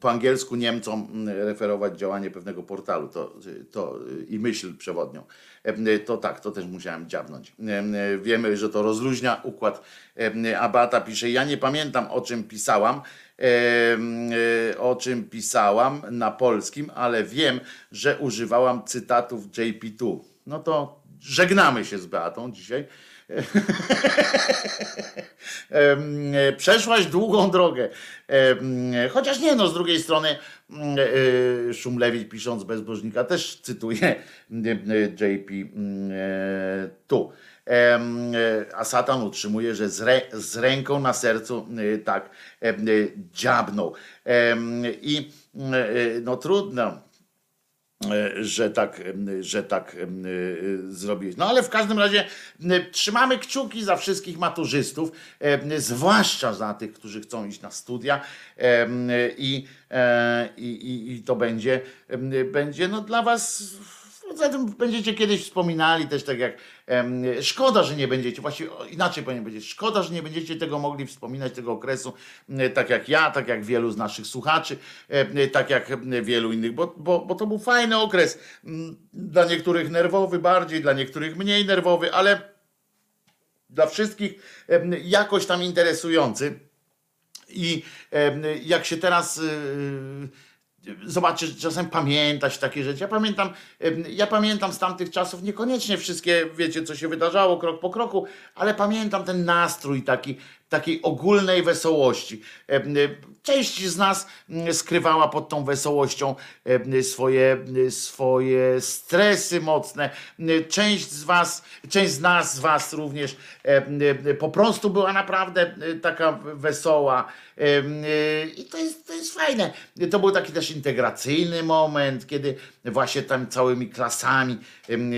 po angielsku Niemcom referować działanie pewnego portalu to, to, i myśl przewodnią. E, to tak, to też musiałem dziabnąć. E, wiemy, że to rozluźnia układ. Abata pisze, ja nie pamiętam o czym pisałam, o czym pisałam na polskim, ale wiem, że używałam cytatów JP2. No to żegnamy się z Beatą dzisiaj. Przeszłaś długą drogę. Chociaż nie, no z drugiej strony mm, e, Szumlewicz pisząc Bezbożnika też cytuje JP mm, e, tu. A Satan utrzymuje, że z, re, z ręką na sercu e, tak dziabnął. I no trudno E, że tak, że tak e, zrobić. No ale w każdym razie trzymamy kciuki za wszystkich maturzystów, zwłaszcza za tych, którzy chcą iść na studia i, i, i, i to będzie, będzie no dla was Zatem będziecie kiedyś wspominali też tak jak szkoda, że nie będziecie, właściwie inaczej powinien powiedzieć, szkoda, że nie będziecie tego mogli wspominać, tego okresu, tak jak ja, tak jak wielu z naszych słuchaczy, tak jak wielu innych, bo, bo, bo to był fajny okres. Dla niektórych nerwowy bardziej, dla niektórych mniej nerwowy, ale dla wszystkich jakoś tam interesujący. I jak się teraz zobaczcie, że czasem pamiętać takie rzeczy. Ja pamiętam, ja pamiętam z tamtych czasów, niekoniecznie wszystkie, wiecie, co się wydarzało krok po kroku, ale pamiętam ten nastrój taki, takiej ogólnej wesołości. Część z nas skrywała pod tą wesołością swoje, swoje stresy mocne. Część z was, część z nas, z was również po prostu była naprawdę taka wesoła. I to jest, to jest fajne. To był taki też integracyjny moment, kiedy właśnie tam całymi klasami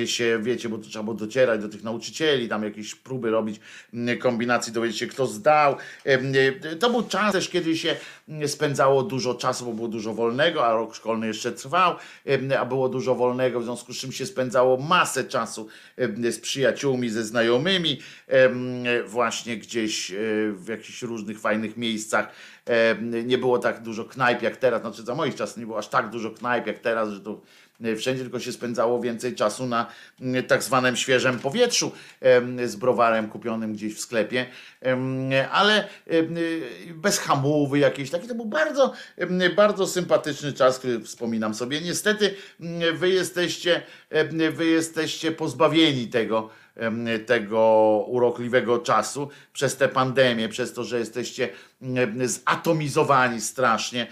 się, wiecie, bo to trzeba było docierać do tych nauczycieli, tam jakieś próby robić, kombinacji, dowiedzieć się, kto zdał. To był czas też, kiedy się spędzało dużo czasu, bo było dużo wolnego, a rok szkolny jeszcze trwał, a było dużo wolnego, w związku z czym się spędzało masę czasu z przyjaciółmi, ze znajomymi, właśnie gdzieś e, w jakichś różnych fajnych miejscach. Nie było tak dużo knajp jak teraz, znaczy za moich czasów nie było aż tak dużo knajp jak teraz, że to wszędzie tylko się spędzało więcej czasu na tak zwanym świeżym powietrzu z browarem kupionym gdzieś w sklepie, ale bez hamówy jakiejś. Taki to był bardzo, bardzo sympatyczny czas, który wspominam sobie. Niestety wy jesteście, wy jesteście pozbawieni tego tego urokliwego czasu przez tę pandemię, przez to, że jesteście zatomizowani strasznie,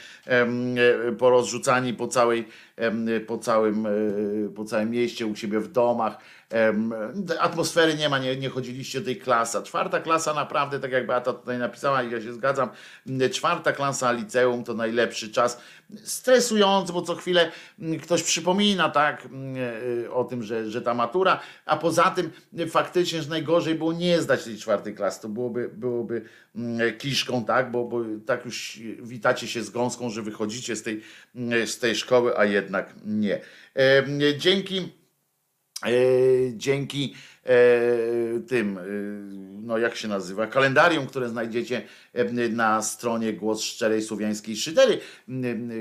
porozrzucani po całej, po całym, e, po całym mieście, u siebie w domach. Atmosfery nie ma, nie, nie chodziliście do tej klasa. Czwarta klasa naprawdę, tak jak Beata tutaj napisała i ja się zgadzam, czwarta klasa liceum to najlepszy czas. Stresujący, bo co chwilę ktoś przypomina tak e, o tym, że, że ta matura, a poza tym faktycznie, że najgorzej było nie zdać tej czwartej klasy. To byłoby, byłoby kiszką, tak? Bo, bo tak już witacie się z gąską, że wychodzicie z tej, z tej szkoły, a jednak nie. Dzięki E, dzięki e, tym, e, no jak się nazywa, kalendarium, które znajdziecie na stronie Głos Szczerej Słowiańskiej Szydery,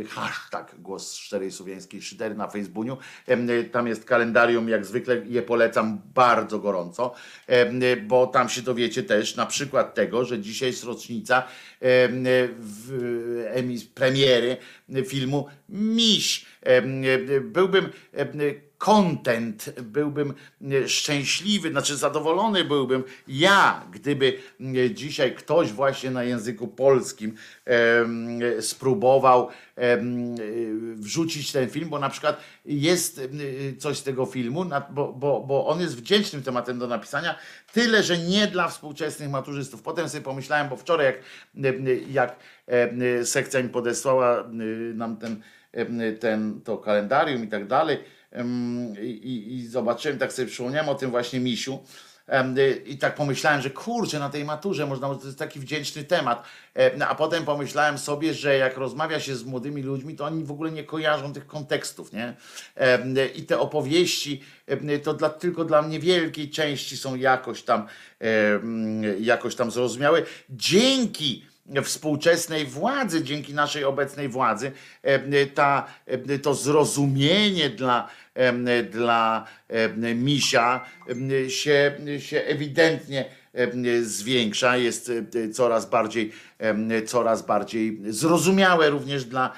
hashtag Głos Szczerej Słowiańskiej Szydery na Facebooku. Tam jest kalendarium, jak zwykle je polecam bardzo gorąco, bo tam się dowiecie też na przykład tego, że dzisiaj jest rocznica premiery filmu Miś. Byłbym content, byłbym e, szczęśliwy, znaczy zadowolony byłbym ja, gdyby e, dzisiaj ktoś właśnie na języku polskim e, spróbował e, wrzucić ten film, bo na przykład jest e, coś z tego filmu, bo, bo, bo on jest wdzięcznym tematem do napisania, tyle, że nie dla współczesnych maturzystów. Potem sobie pomyślałem, bo wczoraj jak, jak sekcja mi podesłała nam ten, ten, to kalendarium i tak dalej i, i- zobaczyłem, tak sobie przypomniałem o tym właśnie misiu, y, I tak pomyślałem, że kurczę, na tej maturze można, to jest taki wdzięczny temat. No, A potem pomyślałem sobie, że jak rozmawia się z młodymi ludźmi, to oni w ogóle nie kojarzą tych kontekstów, nie? Y, I te opowieści y, to dla, tylko dla niewielkiej części są jakoś tam, jakoś tam zrozumiałe. Dzięki współczesnej władzy, dzięki naszej obecnej władzy, ta, to zrozumienie dla, dla misia się, się ewidentnie zwiększa, jest coraz bardziej, coraz bardziej zrozumiałe również dla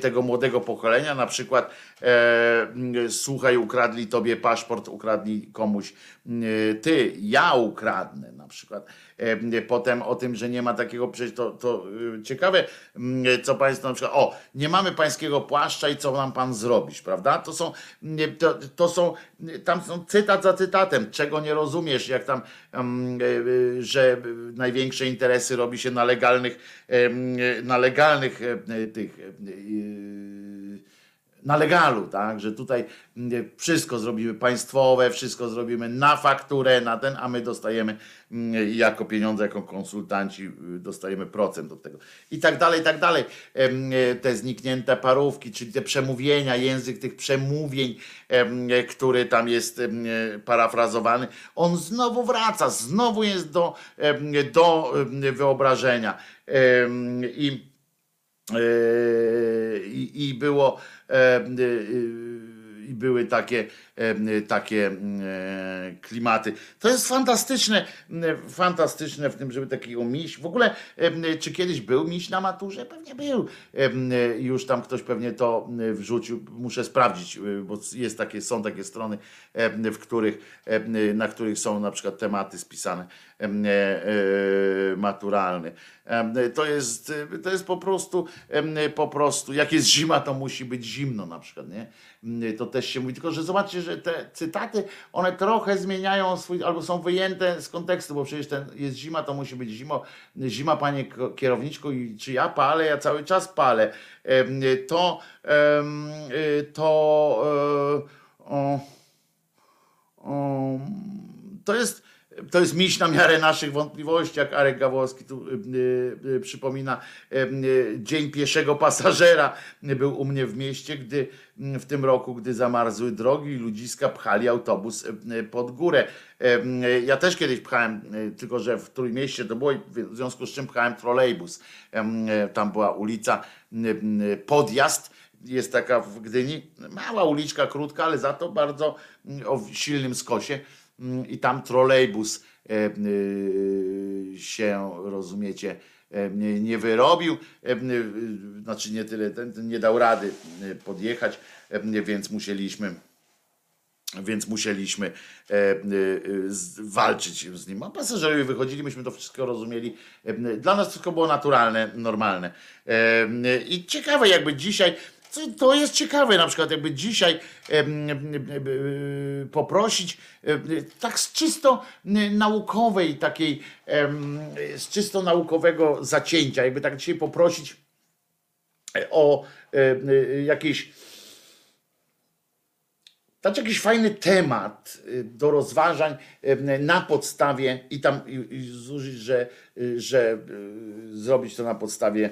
tego młodego pokolenia. Na przykład e, słuchaj, ukradli tobie paszport, ukradli komuś ty, ja ukradnę na przykład. Potem o tym, że nie ma takiego, przecież to, to y, ciekawe, co państwo na przykład, o, nie mamy pańskiego płaszcza i co nam pan zrobisz, prawda? To są, to, to są, tam są cytat za cytatem, czego nie rozumiesz, jak tam, e, e, że największe interesy robi się na legalnych, em, na legalnych tych, e, na legalu, tak, że tutaj mm, wszystko zrobimy państwowe, wszystko zrobimy na fakturę, na ten, a my dostajemy mm, jako pieniądze, jako konsultanci y, dostajemy procent od tego. I tak dalej, i tak dalej. E, Te zniknięte parówki, czyli te przemówienia, język tych przemówień, em, e, który tam jest e, parafrazowany, on znowu wraca, znowu jest do, do wyobrażenia. I i, i było e, yy, i były takie, takie e, klimaty. To jest fantastyczne, fantastyczne w tym, żeby takiego miś. W ogóle, czy kiedyś był miś na maturze? Pewnie był. M, Już tam ktoś pewnie to wrzucił. Muszę sprawdzić, y, bo jest takie, są takie strony, w których, na których są na przykład tematy spisane e, e, maturalne. To jest, to jest po prostu, po prostu, jak jest zima, to musi być zimno na przykład, nie? To też się mówi, tylko że zobaczcie, że te cytaty, one trochę zmieniają swój, albo są wyjęte z kontekstu, bo przecież ten jest zima, to musi być zimo. Zima, panie kierowniczku, i czy ja palę? Ja cały czas palę. To, y, to, e, o, o, to jest, to jest miś na miarę naszych wątpliwości, jak Arek Gawłowski tu y, y, y, przypomina. Dzień pieszego pasażera był u mnie w mieście, gdy w tym roku, gdy zamarzły drogi ludziska pchali autobus pod górę. Ja też kiedyś pchałem, tylko że w Trójmieście to było, w związku z czym pchałem trolejbus. Tam była ulica, podjazd jest taka w Gdyni, mała uliczka, krótka, ale za to bardzo o silnym skosie i tam trolejbus e, y, się, rozumiecie, e, nie, wyrobił, e, znaczy nie tyle, nie dał rady podjechać, e, więc musieliśmy więc musieliśmy e, e, z, walczyć z nim. A pasażerowie wychodzili, myśmy to wszystko rozumieli. E, dla nas wszystko było naturalne, normalne. E, I ciekawe, jakby dzisiaj, to jest ciekawe, na przykład jakby dzisiaj e, e, e, poprosić e, tak z czysto naukowej takiej, z czysto naukowego zacięcia, jakby tak dzisiaj poprosić o e, e, jakieś dać jakiś fajny temat y, do rozważań na podstawie i tam zużyć, że, że zrobić to na podstawie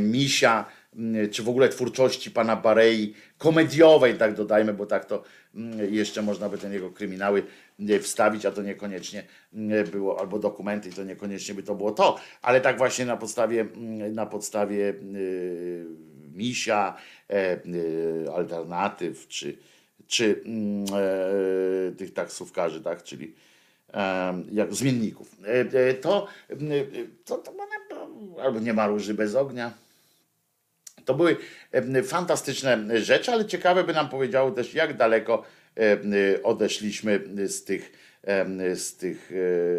misia, czy w ogóle twórczości pana Barei, komediowej, tak dodajmy, bo tak to jeszcze można by ten jego kryminały wstawić, a to niekoniecznie było, albo dokumenty, to niekoniecznie by to było to, ale tak właśnie na podstawie, na podstawie misia, e, alternatyw, czy czy e, tych taksówkarzy, tak, czyli jak zmienników, e, to, to, to albo nie ma róży bez ognia. To były fantastyczne rzeczy, ale ciekawe by nam powiedziało też, jak daleko odeszliśmy z tych, z tych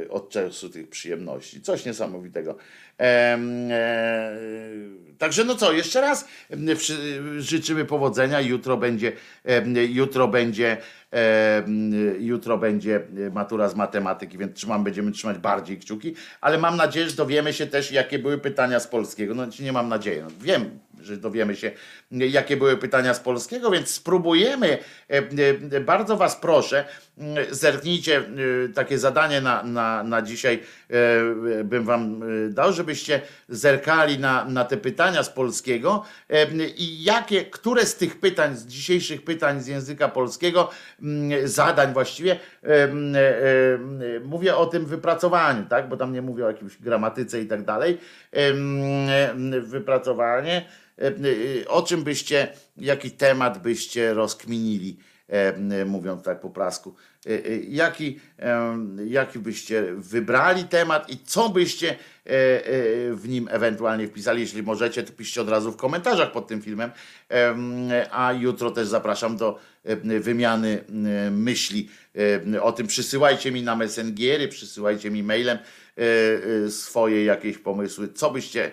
e, od czasu tych przyjemności. Coś niesamowitego. E, Także no co, jeszcze raz życzymy powodzenia. Jutro będzie, jutro będzie, jutro będzie matura z matematyki, więc trzymam, będziemy trzymać bardziej kciuki, ale mam nadzieję, że dowiemy się też, jakie były pytania z polskiego. No nie mam nadziei, no, wiem, że dowiemy się, jakie były pytania z polskiego, więc spróbujemy. e, e, Bardzo Was proszę, m, zerknijcie, e, takie zadanie na, na, na dzisiaj bym Wam dał, żebyście zerkali na, na te pytania z polskiego i jakie, które z tych pytań, z dzisiejszych pytań z języka polskiego, m, zadań właściwie, mówię o tym wypracowaniu, tak, bo tam nie mówię o jakimś gramatyce i tak dalej, e, wypracowanie, o czym byście, jaki temat byście rozkminili, e, mówiąc tak po prasku, E, e, jaki, jaki byście wybrali temat i co byście e, e, w nim ewentualnie wpisali. Jeśli możecie, to piszcie od razu w komentarzach pod tym filmem. Em, A jutro też zapraszam do e, wymiany e, myśli e, o tym. Przysyłajcie mi na Messengiery, przysyłajcie mi mailem e, e, swoje jakieś pomysły, co byście e,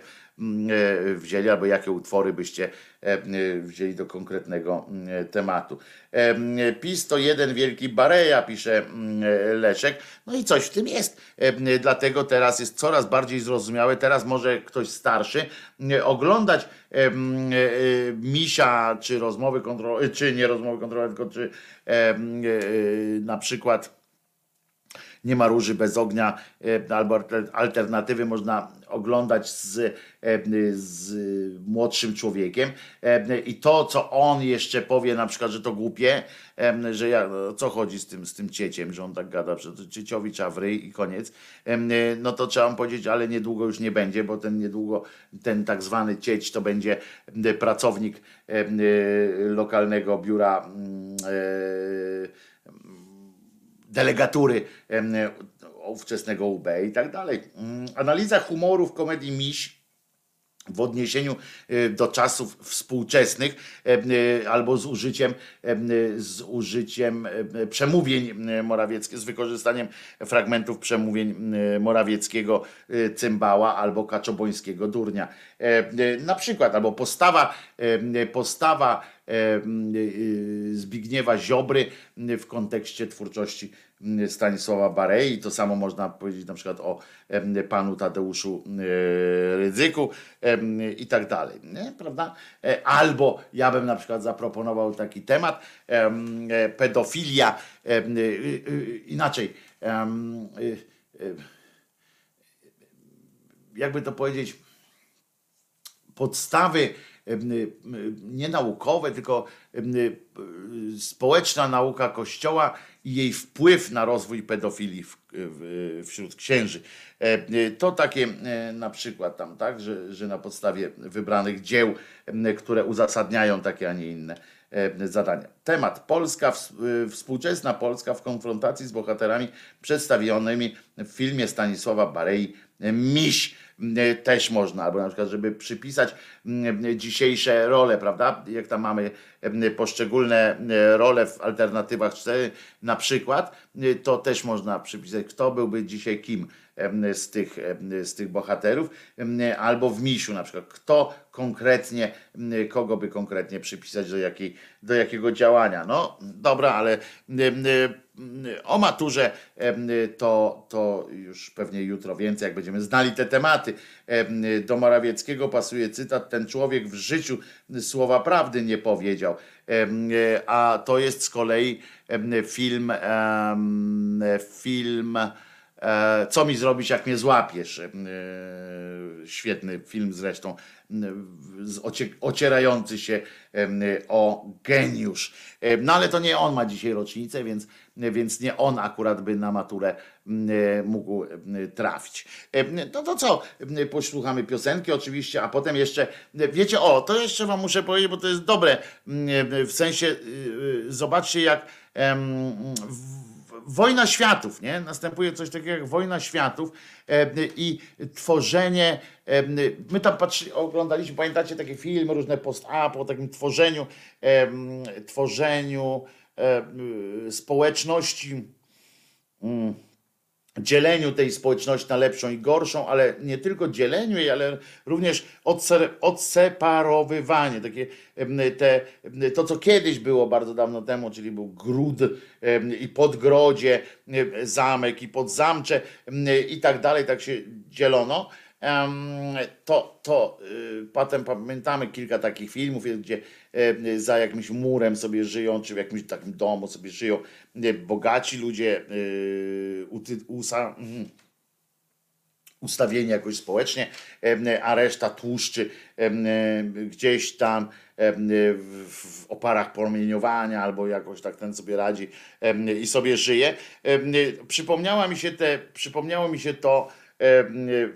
wzięli, albo jakie utwory byście e, e, wzięli do konkretnego mm, tematu. E, mm, PiS to jeden wielki bareja, pisze mm, e, Leszek. No i coś w tym jest. E, Dlatego teraz jest coraz bardziej zrozumiałe. Teraz może ktoś starszy oglądać e, e, misia, czy rozmowy kontrolowe, czy nie rozmowy kontrolowe, tylko czy e, e, na przykład nie ma róży bez ognia, e, albo alter- alternatywy można oglądać z, e, z młodszym człowiekiem. E, i to, co on jeszcze powie, na przykład, że to głupie, że ja, o co chodzi z tym, z tym cieciem, że on tak gada, że to cieciowi ryj i koniec, no to trzeba mu powiedzieć, ale niedługo już nie będzie, bo ten niedługo, ten tak zwany cieć to będzie pracownik lokalnego biura delegatury em, ówczesnego UB i tak dalej. Mm, Analiza humoru w komedii Miś w odniesieniu y, do czasów współczesnych em, y, albo z użyciem, em, z użyciem em, przemówień Morawieckiego, z wykorzystaniem fragmentów przemówień Morawieckiego Cymbała albo Kaczobońskiego Durnia. E, Na przykład, albo postawa, postawa Zbigniewa Ziobry w kontekście twórczości Stanisława Barei. To samo można powiedzieć na przykład o panu Tadeuszu e, Rydzyku i tak dalej. Prawda? E, Albo ja bym na przykład zaproponował taki temat em, e, pedofilia inaczej. Jakby to powiedzieć, podstawy nie naukowe, tylko społeczna nauka Kościoła i jej wpływ na rozwój pedofilii wśród księży. To takie na przykład tam, tak, że, że na podstawie wybranych dzieł, które uzasadniają takie, a nie inne zadania. Temat Polska, ws- współczesna Polska w konfrontacji z bohaterami przedstawionymi w filmie Stanisława Barei Miś e, też można, albo na przykład, żeby przypisać dzisiejsze role, prawda? Jak tam mamy poszczególne role w alternatywach 4 na przykład, to też można przypisać, kto byłby dzisiaj kim z tych, z tych bohaterów, albo w misiu na przykład, kto konkretnie, kogo by konkretnie przypisać do, jakiej, do jakiego działania. No dobra, ale o maturze to, to już pewnie jutro więcej, jak będziemy znali te tematy. Em, Do Morawieckiego pasuje cytat, ten człowiek w życiu słowa prawdy nie powiedział. A to jest z kolei film, film e, Co mi zrobić, jak mnie złapiesz? E, Świetny film zresztą, ocierający się o geniusz. No ale to nie on ma dzisiaj rocznicę, więc, więc nie on akurat by na maturę m, mógł m, trafić. E, No to co? Posłuchamy piosenki oczywiście, a potem jeszcze, wiecie, o, to jeszcze wam muszę powiedzieć, bo to jest dobre, w sensie, y, y, zobaczcie jak wojna światów, nie? Następuje coś takiego jak wojna światów e, i tworzenie. E, my tam patrzy, oglądaliśmy, pamiętacie takie filmy różne post-up o takim tworzeniu, e, tworzeniu e, społeczności. Mm dzieleniu tej społeczności na lepszą i gorszą, ale nie tylko dzieleniu jej, ale również odseparowywanie. Takie, te, to, co kiedyś było bardzo dawno temu, czyli był gród i podgrodzie, zamek i podzamcze i tak dalej, tak się dzielono to, to y, potem pamiętamy kilka takich filmów, gdzie za jakimś murem sobie żyją, czy w jakimś takim domu sobie żyją bogaci ludzie, y, usa, mm, ustawieni jakoś społecznie, a reszta tłuszczy gdzieś tam w oparach promieniowania albo jakoś tak ten sobie radzi i sobie żyje. Przypomniała mi się te, przypomniało mi się to,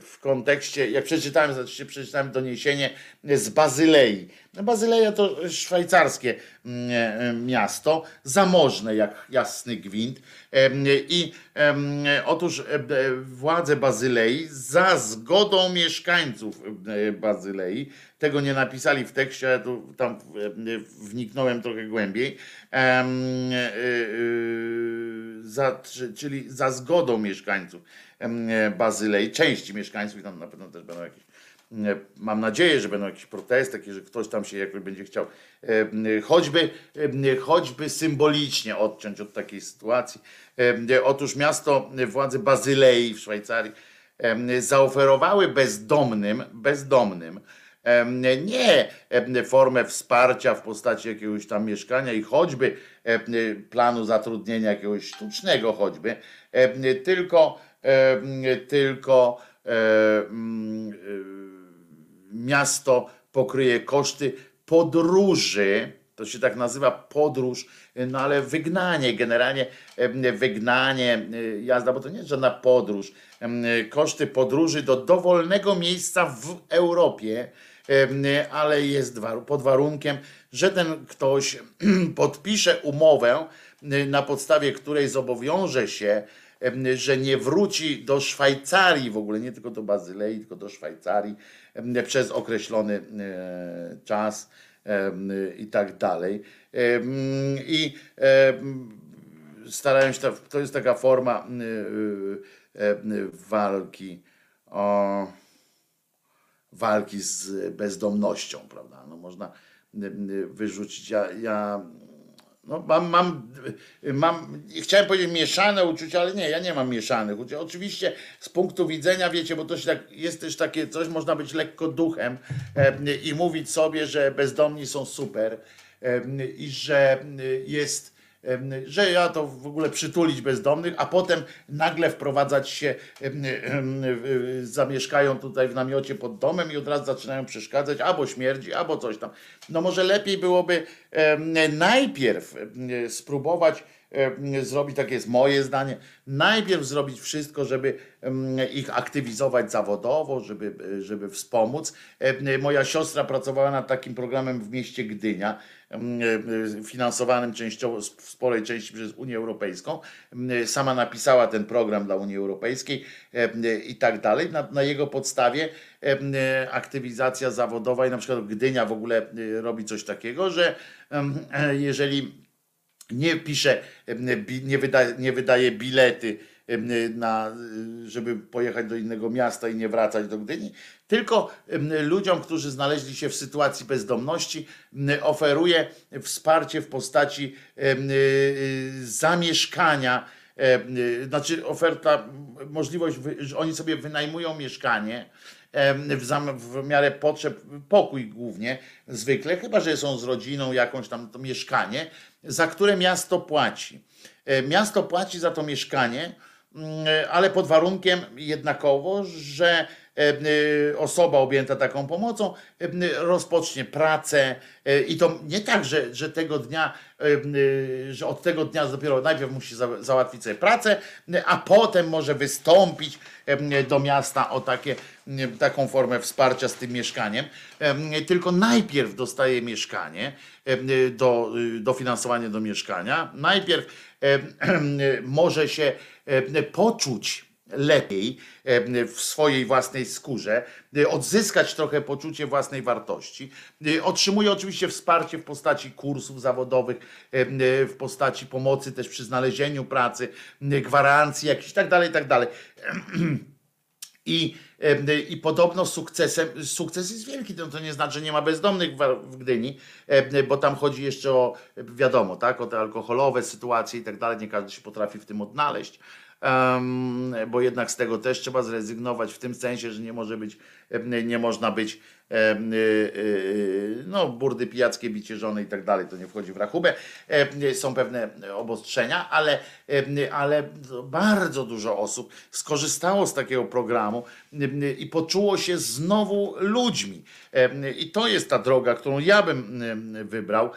w kontekście, jak przeczytałem, znaczy przeczytałem doniesienie z Bazylei. No, Bazyleja to szwajcarskie mm, miasto, zamożne jak jasny gwint. I otóż władze Bazylei za zgodą mieszkańców Bazylei, tego nie napisali w tekście, ale tam wniknąłem trochę głębiej, e, za, czyli za zgodą mieszkańców E, Bazylei, części mieszkańców i tam na pewno też będą jakieś, mam nadzieję, że będą jakieś protesty, że ktoś tam się jakby będzie chciał choćby, choćby symbolicznie odciąć od takiej sytuacji. Otóż miasto, władze Bazylei w Szwajcarii zaoferowały bezdomnym, bezdomnym, nie formę wsparcia w postaci jakiegoś tam mieszkania i choćby planu zatrudnienia jakiegoś sztucznego choćby, tylko tylko mm, miasto pokryje koszty podróży, to się tak nazywa podróż, no ale wygnanie, generalnie wygnanie, jazda, bo to nie jest żadna podróż, koszty podróży do dowolnego miejsca w Europie, ale jest pod warunkiem, że ten ktoś <clears throat> podpisze umowę, na podstawie której zobowiąże się że nie wróci do Szwajcarii w ogóle, nie tylko do Bazylei, tylko do Szwajcarii przez określony e, czas i tak dalej. I starają się, to jest taka forma walki o walki z bezdomnością, prawda? No można wyrzucić, ja, ja no, mam, mam, mam, chciałem powiedzieć mieszane uczucia, ale nie, ja nie mam mieszanych uczuć. Oczywiście z punktu widzenia, wiecie, bo to się tak, jest też takie coś, można być lekko duchem e, i mówić sobie, że bezdomni są super e, i że jest że ja to w ogóle przytulić bezdomnych, a potem nagle wprowadzać się, zamieszkają tutaj w namiocie pod domem i od razu zaczynają przeszkadzać, albo śmierdzi, albo coś tam. No może lepiej byłoby najpierw spróbować zrobić, takie jest moje zdanie, najpierw zrobić wszystko, żeby ich aktywizować zawodowo, żeby, żeby wspomóc. Moja siostra pracowała nad takim programem w mieście Gdynia, finansowanym częściowo, w sporej części przez Unię Europejską. Sama napisała ten program dla Unii Europejskiej i tak dalej. Na, na jego podstawie aktywizacja zawodowa i na przykład Gdynia w ogóle robi coś takiego, że jeżeli nie pisze, nie wydaje, nie wydaje bilety na, żeby pojechać do innego miasta i nie wracać do Gdyni, tylko ludziom, którzy znaleźli się w sytuacji bezdomności, oferuje wsparcie w postaci zamieszkania, znaczy oferta, możliwość, że oni sobie wynajmują mieszkanie, w, w miarę potrzeb, pokój głównie, zwykle, chyba że są z rodziną, jakąś tam to mieszkanie, za które miasto płaci. E, miasto płaci za to mieszkanie, ale pod warunkiem jednakowo, że osoba objęta taką pomocą rozpocznie pracę i to nie tak, że, że tego dnia, że od tego dnia dopiero najpierw musi załatwić sobie pracę, a potem może wystąpić do miasta o takie, taką formę wsparcia z tym mieszkaniem, tylko najpierw dostaje mieszkanie, do, dofinansowanie do mieszkania, najpierw <clears throat> może się poczuć lepiej w swojej własnej skórze, odzyskać trochę poczucie własnej wartości. Otrzymuje oczywiście wsparcie w postaci kursów zawodowych, w postaci pomocy też przy znalezieniu pracy, gwarancji jakichś tak dalej, tak dalej. <clears throat> I, I podobno sukcesem, sukces jest wielki, no to nie znaczy, że nie ma bezdomnych w Gdyni, bo tam chodzi jeszcze o, wiadomo, tak, o te alkoholowe sytuacje i tak dalej, nie każdy się potrafi w tym odnaleźć um, bo jednak z tego też trzeba zrezygnować w tym sensie, że nie może być, nie można być no, burdy pijackie, bicie żony i tak dalej, to nie wchodzi w rachubę. Są pewne obostrzenia, ale, ale bardzo dużo osób skorzystało z takiego programu i poczuło się znowu ludźmi. I to jest ta droga, którą ja bym wybrał.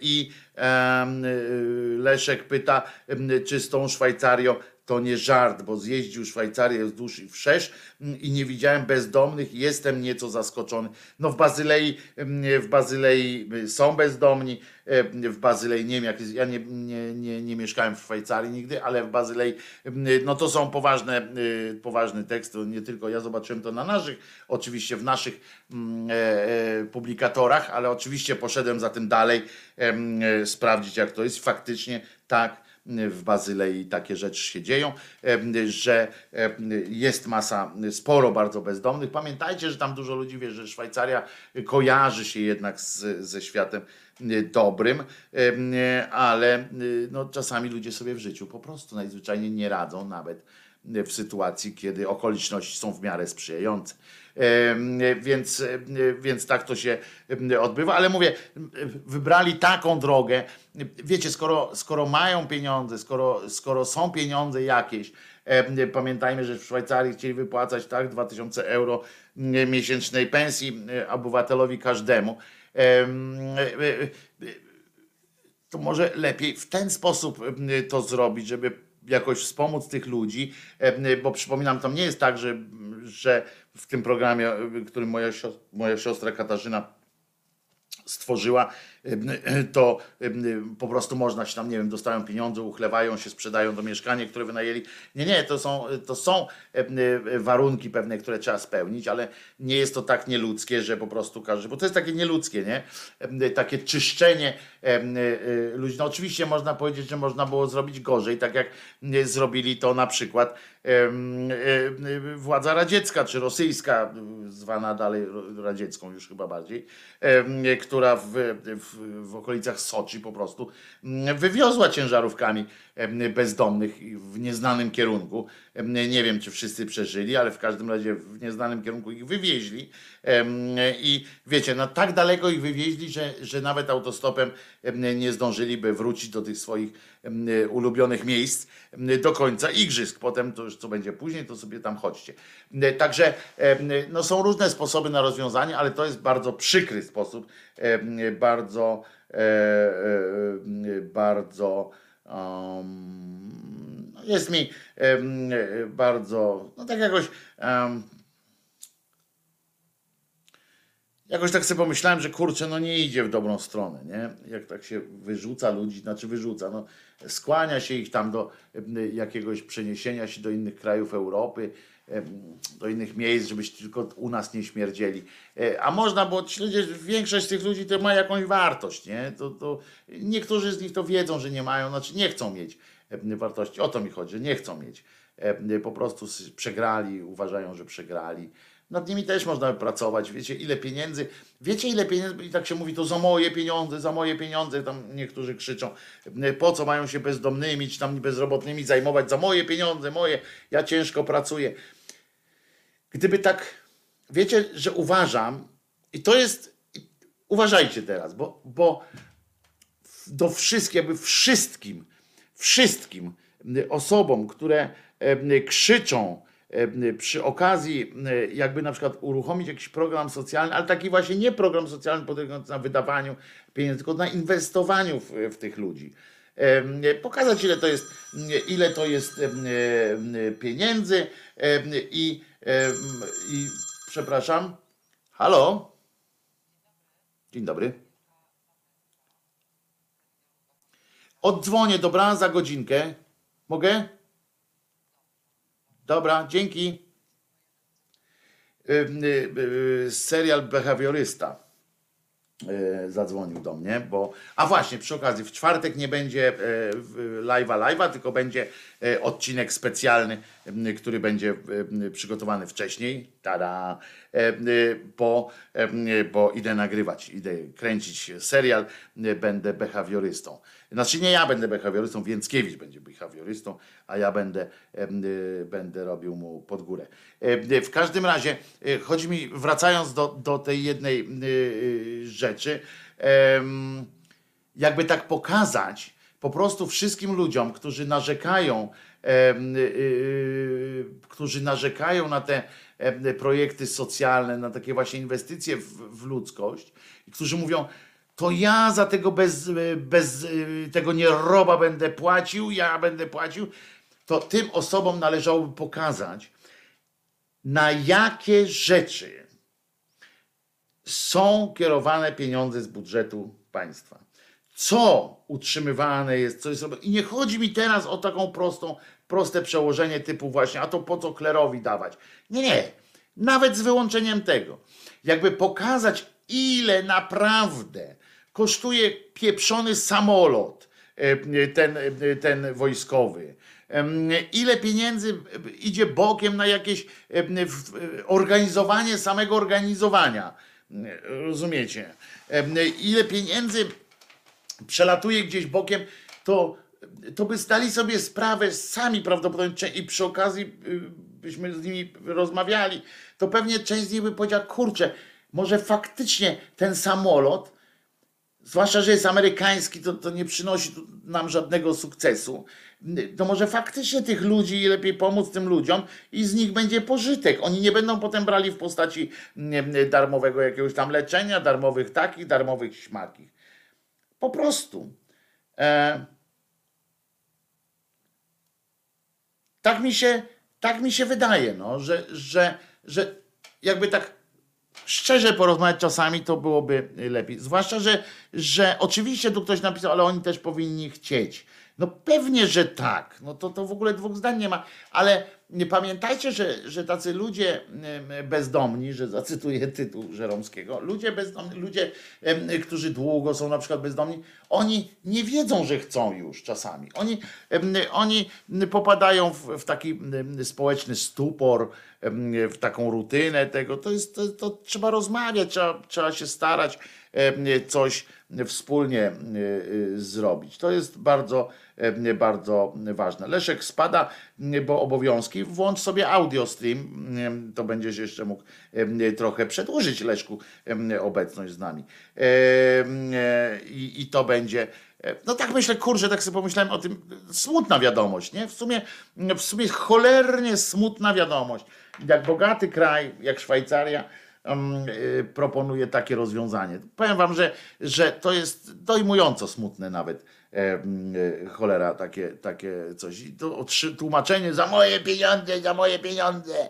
I Leszek pyta, czy z tą Szwajcarią to nie żart, bo zjeździł Szwajcarię wzdłuż i wszerz mm, i nie widziałem bezdomnych. Jestem nieco zaskoczony. No w Bazylei, mm, w Bazylei y, są bezdomni, y, w Bazylei nie wiem, jak jest, ja nie, nie, nie, nie mieszkałem w Szwajcarii nigdy, ale w Bazylei mm, no to są poważne, y, poważny tekst, nie tylko ja zobaczyłem to na naszych, oczywiście w naszych e, e, publikatorach, ale oczywiście poszedłem za tym dalej e, sprawdzić jak to jest. Faktycznie tak w Bazylei takie rzeczy się dzieją, że jest masa, sporo bardzo bezdomnych. Pamiętajcie, że tam dużo ludzi wie, że Szwajcaria kojarzy się jednak z, ze światem dobrym, ale no, czasami ludzie sobie w życiu po prostu najzwyczajniej nie radzą nawet w sytuacji, kiedy okoliczności są w miarę sprzyjające. Więc, więc tak to się odbywa, ale mówię, wybrali taką drogę. Wiecie, skoro, skoro mają pieniądze, skoro, skoro są pieniądze jakieś, pamiętajmy, że w Szwajcarii chcieli wypłacać tak 2000 euro miesięcznej pensji obywatelowi każdemu. To może lepiej w ten sposób to zrobić, żeby jakoś wspomóc tych ludzi, bo przypominam, to nie jest tak, że, że w tym programie, którym moja siostra, moja siostra Katarzyna stworzyła, to po prostu można się tam, nie wiem, dostają pieniądze, uchlewają się, sprzedają to mieszkanie, które wynajęli. Nie, nie, to są, to są warunki pewne, które trzeba spełnić, ale nie jest to tak nieludzkie, że po prostu każdy, bo to jest takie nieludzkie, nie? Takie czyszczenie ludzi. No oczywiście można powiedzieć, że można było zrobić gorzej, tak jak zrobili to na przykład władza radziecka, czy rosyjska, zwana dalej radziecką już chyba bardziej, która w, w, w okolicach Soczi po prostu wywiozła ciężarówkami bezdomnych w nieznanym kierunku. Nie wiem, czy wszyscy przeżyli, ale w każdym razie w nieznanym kierunku ich wywieźli. I wiecie, no tak daleko ich wywieźli, że, że nawet autostopem nie zdążyliby wrócić do tych swoich ulubionych miejsc do końca igrzysk. Potem to już co będzie później, to sobie tam chodźcie. Także no, są różne sposoby na rozwiązanie, ale to jest bardzo przykry sposób, bardzo, e, e, bardzo um, jest mi um, bardzo, no tak jakoś um, jakoś tak sobie pomyślałem, że kurczę, no nie idzie w dobrą stronę, nie? Jak tak się wyrzuca ludzi, znaczy wyrzuca, no skłania się ich tam do jakiegoś przeniesienia się do innych krajów Europy, do innych miejsc, żebyście tylko u nas nie śmierdzieli. E, a można, bo ludzie, większość z tych ludzi to ma jakąś wartość, nie? To, to niektórzy z nich to wiedzą, że nie mają, znaczy nie chcą mieć wartości. O to mi chodzi, że nie chcą mieć. Po prostu przegrali, uważają, że przegrali. Nad nimi też można pracować. Wiecie, ile pieniędzy, wiecie, ile pieniędzy, i tak się mówi, to za moje pieniądze, za moje pieniądze, tam niektórzy krzyczą, po co mają się bezdomnymi, czy tam bezrobotnymi zajmować, za moje pieniądze, moje, ja ciężko pracuję. Gdyby tak, wiecie, że uważam, i to jest, uważajcie teraz, bo, bo do wszystkich, jakby wszystkim, wszystkim osobom, które krzyczą, e, przy okazji jakby na przykład uruchomić jakiś program socjalny, ale taki właśnie nie program socjalny polegający na wydawaniu pieniędzy, tylko na inwestowaniu w, w tych ludzi. Pokazać ile to jest, ile to jest pieniędzy i, i przepraszam. Halo? Dzień dobry. Oddzwonię, dobra, za godzinkę. Mogę? Dobra, dzięki. Ym, y, y, Serial Behawiorysta y, zadzwonił do mnie, bo. A właśnie, przy okazji, w czwartek nie będzie e, live'a live'a, tylko będzie e, odcinek specjalny, który będzie przygotowany wcześniej. Tada! E, Bo, bo idę nagrywać, idę kręcić serial, będę behawiorystą. Znaczy nie ja będę behawiorystą, Więckiewicz będzie behawiorystą, a ja będę, y, będę robił mu pod górę. E, W każdym razie, e, chodzi mi, wracając do, do tej jednej y, y, rzeczy, jakby tak pokazać po prostu wszystkim ludziom, którzy narzekają, y, y, którzy narzekają na te projekty socjalne, na takie właśnie inwestycje w, w ludzkość, i którzy mówią, to ja za tego bez, bez y, tego nieroba będę płacił, ja będę płacił, to tym osobom należałoby pokazać, na jakie rzeczy są kierowane pieniądze z budżetu państwa. Co utrzymywane jest, co jest robione. I nie chodzi mi teraz o taką prostą, proste przełożenie typu właśnie, a to po co klerowi dawać. Nie, nie. Nawet z wyłączeniem tego. Jakby pokazać, ile naprawdę kosztuje pieprzony samolot, e, ten, e, ten wojskowy. Ile pieniędzy idzie bokiem na jakieś e, organizowanie samego organizowania. Rozumiecie? Ile pieniędzy przelatuje gdzieś bokiem, to, to by zdali sobie sprawę sami prawdopodobnie i przy okazji y, byśmy z nimi rozmawiali, to pewnie część z nich by powiedziała, kurczę, może faktycznie ten samolot, zwłaszcza, że jest amerykański, to, to nie przynosi nam żadnego sukcesu. To może faktycznie tych ludzi lepiej pomóc tym ludziom i z nich będzie pożytek. Oni nie będą potem brali w postaci darmowego jakiegoś tam leczenia, darmowych takich, darmowych śmakich. Po prostu. E, tak mi się, tak mi się wydaje, no, że, że, że jakby tak szczerze porozmawiać czasami, to byłoby lepiej. Zwłaszcza, że, że oczywiście tu ktoś napisał, ale oni też powinni chcieć. No pewnie, że tak. No to, to w ogóle dwóch zdań nie ma. Ale pamiętajcie, że, że tacy ludzie bezdomni, że zacytuję tytuł Żeromskiego, ludzie bezdomni, ludzie, którzy długo są na przykład bezdomni, oni nie wiedzą, że chcą już czasami. Oni, oni popadają w, w taki społeczny stupor, w taką rutynę tego. To, jest, to, to trzeba rozmawiać, trzeba, trzeba się starać coś wspólnie e, e, zrobić. To jest bardzo, e, bardzo ważne. Leszek spada, bo obowiązki. Włącz sobie audio stream, to będziesz jeszcze mógł trochę przedłużyć Leszku obecność z nami. E, e, I, to będzie. e, No tak myślę, kurczę, tak sobie pomyślałem o tym. Smutna wiadomość, nie? W sumie, w sumie cholernie smutna wiadomość. Jak bogaty kraj, jak Szwajcaria, proponuje takie rozwiązanie. Powiem wam, że, że to jest dojmująco smutne nawet. em, y, Cholera, takie, takie coś. I to tłumaczenie za moje pieniądze, za moje pieniądze.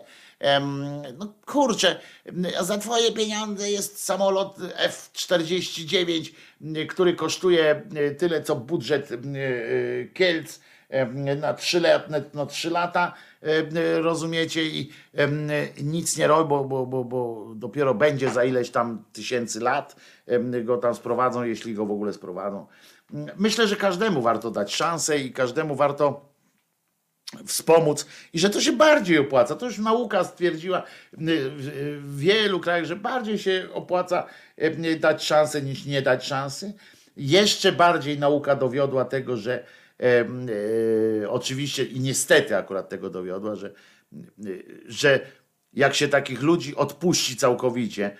No kurczę, za twoje pieniądze jest samolot F-49, y, który kosztuje y, tyle, co budżet y, y, Kielc na trzy, na trzy lata, rozumiecie, i nic nie robi, bo, bo, bo, bo dopiero będzie za ileś tam tysięcy lat go tam sprowadzą, jeśli go w ogóle sprowadzą. Myślę, że każdemu warto dać szansę i każdemu warto wspomóc i że to się bardziej opłaca. To już nauka stwierdziła w wielu krajach, że bardziej się opłaca dać szansę niż nie dać szansy. Jeszcze bardziej nauka dowiodła tego, że oczywiście i niestety akurat tego dowiodła, że, że jak się takich ludzi odpuści całkowicie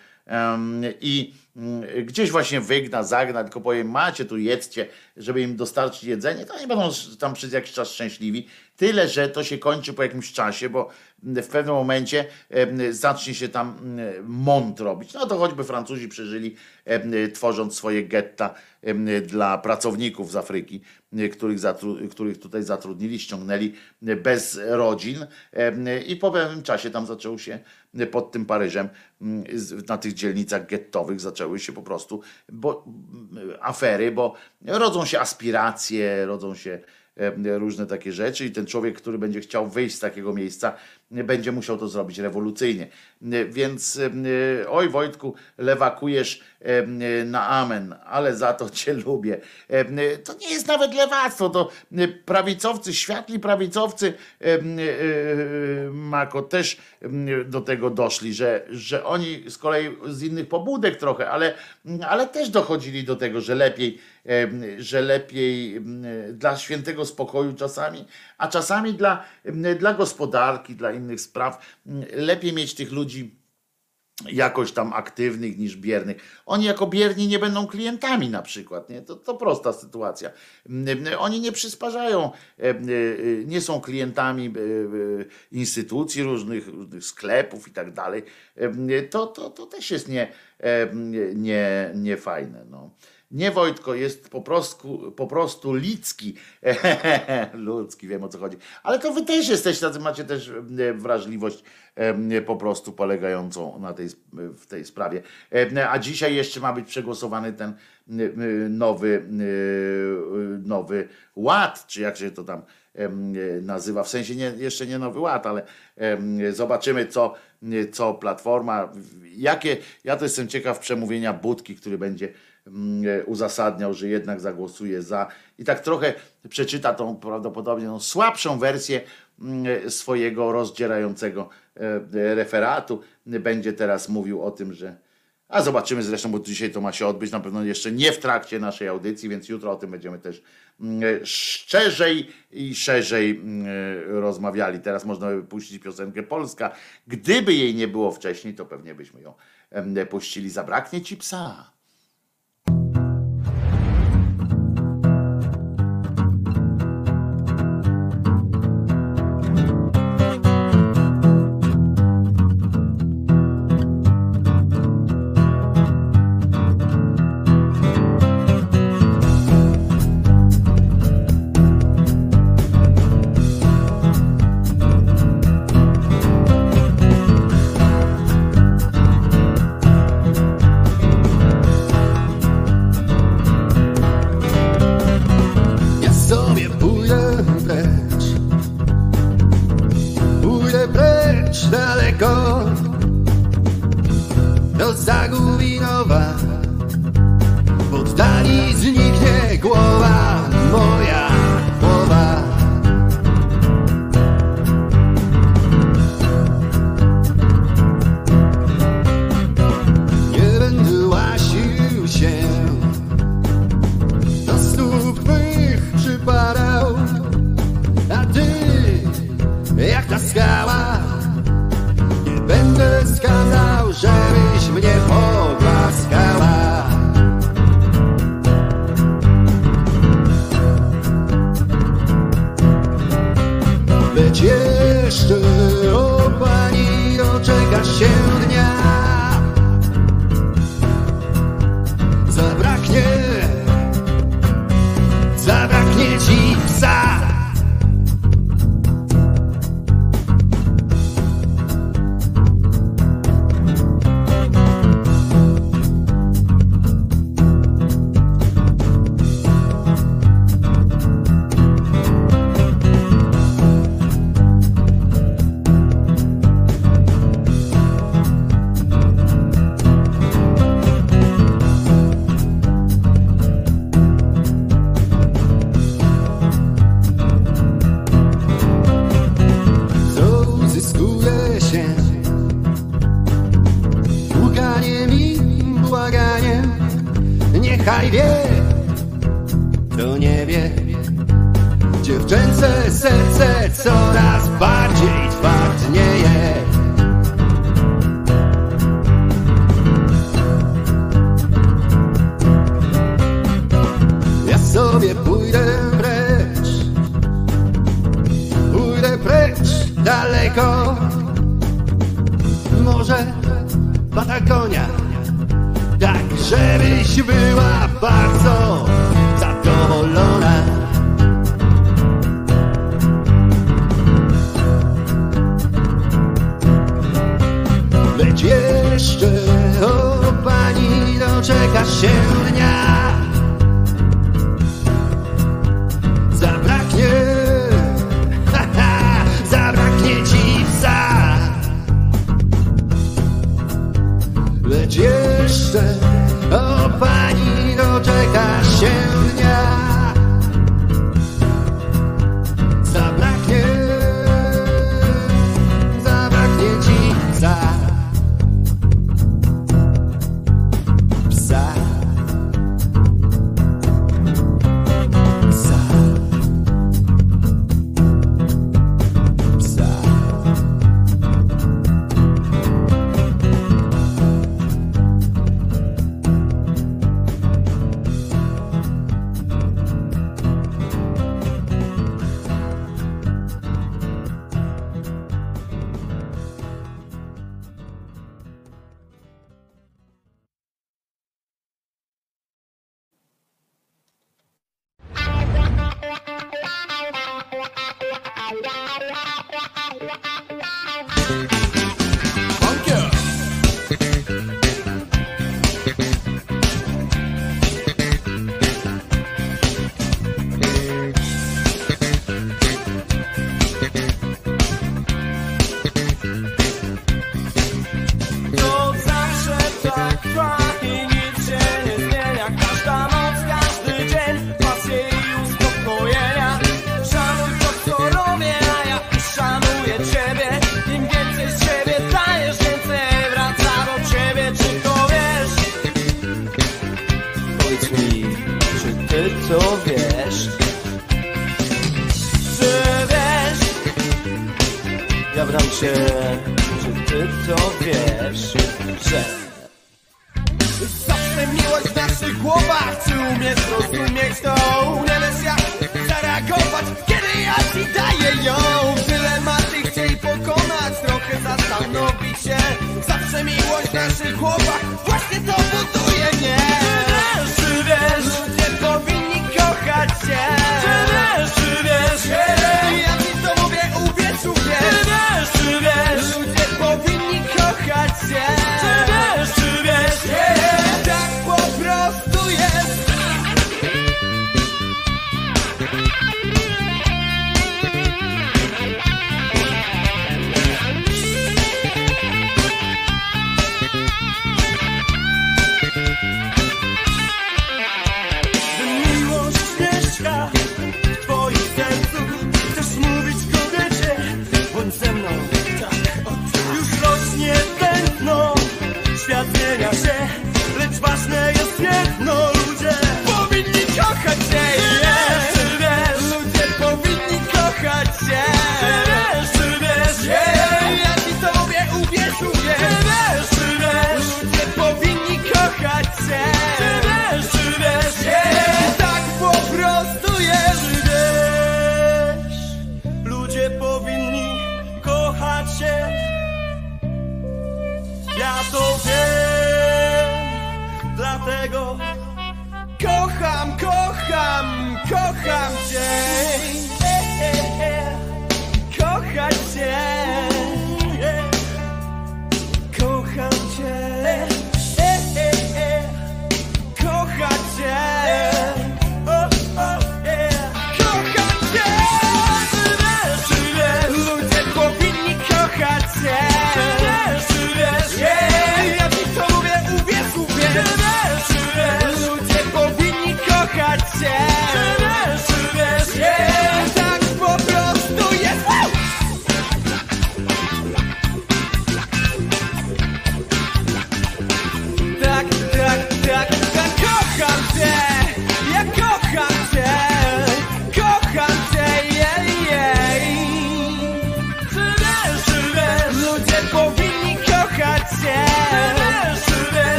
i mm, gdzieś właśnie wygna, zagna, tylko powiem, macie tu jedzcie, żeby im dostarczyć jedzenie, to oni będą tam przez jakiś czas szczęśliwi. Tyle, że to się kończy po jakimś czasie, bo w pewnym momencie zacznie się tam mąd robić. No to choćby Francuzi przeżyli, tworząc swoje getta dla pracowników z Afryki, których, których tutaj zatrudnili, ściągnęli bez rodzin. I po pewnym czasie tam zaczęło się pod tym Paryżem, na tych dzielnicach gettowych zaczęły się po prostu bo, afery, bo rodzą się aspiracje, rodzą się różne takie rzeczy i ten człowiek, który będzie chciał wyjść z takiego miejsca, będzie musiał to zrobić rewolucyjnie. Więc oj Wojtku, lewakujesz na amen, ale za to cię lubię. To nie jest nawet lewactwo, to prawicowcy, światli prawicowcy Mako też do tego doszli, że, że oni z kolei z innych pobudek trochę, ale, ale też dochodzili do tego, że lepiej, że lepiej dla świętego spokoju czasami, a czasami dla, dla gospodarki, dla innych spraw, lepiej mieć tych ludzi jakoś tam aktywnych niż biernych. Oni jako bierni nie będą klientami na przykład. Nie? To, to prosta sytuacja. Oni nie przysparzają, nie są klientami instytucji różnych, różnych sklepów i tak dalej. To, to, to też jest nie, nie, nie fajne. No. Nie Wojtko, jest po prostu, po prostu ludzki. <laughs> ludzki, wiem o co chodzi. Ale to wy też jesteście, macie też wrażliwość po prostu polegającą na tej, w tej sprawie. A dzisiaj jeszcze ma być przegłosowany ten nowy, nowy ład, czy jak się to tam nazywa, w sensie nie, jeszcze nie nowy ład, ale zobaczymy co, co Platforma, jakie, ja to jestem ciekaw przemówienia Budki, który będzie uzasadniał, że jednak zagłosuje za i tak trochę przeczyta tą prawdopodobnie słabszą wersję mm, e, swojego rozdzierającego e, referatu. Będzie teraz mówił o tym, że a zobaczymy zresztą, bo dzisiaj to ma się odbyć na pewno jeszcze nie w trakcie naszej audycji, więc jutro o tym będziemy też mm, szczerzej i szerzej rozmawiali. Teraz można by puścić piosenkę Polska. Gdyby jej nie było wcześniej, to pewnie byśmy ją puścili. Zabraknie ci psa.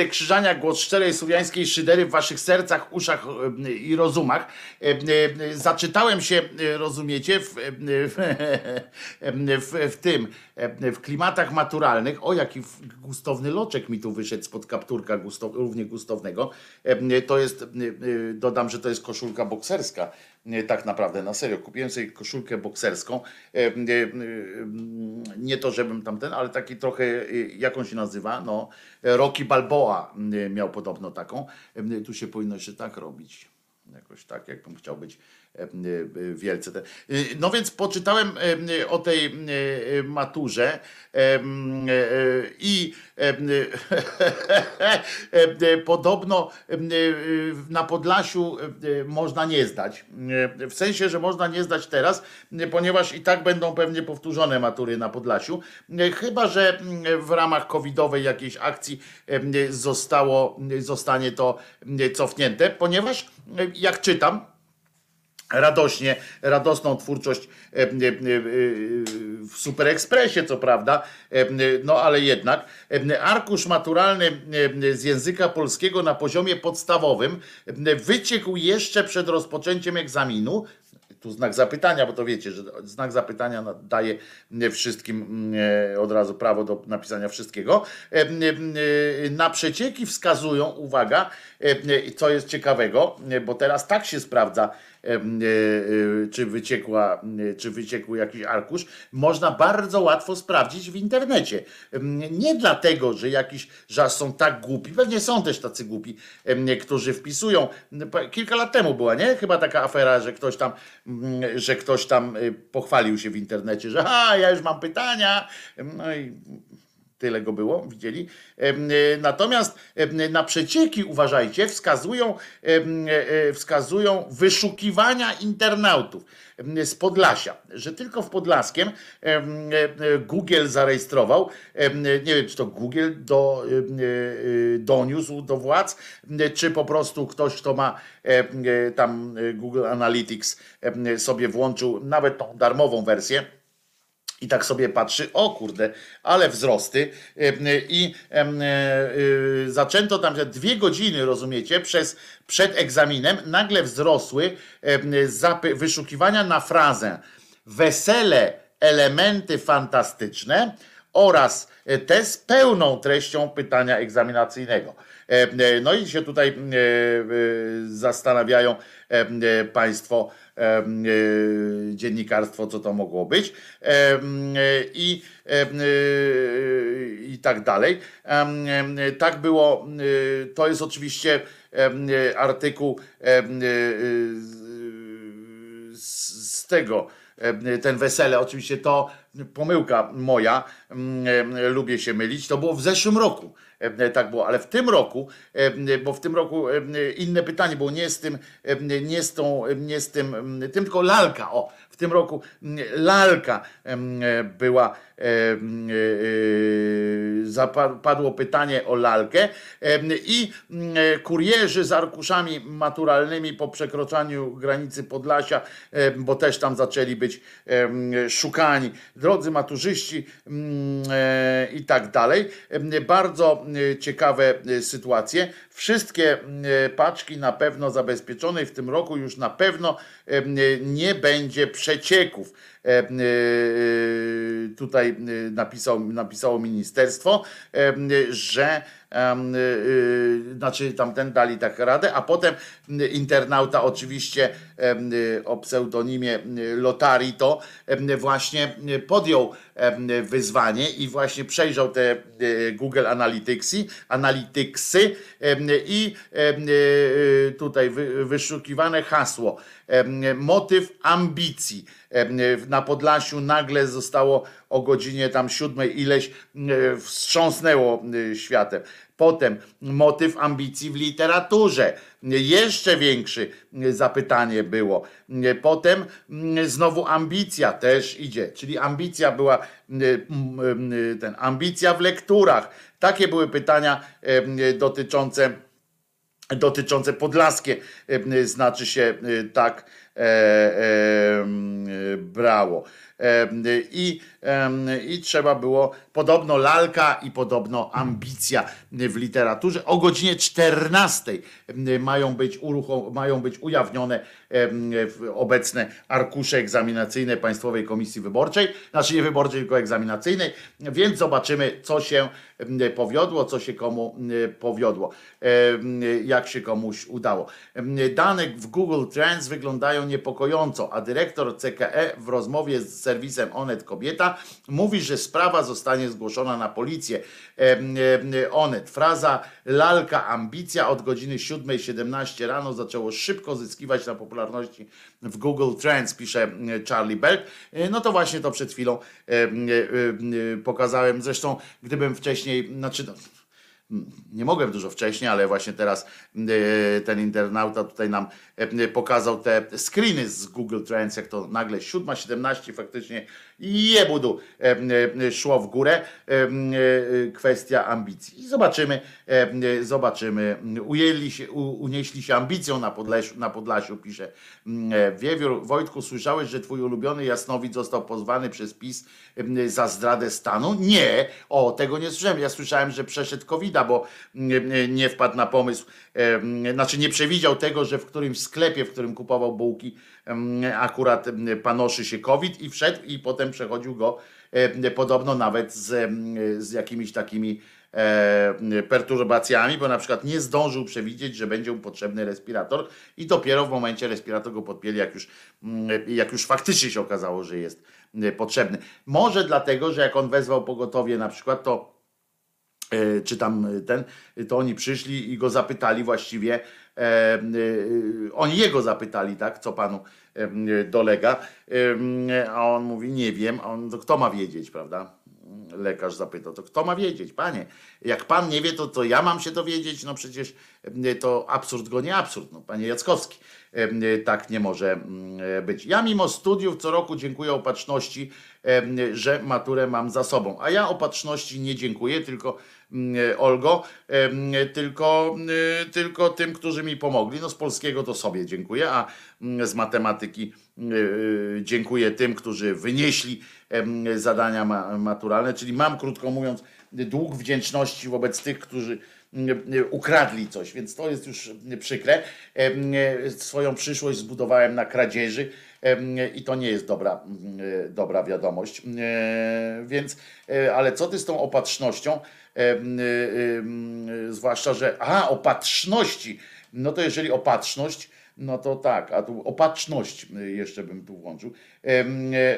Wojtek Krzyżaniak, głos szczerej słowiańskiej szydery w waszych sercach, uszach i rozumach. Zaczytałem się, rozumiecie, w, w, w, w tym, e, w klimatach maturalnych. O, jaki gustowny loczek mi tu wyszedł spod kapturka gustow, równie gustownego. E, To jest, e, e, dodam, że to jest koszulka bokserska. Nie, Tak naprawdę, na serio. Kupiłem sobie koszulkę bokserską. E, e, e, Nie to, żebym tamten, ale taki trochę, e, jak on się nazywa? No, Rocky Balboa e, miał podobno taką. E, Tu się powinno jeszcze tak robić. Jakoś tak, jakbym chciał być e, e, wielce. te- E, No więc poczytałem e, o tej e, maturze e, e, i e, <laughs> e, podobno e, na Podlasiu e, można nie zdać. E, W sensie, że można nie zdać teraz, e, ponieważ i tak będą pewnie powtórzone matury na Podlasiu. E, Chyba, że w ramach covidowej jakiejś akcji e, zostało, zostanie to e, cofnięte, ponieważ e, jak czytam, radośnie, radosną twórczość e, e, e, w Super Expressie, co prawda, no ale jednak arkusz maturalny z języka polskiego na poziomie podstawowym wyciekł jeszcze przed rozpoczęciem egzaminu. Tu znak zapytania, bo to wiecie, że znak zapytania daje wszystkim e, od razu prawo do napisania wszystkiego. Na przecieki wskazują, uwaga, co jest ciekawego, bo teraz tak się sprawdza, czy wyciekła, e, czy wyciekł jakiś arkusz, można bardzo łatwo sprawdzić w internecie. Nie dlatego, że jakiś, że są tak głupi, pewnie są też tacy głupi, którzy wpisują. Kilka lat temu była, nie? Chyba taka afera, że ktoś tam, mm, że ktoś tam y, pochwalił się w internecie, że a, ja już mam pytania. No i Tyle go było, widzieli. Y, Natomiast na przecieki, uważajcie, wskazują, e, e, wskazują wyszukiwania internautów z Podlasia, że tylko w Podlaskiem em, e, e, Google zarejestrował, nie wiem, czy to Google do, e, e, doniósł do władz, czy po prostu ktoś, kto ma e, tam e, Google Analytics sobie włączył nawet tą darmową wersję, i tak sobie patrzy, o kurde, ale wzrosty. I e, y, zaczęto tam że dwie godziny, rozumiecie, przez, przed egzaminem nagle wzrosły wyszukiwania na frazę wesele, elementy fantastyczne oraz e, te z pełną treścią pytania egzaminacyjnego. E, No i się tutaj zastanawiają Państwo, dziennikarstwo, co to mogło być e, i, e, i tak dalej. Tak było, e, to jest oczywiście e, artykuł e, z tego, e, ten wesele, oczywiście to pomyłka moja, e, lubię się mylić, to było w zeszłym roku. E, Tak było, ale w tym roku, e, bo w tym roku e, inne pytanie było nie z tym, nie z tą, nie z tym, tym tylko lalka, o, w tym roku lalka była, e, e, zapadło pytanie o lalkę i mm, e, kurierzy z arkuszami maturalnymi po przekroczeniu granicy Podlasia, bo też tam zaczęli być szukani, drodzy maturzyści mm, i tak dalej. Bardzo ciekawe sytuacje. Wszystkie e, paczki na pewno zabezpieczone i w tym roku już na pewno nie będzie przecieków. E, e, Tutaj e, napisał, napisało ministerstwo, że znaczy tamten dali tak radę, a potem m, internauta oczywiście o pseudonimie Lotari to właśnie podjął wyzwanie i właśnie przejrzał te Google Analyticsy, Analyticsy i tutaj wy- wyszukiwane hasło motyw ambicji. Na Podlasiu nagle zostało o godzinie tam siódmej ileś e, wstrząsnęło e, światem. Potem motyw ambicji w literaturze. Jeszcze większy e, zapytanie było. E, Potem znowu ambicja też idzie, czyli ambicja była ten ambicja w lekturach. Takie były pytania dotyczące dotyczące podlaskie, znaczy się tak brało. I, I trzeba było podobno lalka i podobno ambicja w literaturze. O godzinie 14 mają być, uruchom, mają być ujawnione obecne arkusze egzaminacyjne Państwowej Komisji Wyborczej, znaczy nie wyborczej, tylko egzaminacyjnej, więc zobaczymy, co się powiodło, co się komu powiodło, jak się komuś udało. Dane w Google Trends wyglądają niepokojąco, a dyrektor CKE w rozmowie z serwisem Onet Kobieta mówi, że sprawa zostanie zgłoszona na policję. Onet, fraza lalka ambicja od godziny 7.17 rano zaczęło szybko zyskiwać na popularności w Google Trends, pisze Charlie Berg. No to właśnie to przed chwilą pokazałem. Zresztą, gdybym wcześniej, znaczy, no, nie mogłem dużo wcześniej, ale właśnie teraz e, ten internauta tutaj nam e, pokazał te screeny z Google Trends, jak to nagle 7.17 faktycznie jebudu e, szło w górę kwestia ambicji. I zobaczymy, zobaczymy. Ujęli się, unieśli się ambicją na Podlasiu, na Podlasiu pisze Wiewiór. Wojtku, słyszałeś, że twój ulubiony Jasnowidz został pozwany przez PiS za zdradę stanu? Nie, o, tego nie słyszałem. Ja słyszałem, że przeszedł covid bo nie wpadł na pomysł, znaczy nie przewidział tego, że w którymś sklepie, w którym kupował bułki, akurat panoszy się COVID i wszedł i potem przechodził go podobno nawet z, z jakimiś takimi perturbacjami, bo na przykład nie zdążył przewidzieć, że będzie mu potrzebny respirator i dopiero w momencie respirator go podpięli, jak już, jak już faktycznie się okazało, że jest potrzebny. Może dlatego, że jak on wezwał pogotowie na przykład, to E, czy tam ten, to oni przyszli i go zapytali właściwie, e, e, oni jego zapytali, tak, co panu dolega, a on mówi, nie wiem, a on, to kto ma wiedzieć, prawda? Lekarz zapytał, to kto ma wiedzieć, panie? Jak pan nie wie, to, to ja mam się dowiedzieć, no przecież to absurd go nie absurd, no panie Jackowski. Tak nie może być. Ja mimo studiów co roku dziękuję opatrzności, że maturę mam za sobą. A ja opatrzności nie dziękuję, tylko Olgo, tylko, tylko tym, którzy mi pomogli. No z polskiego to sobie dziękuję, a z matematyki dziękuję tym, którzy wynieśli zadania maturalne, czyli mam, krótko mówiąc, dług wdzięczności wobec tych, którzy ukradli coś, więc to jest już przykre. Swoją przyszłość zbudowałem na kradzieży i to nie jest dobra, dobra wiadomość. Więc, e, ale co ty z tą opatrznością? Zwłaszcza, że a, opatrzności. No to jeżeli opatrzność, no to tak, a tu opatrzność jeszcze bym tu włączył.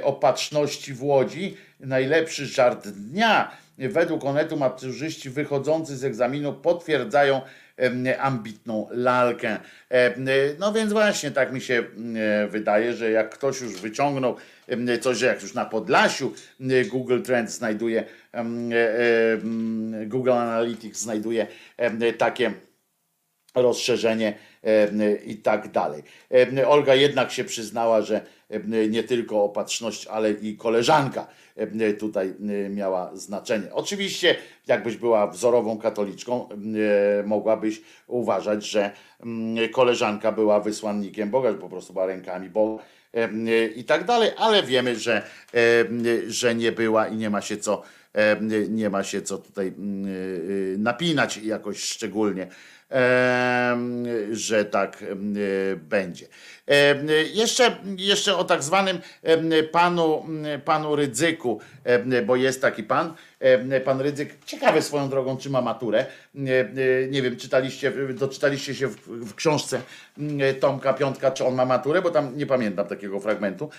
Opatrzności w Łodzi, najlepszy żart dnia Według Onetu maturzyści wychodzący z egzaminu potwierdzają ambitną lalkę. No więc właśnie tak mi się wydaje, że jak ktoś już wyciągnął coś, że jak już na Podlasiu Google Trends znajduje, Google Analytics znajduje takie rozszerzenie i tak dalej. Olga jednak się przyznała, że nie tylko opatrzność, ale i koleżanka tutaj miała znaczenie. Oczywiście, jakbyś była wzorową katoliczką, mogłabyś uważać, że koleżanka była wysłannikiem Boga, że po prostu była rękami Boga i tak dalej, ale wiemy, że, że nie była i nie ma się co nie ma się co tutaj napinać jakoś szczególnie że tak będzie. Jeszcze, jeszcze o tak zwanym panu, panu Rydzyku, bo jest taki pan, pan Rydzyk, ciekawe swoją drogą, czy ma maturę. Nie wiem, czytaliście, doczytaliście się w, w książce Tomka Piątka, czy on ma maturę, bo tam nie pamiętam takiego fragmentu.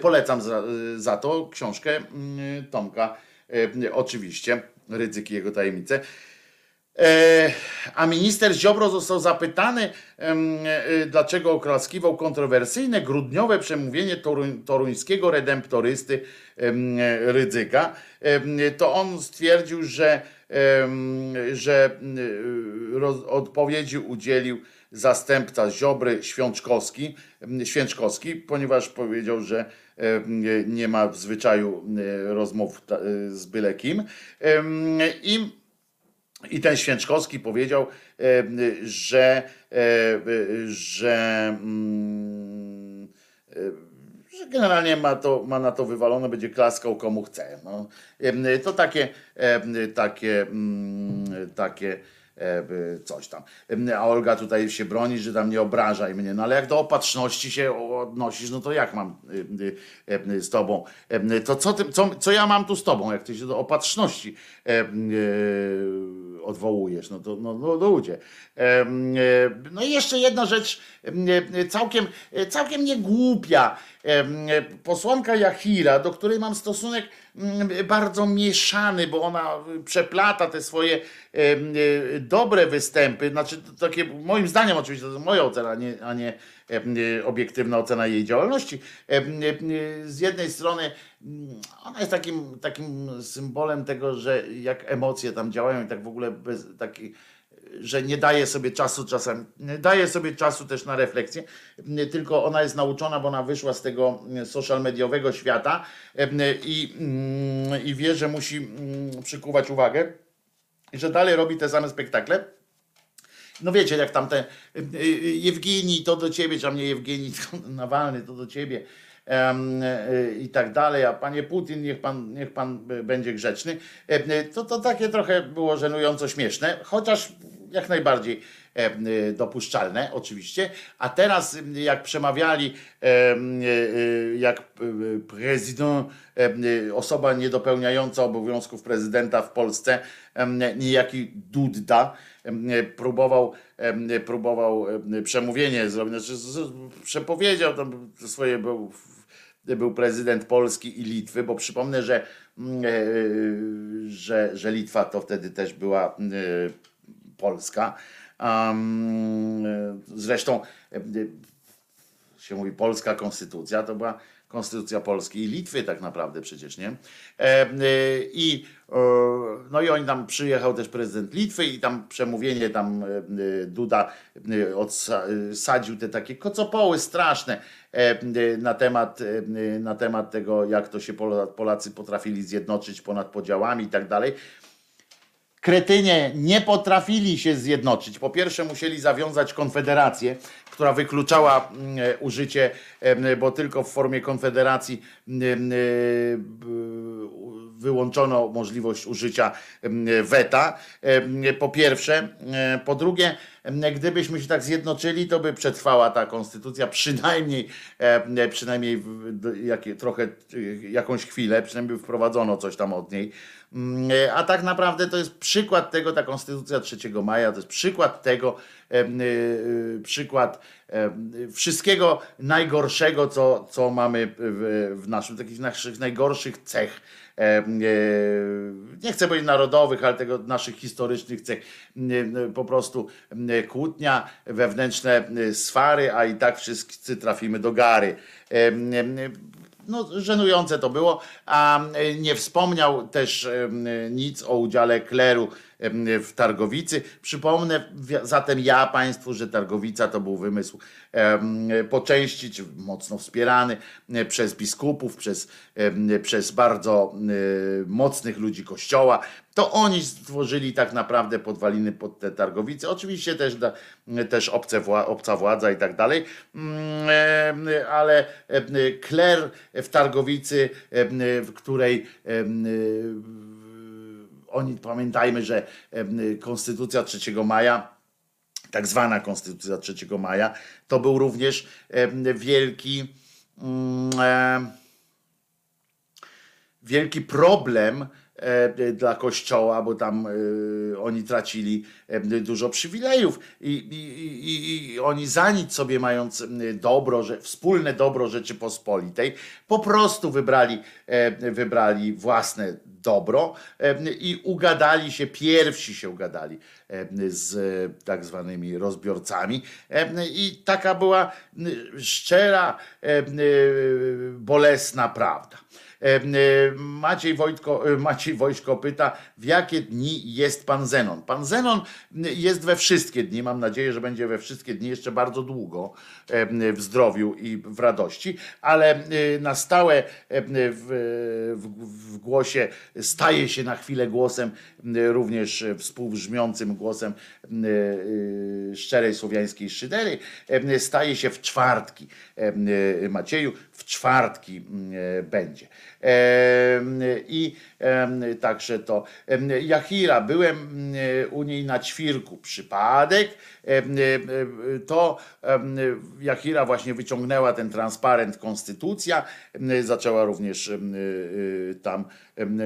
Polecam za, za to książkę Tomka, oczywiście, Rydzyk i jego tajemnice. E, a minister Ziobro został zapytany, e, dlaczego oklaskiwał kontrowersyjne grudniowe przemówienie toruńskiego redemptorysty Rydzyka. To on stwierdził, że, że odpowiedzi udzielił zastępca Ziobry Świączkowski, Święczkowski, ponieważ powiedział, że nie ma w zwyczaju rozmów z byle kim. I i ten Święczkowski powiedział, e, że, e, że, mm, e, że generalnie ma, to, ma na to wywalone, będzie klaskał komu chce. No. To takie, takie, mm, takie coś tam. A Olga tutaj się broni, że tam nie obrażaj mnie. No ale jak do opatrzności się odnosisz, no to jak mam z tobą? To co, ty, co, co ja mam tu z tobą, jak ty się do opatrzności odwołujesz? No to no, no ludzie. E, No i jeszcze jedna rzecz e, całkiem, e, całkiem nie głupia. Em, e, Posłanka Jachira, do której mam stosunek mm, bardzo mieszany, bo ona przeplata te swoje dobre występy, znaczy takie moim zdaniem oczywiście to jest moja ocena, a nie, a nie obiektywna ocena jej działalności. E, e, Z jednej strony mm, ona jest takim, takim symbolem tego, że jak emocje tam działają i tak w ogóle bez taki że nie daje sobie czasu czasem, daje sobie czasu też na refleksję, tylko ona jest nauczona, bo ona wyszła z tego social mediowego świata i, mm, i wie, że musi mm, przykuwać uwagę i że dalej robi te same spektakle. No wiecie, jak tam te y, y, Jewgeni, to do ciebie, czy mnie Jewgeni, <laughs> to Nawalny, to do ciebie y, i tak dalej, a panie Putin, niech pan, niech pan będzie grzeczny. Y, To, to takie trochę było żenująco śmieszne, chociaż jak najbardziej dopuszczalne oczywiście. A teraz jak przemawiali, em, y, jak prezydent, osoba niedopełniająca obowiązków prezydenta w Polsce, niejaki Dudda, próbował, próbował em, przemówienie zrobić, znaczy przepowiedział tam swoje, był, był prezydent Polski i Litwy, bo przypomnę, że, e, że, że Litwa to wtedy też była e, Polska. E, zresztą e, się mówi polska konstytucja, to była konstytucja Polski i Litwy tak naprawdę przecież, nie? E, e, I e, no i oni tam przyjechał też prezydent Litwy i tam przemówienie tam e, e, Duda e, odsa- e, sadził te takie kocopoły straszne e, e, na temat, e, na temat tego, jak to się Pola- Polacy potrafili zjednoczyć ponad podziałami i tak dalej. Kretynie nie potrafili się zjednoczyć. Po pierwsze, musieli zawiązać konfederację, która wykluczała mm, e, użycie, bo tylko w formie konfederacji mm, e, b- wyłączono możliwość użycia weta. Po pierwsze. E, Po drugie, gdybyśmy się tak zjednoczyli, to by przetrwała ta konstytucja przynajmniej, przynajmniej jakie, trochę jakąś chwilę, przynajmniej wprowadzono coś tam od niej. Mm, e, A tak naprawdę to jest przykład tego, ta konstytucja 3 maja, to jest przykład tego, y, y, przykład wszystkiego najgorszego, co, co mamy w, naszym, takich naszych najgorszych cech. e, Nie chcę powiedzieć narodowych, ale tego naszych historycznych cech. Po prostu kłótnia, wewnętrzne swary, a i tak wszyscy trafimy do gary. No, żenujące to było, a nie wspomniał też nic o udziale kleru w Targowicy. Przypomnę zatem ja Państwu, że Targowica to był wymysł po części, mocno wspierany przez biskupów, przez, przez bardzo mocnych ludzi kościoła. To oni stworzyli tak naprawdę podwaliny pod te Targowice. Oczywiście też, też obce obca władza i tak dalej, Mm, em, ale em, kler w Targowicy, em, w której oni pamiętajmy, że Konstytucja 3 maja, tak zwana Konstytucja 3 maja, to był również wielki mm, wielki problem e, dla kościoła, bo tam e, oni tracili e, dużo przywilejów i, i, i, oni za nic sobie mając dobro, wspólne dobro Rzeczypospolitej, po prostu wybrali, e, wybrali własne dobro e, i ugadali się, pierwsi się ugadali e, z e, tak zwanymi rozbiorcami e, i taka była szczera, e, bolesna prawda. Maciej, Wojtko, Maciej Wojtko pyta, w jakie dni jest pan Zenon? Pan Zenon jest we wszystkie dni, mam nadzieję, że będzie we wszystkie dni jeszcze bardzo długo w zdrowiu i w radości, ale na stałe w, w, w głosie staje się na chwilę głosem również współbrzmiącym głosem szczerej słowiańskiej szydery, staje się w czwartki. Macieju, w czwartki będzie. I także to Jachira, byłem u niej na ćwirku. Przypadek, to Jachira właśnie wyciągnęła ten transparent Konstytucja, zaczęła również tam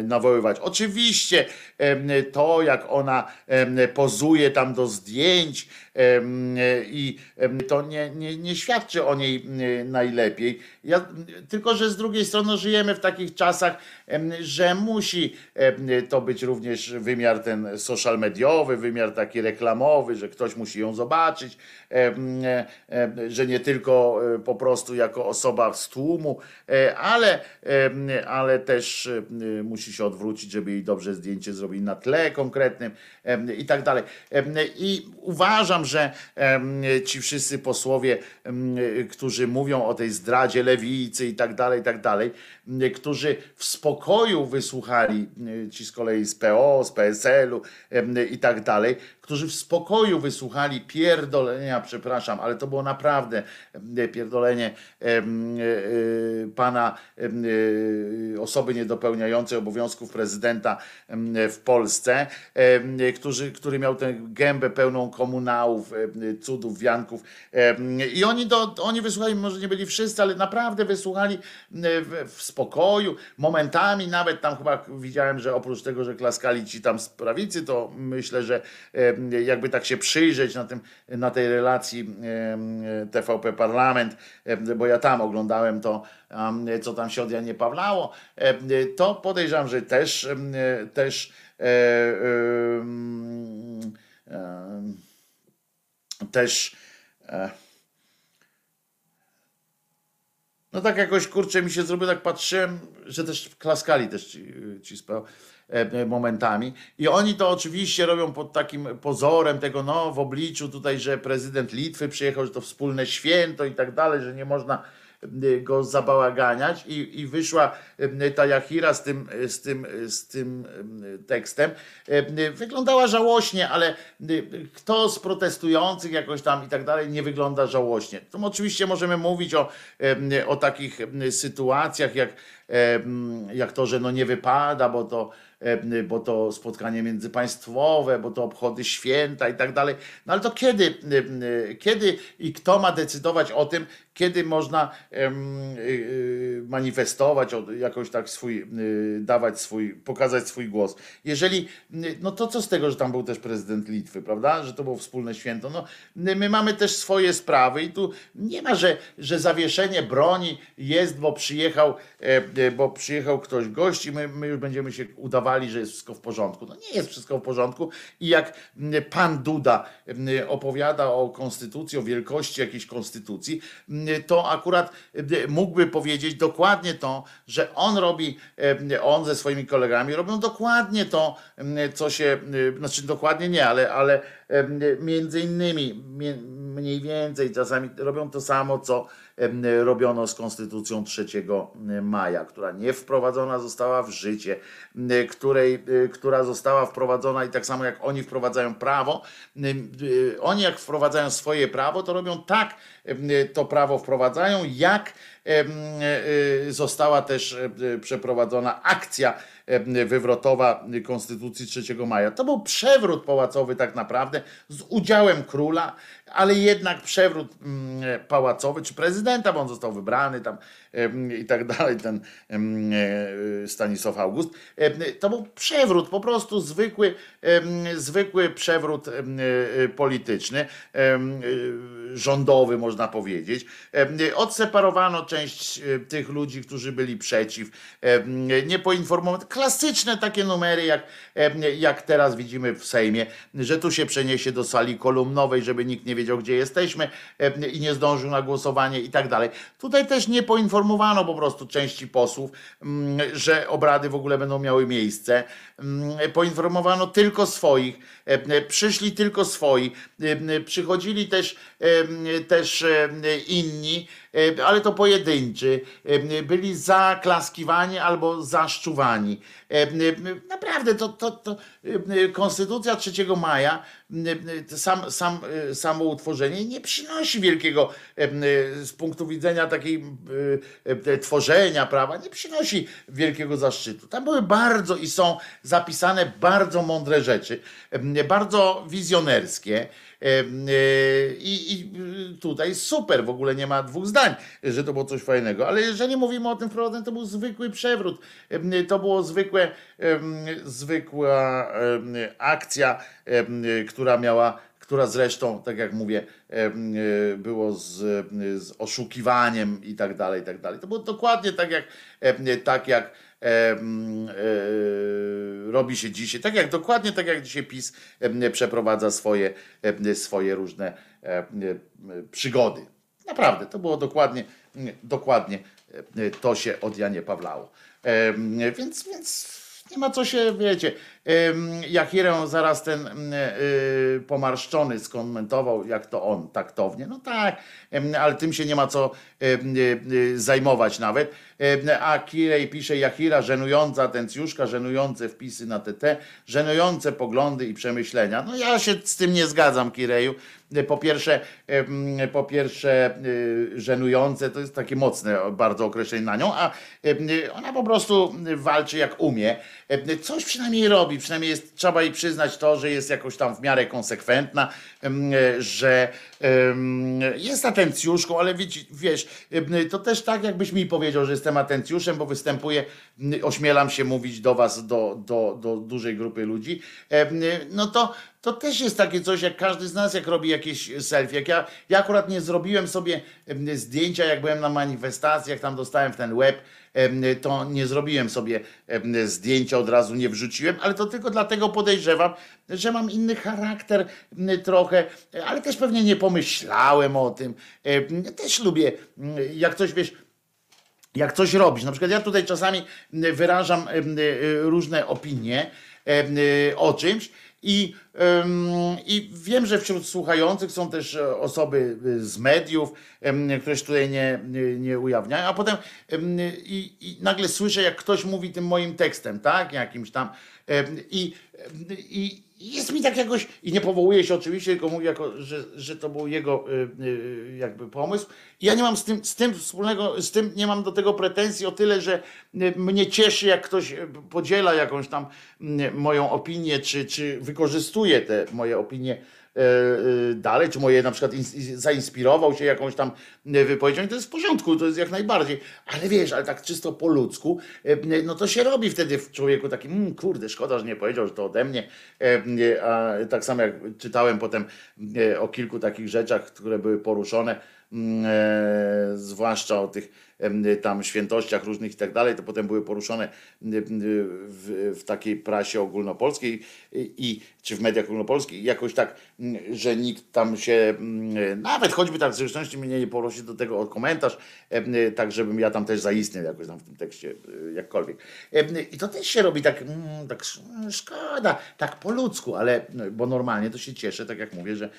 nawoływać. Oczywiście to, jak ona pozuje tam do zdjęć i to nie, nie, nie świadczy o niej najlepiej. Ja, tylko, że z drugiej strony żyjemy w takich czasach, że musi to być również wymiar ten social mediowy, wymiar taki reklamowy, że ktoś musi ją zobaczyć, że nie tylko e, po prostu jako osoba z tłumu, e, ale, ale też musi się odwrócić, żeby jej dobrze zdjęcie zrobić na tle konkretnym i tak dalej. I uważam, że ci wszyscy posłowie, którzy mówią o tej zdradzie lewicy i tak dalej, i tak dalej, którzy w spokoju wysłuchali, ci z kolei z PO, z PSL-u i tak dalej, którzy w spokoju wysłuchali pierdolenia, przepraszam, ale to było naprawdę pierdolenie e, pana osoby niedopełniającej obowiązków prezydenta w Polsce, którzy, który miał tę gębę pełną komunałów, cudów, wianków i oni, do, oni wysłuchali, może nie byli wszyscy, ale naprawdę wysłuchali w, w spokoju, momentami nawet tam chyba widziałem, że oprócz tego, że klaskali ci tam z prawicy, to myślę, że jakby tak się przyjrzeć na, tym, na tej relacji TVP Parlament, bo ja tam oglądałem to, co tam się od Janie Pawlało, to podejrzewam, że też też e, też e, no tak jakoś kurczę mi się zrobiło, tak patrzyłem, że też klaskali też ci, ci speł E, momentami. I oni to oczywiście robią pod takim pozorem tego, no w obliczu tutaj, że prezydent Litwy przyjechał, że to wspólne święto i tak dalej, że nie można e, go zabałaganiać i, i wyszła e, ta Jachira z tym, z, tym, z tym tekstem. Wyglądała żałośnie, ale kto z protestujących jakoś tam i tak dalej nie wygląda żałośnie. To oczywiście możemy mówić o, o takich sytuacjach, jak, jak to, że no nie wypada, bo to bo to spotkanie międzypaństwowe, bo to obchody święta i tak dalej. No ale to kiedy, kiedy i kto ma decydować o tym, kiedy można e, manifestować, jakoś tak swój, dawać swój, pokazać swój głos. Jeżeli, no to co z tego, że tam był też prezydent Litwy, prawda, że to było wspólne święto. No, my mamy też swoje sprawy i tu nie ma, że, że zawieszenie broni jest, bo przyjechał, bo przyjechał ktoś gość i my, my już będziemy się udawali że jest wszystko w porządku. No nie jest wszystko w porządku i jak pan Duda opowiada o konstytucji, o wielkości jakiejś konstytucji, to akurat mógłby powiedzieć dokładnie to, że on robi, on ze swoimi kolegami robią dokładnie to, co się, znaczy dokładnie nie, ale, ale między innymi, mniej więcej czasami robią to samo, co robiono z Konstytucją 3 maja, która nie wprowadzona została w życie, której, która została wprowadzona i tak samo jak oni wprowadzają prawo, oni jak wprowadzają swoje prawo, to robią tak, to prawo wprowadzają, jak e, została też przeprowadzona akcja wywrotowa Konstytucji 3 maja. To był przewrót pałacowy tak naprawdę z udziałem króla, ale jednak przewrót mm, pałacowy, czy prezydenta, bo on został wybrany tam i tak <laughs> dalej, ten e, Stanisław August. To był przewrót, po prostu zwykły, zwykły przewrót e, polityczny, e, rządowy można powiedzieć. Odseparowano część tych ludzi, którzy byli przeciw, nie poinformowano. Klasyczne takie numery, jak, jak teraz widzimy w Sejmie, że tu się przeniesie do sali kolumnowej, żeby nikt nie nie wiedział, gdzie jesteśmy e, i nie zdążył na głosowanie i tak dalej. Tutaj też nie poinformowano po prostu części posłów, mm, że obrady w ogóle będą miały miejsce. Mm, Poinformowano tylko swoich, e, przyszli tylko swoi, e, przychodzili też, e, też e, inni, e, ale to pojedynczy. E, Byli zaklaskiwani albo zaszczuwani. E, e, Naprawdę, to, to, to e, Konstytucja 3 maja, e, sam, sam, e, samo utworzenie nie przynosi wielkiego e, e, z punktu widzenia takiej e, e, tworzenia prawa, nie przynosi wielkiego zaszczytu. Tam były bardzo i są zapisane bardzo mądre rzeczy, e, bardzo wizjonerskie. E, I, I tutaj super, w ogóle nie ma dwóch zdań, że to było coś fajnego. Ale jeżeli mówimy o tym wprowadzeniu, to był zwykły przewrót. To było zwykłe, zwykła akcja, która miała, która zresztą, tak jak mówię, było z, z oszukiwaniem i tak dalej, i tak dalej. To było dokładnie tak jak, tak jak robi się dzisiaj, tak jak dokładnie tak jak dzisiaj PiS przeprowadza swoje, swoje różne em, przygody. Naprawdę, to było dokładnie, dokładnie e, to się od Janie Pawlało. Więc, więc nie ma co się, wiecie, em, Jachirę zaraz ten y, pomarszczony skomentował, jak to on taktownie. No tak, ale tym się nie ma co y, y, zajmować nawet. A Kirej pisze Jachira, żenująca atencjuszka, żenujące wpisy na TT, żenujące poglądy i przemyślenia. No ja się z tym nie zgadzam, Kireju. Po pierwsze, po pierwsze żenujące to jest takie mocne bardzo określenie na nią, a ona po prostu walczy jak umie. Coś przynajmniej robi, przynajmniej jest, trzeba jej przyznać to, że jest jakoś tam w miarę konsekwentna, em, że jest atencjuszką, ale wiesz, to też tak jakbyś mi powiedział, że jestem atencjuszem, bo występuję, ośmielam się mówić do was, do, do, do dużej grupy ludzi, no to to też jest takie coś, jak każdy z nas, jak robi jakieś selfie. Jak ja, ja akurat nie zrobiłem sobie zdjęcia, jak byłem na manifestacjach, tam dostałem w ten web, to nie zrobiłem sobie zdjęcia, od razu nie wrzuciłem, ale to tylko dlatego podejrzewam, że mam inny charakter trochę, ale też pewnie nie pomyślałem o tym. Też lubię, jak coś wiesz, jak coś robisz. Na przykład ja tutaj czasami wyrażam y, różne opinie y, o czymś i, i wiem, że wśród słuchających są też e, osoby y, z mediów, które się tutaj nie, nie, ujawniają, a potem em, i, i nagle słyszę, jak ktoś mówi tym moim tekstem, tak, jakimś tam i i jest mi tak jakoś, i nie powołuje się oczywiście, tylko mówi, jako, że, że to był jego y, y, jakby pomysł. Ja nie mam z tym, z tym wspólnego, z tym nie mam do tego pretensji o tyle, że y, mnie cieszy, jak ktoś podziela jakąś tam moją opinię, czy, czy wykorzystuje te moje opinie dalej, czy moje na przykład ins- zainspirował się jakąś tam e, wypowiedzią, i to jest w porządku, to jest jak najbardziej, ale wiesz, ale tak czysto po ludzku, e, no to się robi wtedy w człowieku takim, mm, kurde, szkoda, że nie powiedział, że to ode mnie, E, nie, a tak samo jak czytałem potem e, o kilku takich rzeczach, które były poruszone, mm, e, zwłaszcza o tych tam świętościach różnych i tak dalej, to potem były poruszone w, w takiej prasie ogólnopolskiej i, czy w mediach ogólnopolskich jakoś tak, że nikt tam się, m, nawet choćby tak w zresztą mnie nie prosi do tego o komentarz, em, tak żebym ja tam też zaistniał jakoś tam w tym tekście, e, jakkolwiek. I to też się robi tak, mm, tak sz- szkoda, tak po ludzku, ale bo normalnie to się cieszę, tak jak mówię, że,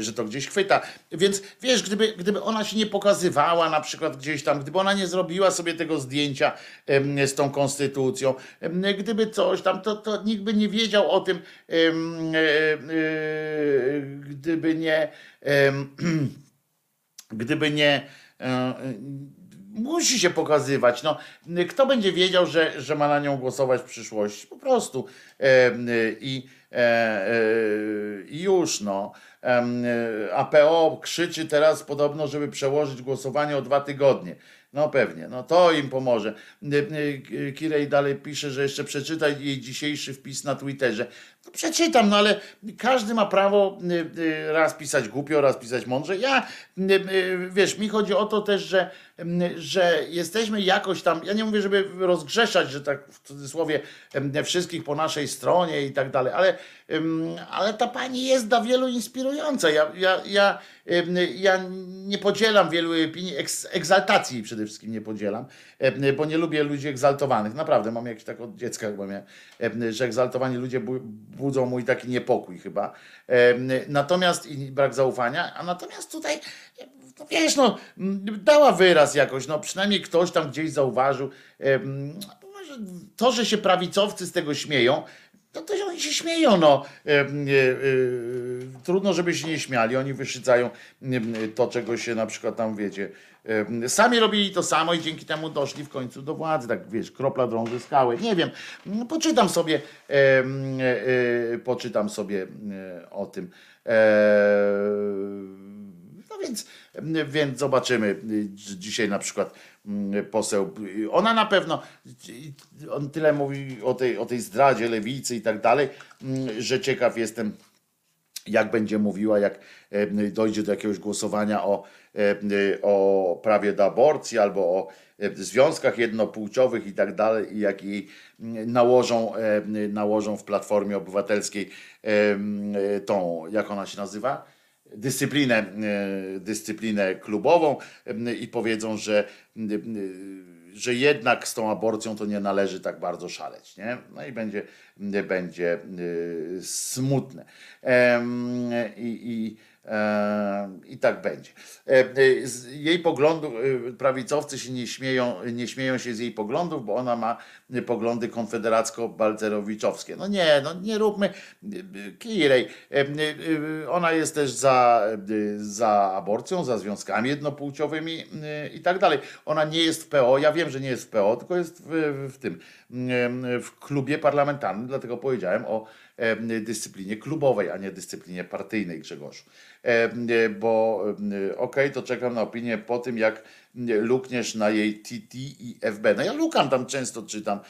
że to gdzieś chwyta. Więc wiesz, gdyby, gdyby ona się nie pokazywała na przykład gdzieś tam, gdyby ona nie zrobiła sobie tego zdjęcia z tą konstytucją, gdyby coś tam, to, to nikt by nie wiedział o tym, e, e, gdyby nie <clears throat> gdyby nie e, musi się pokazywać. No, kto będzie wiedział, że, że ma na nią głosować w przyszłości? Po prostu. E, I e, i już no. APO krzyczy teraz podobno, żeby przełożyć głosowanie o dwa tygodnie. No pewnie, no to im pomoże. Kirej dalej pisze, że jeszcze przeczytaj jej dzisiejszy wpis na Twitterze. No przeczytam, no ale każdy ma prawo y, y, raz pisać głupio, raz pisać mądrze. Ja, y, wiesz, mi chodzi o to też, że, y, że jesteśmy jakoś tam, ja nie mówię, żeby rozgrzeszać, że tak w cudzysłowie wszystkich po naszej stronie i tak dalej, ale, ale ta pani jest dla wielu inspirująca. Ja, ja, ja, ja nie podzielam wielu opinii, egzaltacji przede wszystkim nie podzielam, bo nie lubię ludzi egzaltowanych. Naprawdę, mam jakieś tak od dziecka chyba ym, że egzaltowani ludzie budzą mój taki niepokój chyba. Natomiast i brak zaufania, a natomiast tutaj no wiesz, no, dała wyraz jakoś, no przynajmniej ktoś tam gdzieś zauważył. To, że się prawicowcy z tego śmieją, to też oni się śmieją, no. E, e, Trudno, żeby się nie śmiali. Oni wyszycają to, czego się na przykład tam, wiecie, sami robili to samo i dzięki temu doszli w końcu do władzy. Tak, wiesz, kropla drąży skałę. Nie wiem, Mm, poczytam sobie, e, e, poczytam sobie e, o tym. E, no więc, więc zobaczymy. Dzisiaj na przykład poseł, ona na pewno, on tyle mówi o tej, o tej zdradzie lewicy i tak dalej, że ciekaw jestem, jak będzie mówiła, jak dojdzie do jakiegoś głosowania o, o prawie do aborcji albo o e, związkach jednopłciowych i tak dalej, i jak jej mm, nałożą, e, nałożą w Platformie Obywatelskiej e, tą, jak ona się nazywa? dyscyplinę, e, dyscyplinę klubową e, i powiedzą, że, e, że jednak z tą aborcją to nie należy tak bardzo szaleć. Nie? No i będzie, będzie smutne. I, i, i tak będzie. E, Z jej poglądów, e, prawicowcy się nie śmieją, nie śmieją się z jej poglądów, bo ona ma poglądy konfederacko-balcerowiczowskie. No nie, no nie róbmy Kirej. Ona jest też za, za aborcją, za związkami jednopłciowymi i tak dalej. Ona nie jest w PO, ja wiem, że nie jest w PO, tylko jest w, w tym, w klubie parlamentarnym, dlatego powiedziałem o dyscyplinie klubowej, a nie dyscyplinie partyjnej Grzegorzu. Bo okej, to czekam na opinię po tym, jak lukniesz na jej TT i FB. No ja lukam tam często, czytam.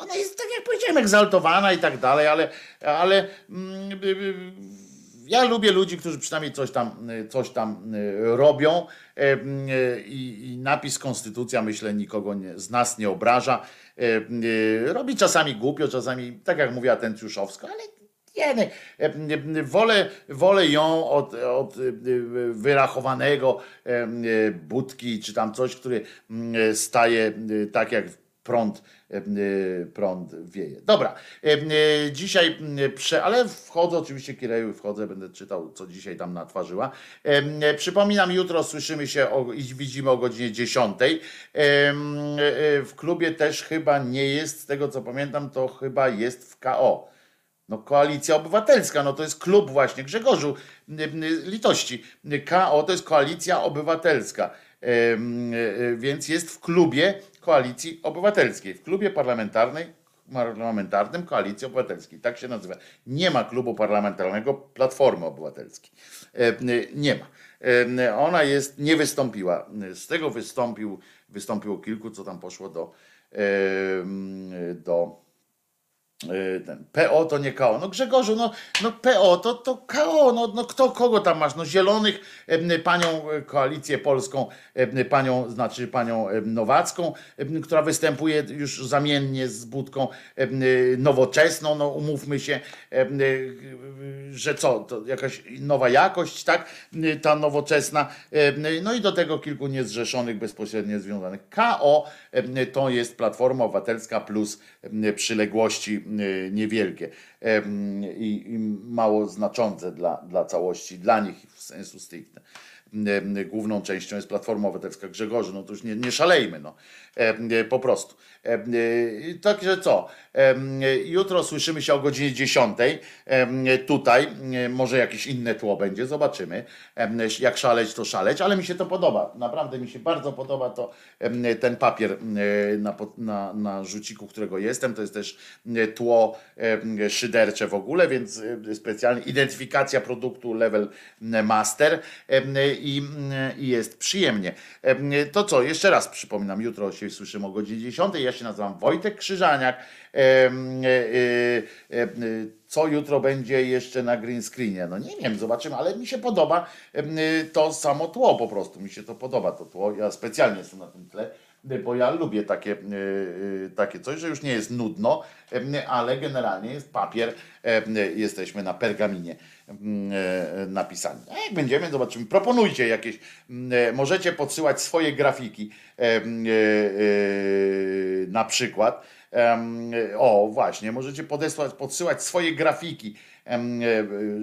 Ona jest, tak jak powiedziałem, egzaltowana i tak dalej, ale, ale mm, ja lubię ludzi, którzy przynajmniej coś tam, y, coś tam y, robią y, i, i napis Konstytucja, myślę, nikogo nie, z nas nie obraża. Robi czasami głupio, czasami, tak jak mówiła Tęciuszowska, ale nie, wolę, wolę ją od, od wyrachowanego budki, czy tam coś, który mm, staje tak jak prąd, e, y, prąd wieje. Dobra, e, dzisiaj, prze, ale wchodzę oczywiście, Kireju, wchodzę, będę czytał, co dzisiaj tam natwarzyła. E, Przypominam, jutro słyszymy się i widzimy o godzinie 10. E, y, W klubie też chyba nie jest, z tego co pamiętam, to chyba jest w KO. No Koalicja Obywatelska, no to jest klub właśnie Grzegorzu Litości. KO to jest Koalicja Obywatelska. Więc jest w klubie Koalicji Obywatelskiej, w klubie parlamentarnym Koalicji Obywatelskiej. Tak się nazywa. Nie ma klubu parlamentarnego Platformy Obywatelskiej. Y, Nie ma. Em, Ona jest, nie wystąpiła. Z tego wystąpił, wystąpiło kilku, co tam poszło do, em, do ten PO to nie KO. No Grzegorzu, no, no PO to, to KO, no, no kto kogo tam masz? No Zielonych, panią e, Koalicję Polską, panią, znaczy panią Nowacką, która występuje już zamiennie z Budką y, nowoczesną, no umówmy się, y, że co, to jakaś nowa jakość, tak, Y, ta nowoczesna, y, no i do tego kilku niezrzeszonych, bezpośrednio związanych. KO to jest Platforma Obywatelska plus przyległości niewielkie i, mało znaczące dla, dla całości, dla nich w sensu stricte. Główną częścią jest Platforma Obywatelska Grzegorzu, no to już nie, nie szalejmy, no. Po prostu. E, Także co? E, Jutro słyszymy się o godzinie 10. em, Tutaj, może jakieś inne tło będzie, zobaczymy. Jak szaleć, to szaleć, ale mi się to podoba. Naprawdę mi się bardzo podoba to ten papier na, na, na rzuciku, którego jestem. To jest też tło szydercze w ogóle, więc specjalnie identyfikacja produktu level master. I, i jest przyjemnie. To co, jeszcze raz przypominam, jutro się słyszymy o godzinie 10. Ja się nazywam Wojtek Krzyżaniak. Co jutro będzie jeszcze na green screenie? No nie wiem, zobaczymy, ale mi się podoba to samo tło po prostu. Mi się to podoba to tło. Ja specjalnie jestem na tym tle bo ja lubię takie, e, e, takie coś, że już nie jest nudno, e, ale generalnie jest papier, jesteśmy na pergaminie napisani. A jak będziemy, zobaczymy. Proponujcie jakieś, możecie podsyłać swoje grafiki na przykład. O, właśnie, możecie podesłać, podsyłać swoje grafiki E,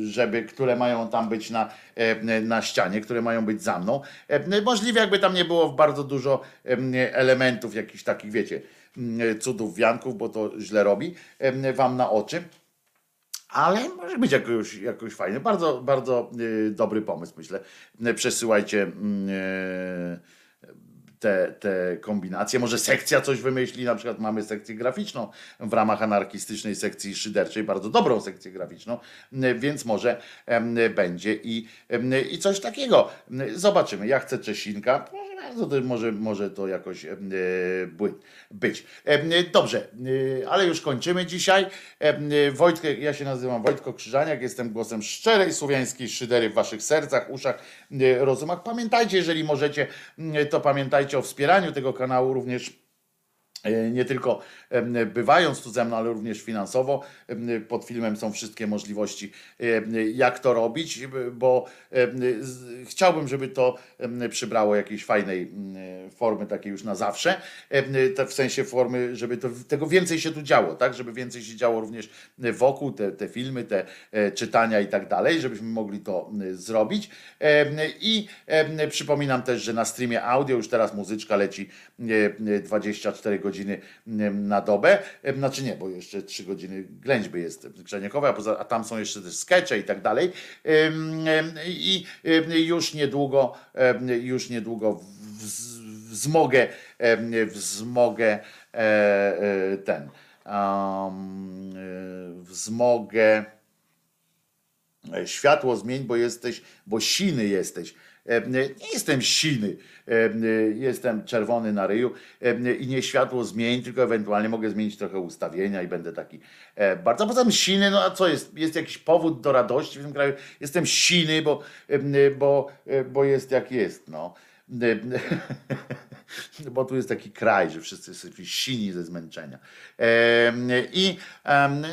żeby, które mają tam być na, e, na ścianie, które mają być za mną. E, możliwe, jakby tam nie było bardzo dużo elementów, jakichś takich, wiecie, cudów, wianków, bo to źle robi wam na oczy. Ale może być jakoś, jakoś fajny. Bardzo, bardzo dobry pomysł, myślę. Przesyłajcie te, te kombinacje. Może sekcja coś wymyśli, na przykład mamy sekcję graficzną w ramach anarchistycznej sekcji szyderczej, bardzo dobrą sekcję graficzną, więc może będzie i, i coś takiego. Zobaczymy. Ja chcę Czesinka. To może, może to jakoś być. Dobrze, ale już kończymy dzisiaj. Wojtkę, ja się nazywam Wojtko Krzyżaniak, jestem głosem szczerej słowiańskiej szydery w waszych sercach, uszach, rozumach. Pamiętajcie, jeżeli możecie, to pamiętajcie o wspieraniu tego kanału również E, nie tylko bywając tu ze mną, ale również finansowo. Pod filmem są wszystkie możliwości, jak to robić, bo chciałbym, żeby to przybrało jakiejś fajnej formy, takiej już na zawsze, w sensie formy, żeby to, tego więcej się tu działo, tak, żeby więcej się działo również wokół, te, te filmy, te e, czytania i tak dalej, żebyśmy mogli to zrobić. I przypominam też, że na streamie audio już teraz muzyczka leci 24 godziny godziny na dobę. Znaczy nie, bo jeszcze 3 godziny ględźby jest grzaniakowa, a, tam są jeszcze też skecze i tak dalej. I już niedługo, już niedługo wzmogę, wzmogę e, e, ten, wzmogę światło zmień, bo jesteś, bo siny jesteś. Nie jestem siny, jestem czerwony na ryju i nie światło zmień, tylko ewentualnie mogę zmienić trochę ustawienia i będę taki e, bardzo. Poza tym siny, no a co jest? Jest jakiś powód do radości w tym kraju? Jestem siny, bo, bo, e, bo jest jak jest. No. <laughs> bo tu jest taki kraj, że wszyscy jesteśmy sini ze zmęczenia. I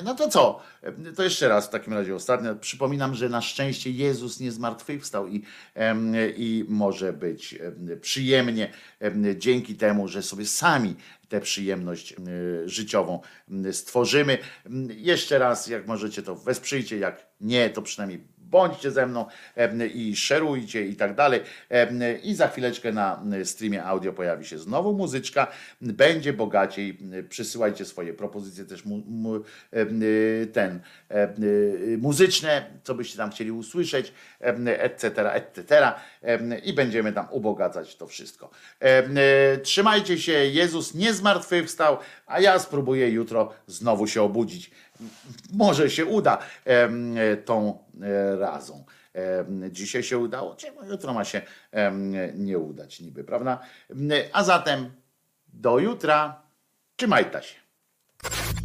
no to co? To jeszcze raz w takim razie ostatnio. Przypominam, że na szczęście Jezus nie zmartwychwstał i, i może być przyjemnie dzięki temu, że sobie sami tę przyjemność życiową stworzymy. Jeszcze raz, jak możecie, to wesprzyjcie, jak nie, to przynajmniej bądźcie ze mną i szerujcie i tak dalej. I za chwileczkę na streamie audio pojawi się znowu muzyczka, będzie bogaciej. Przysyłajcie swoje propozycje też mu, mu, ten muzyczne, co byście tam chcieli usłyszeć, etc., etc. I będziemy tam ubogacać to wszystko. Trzymajcie się, Jezus nie zmartwychwstał, a ja spróbuję jutro znowu się obudzić może się uda tą e, razą. Dzisiaj się udało, jutro ma się nie udać niby, prawda? A zatem do jutra. Trzymajcie się.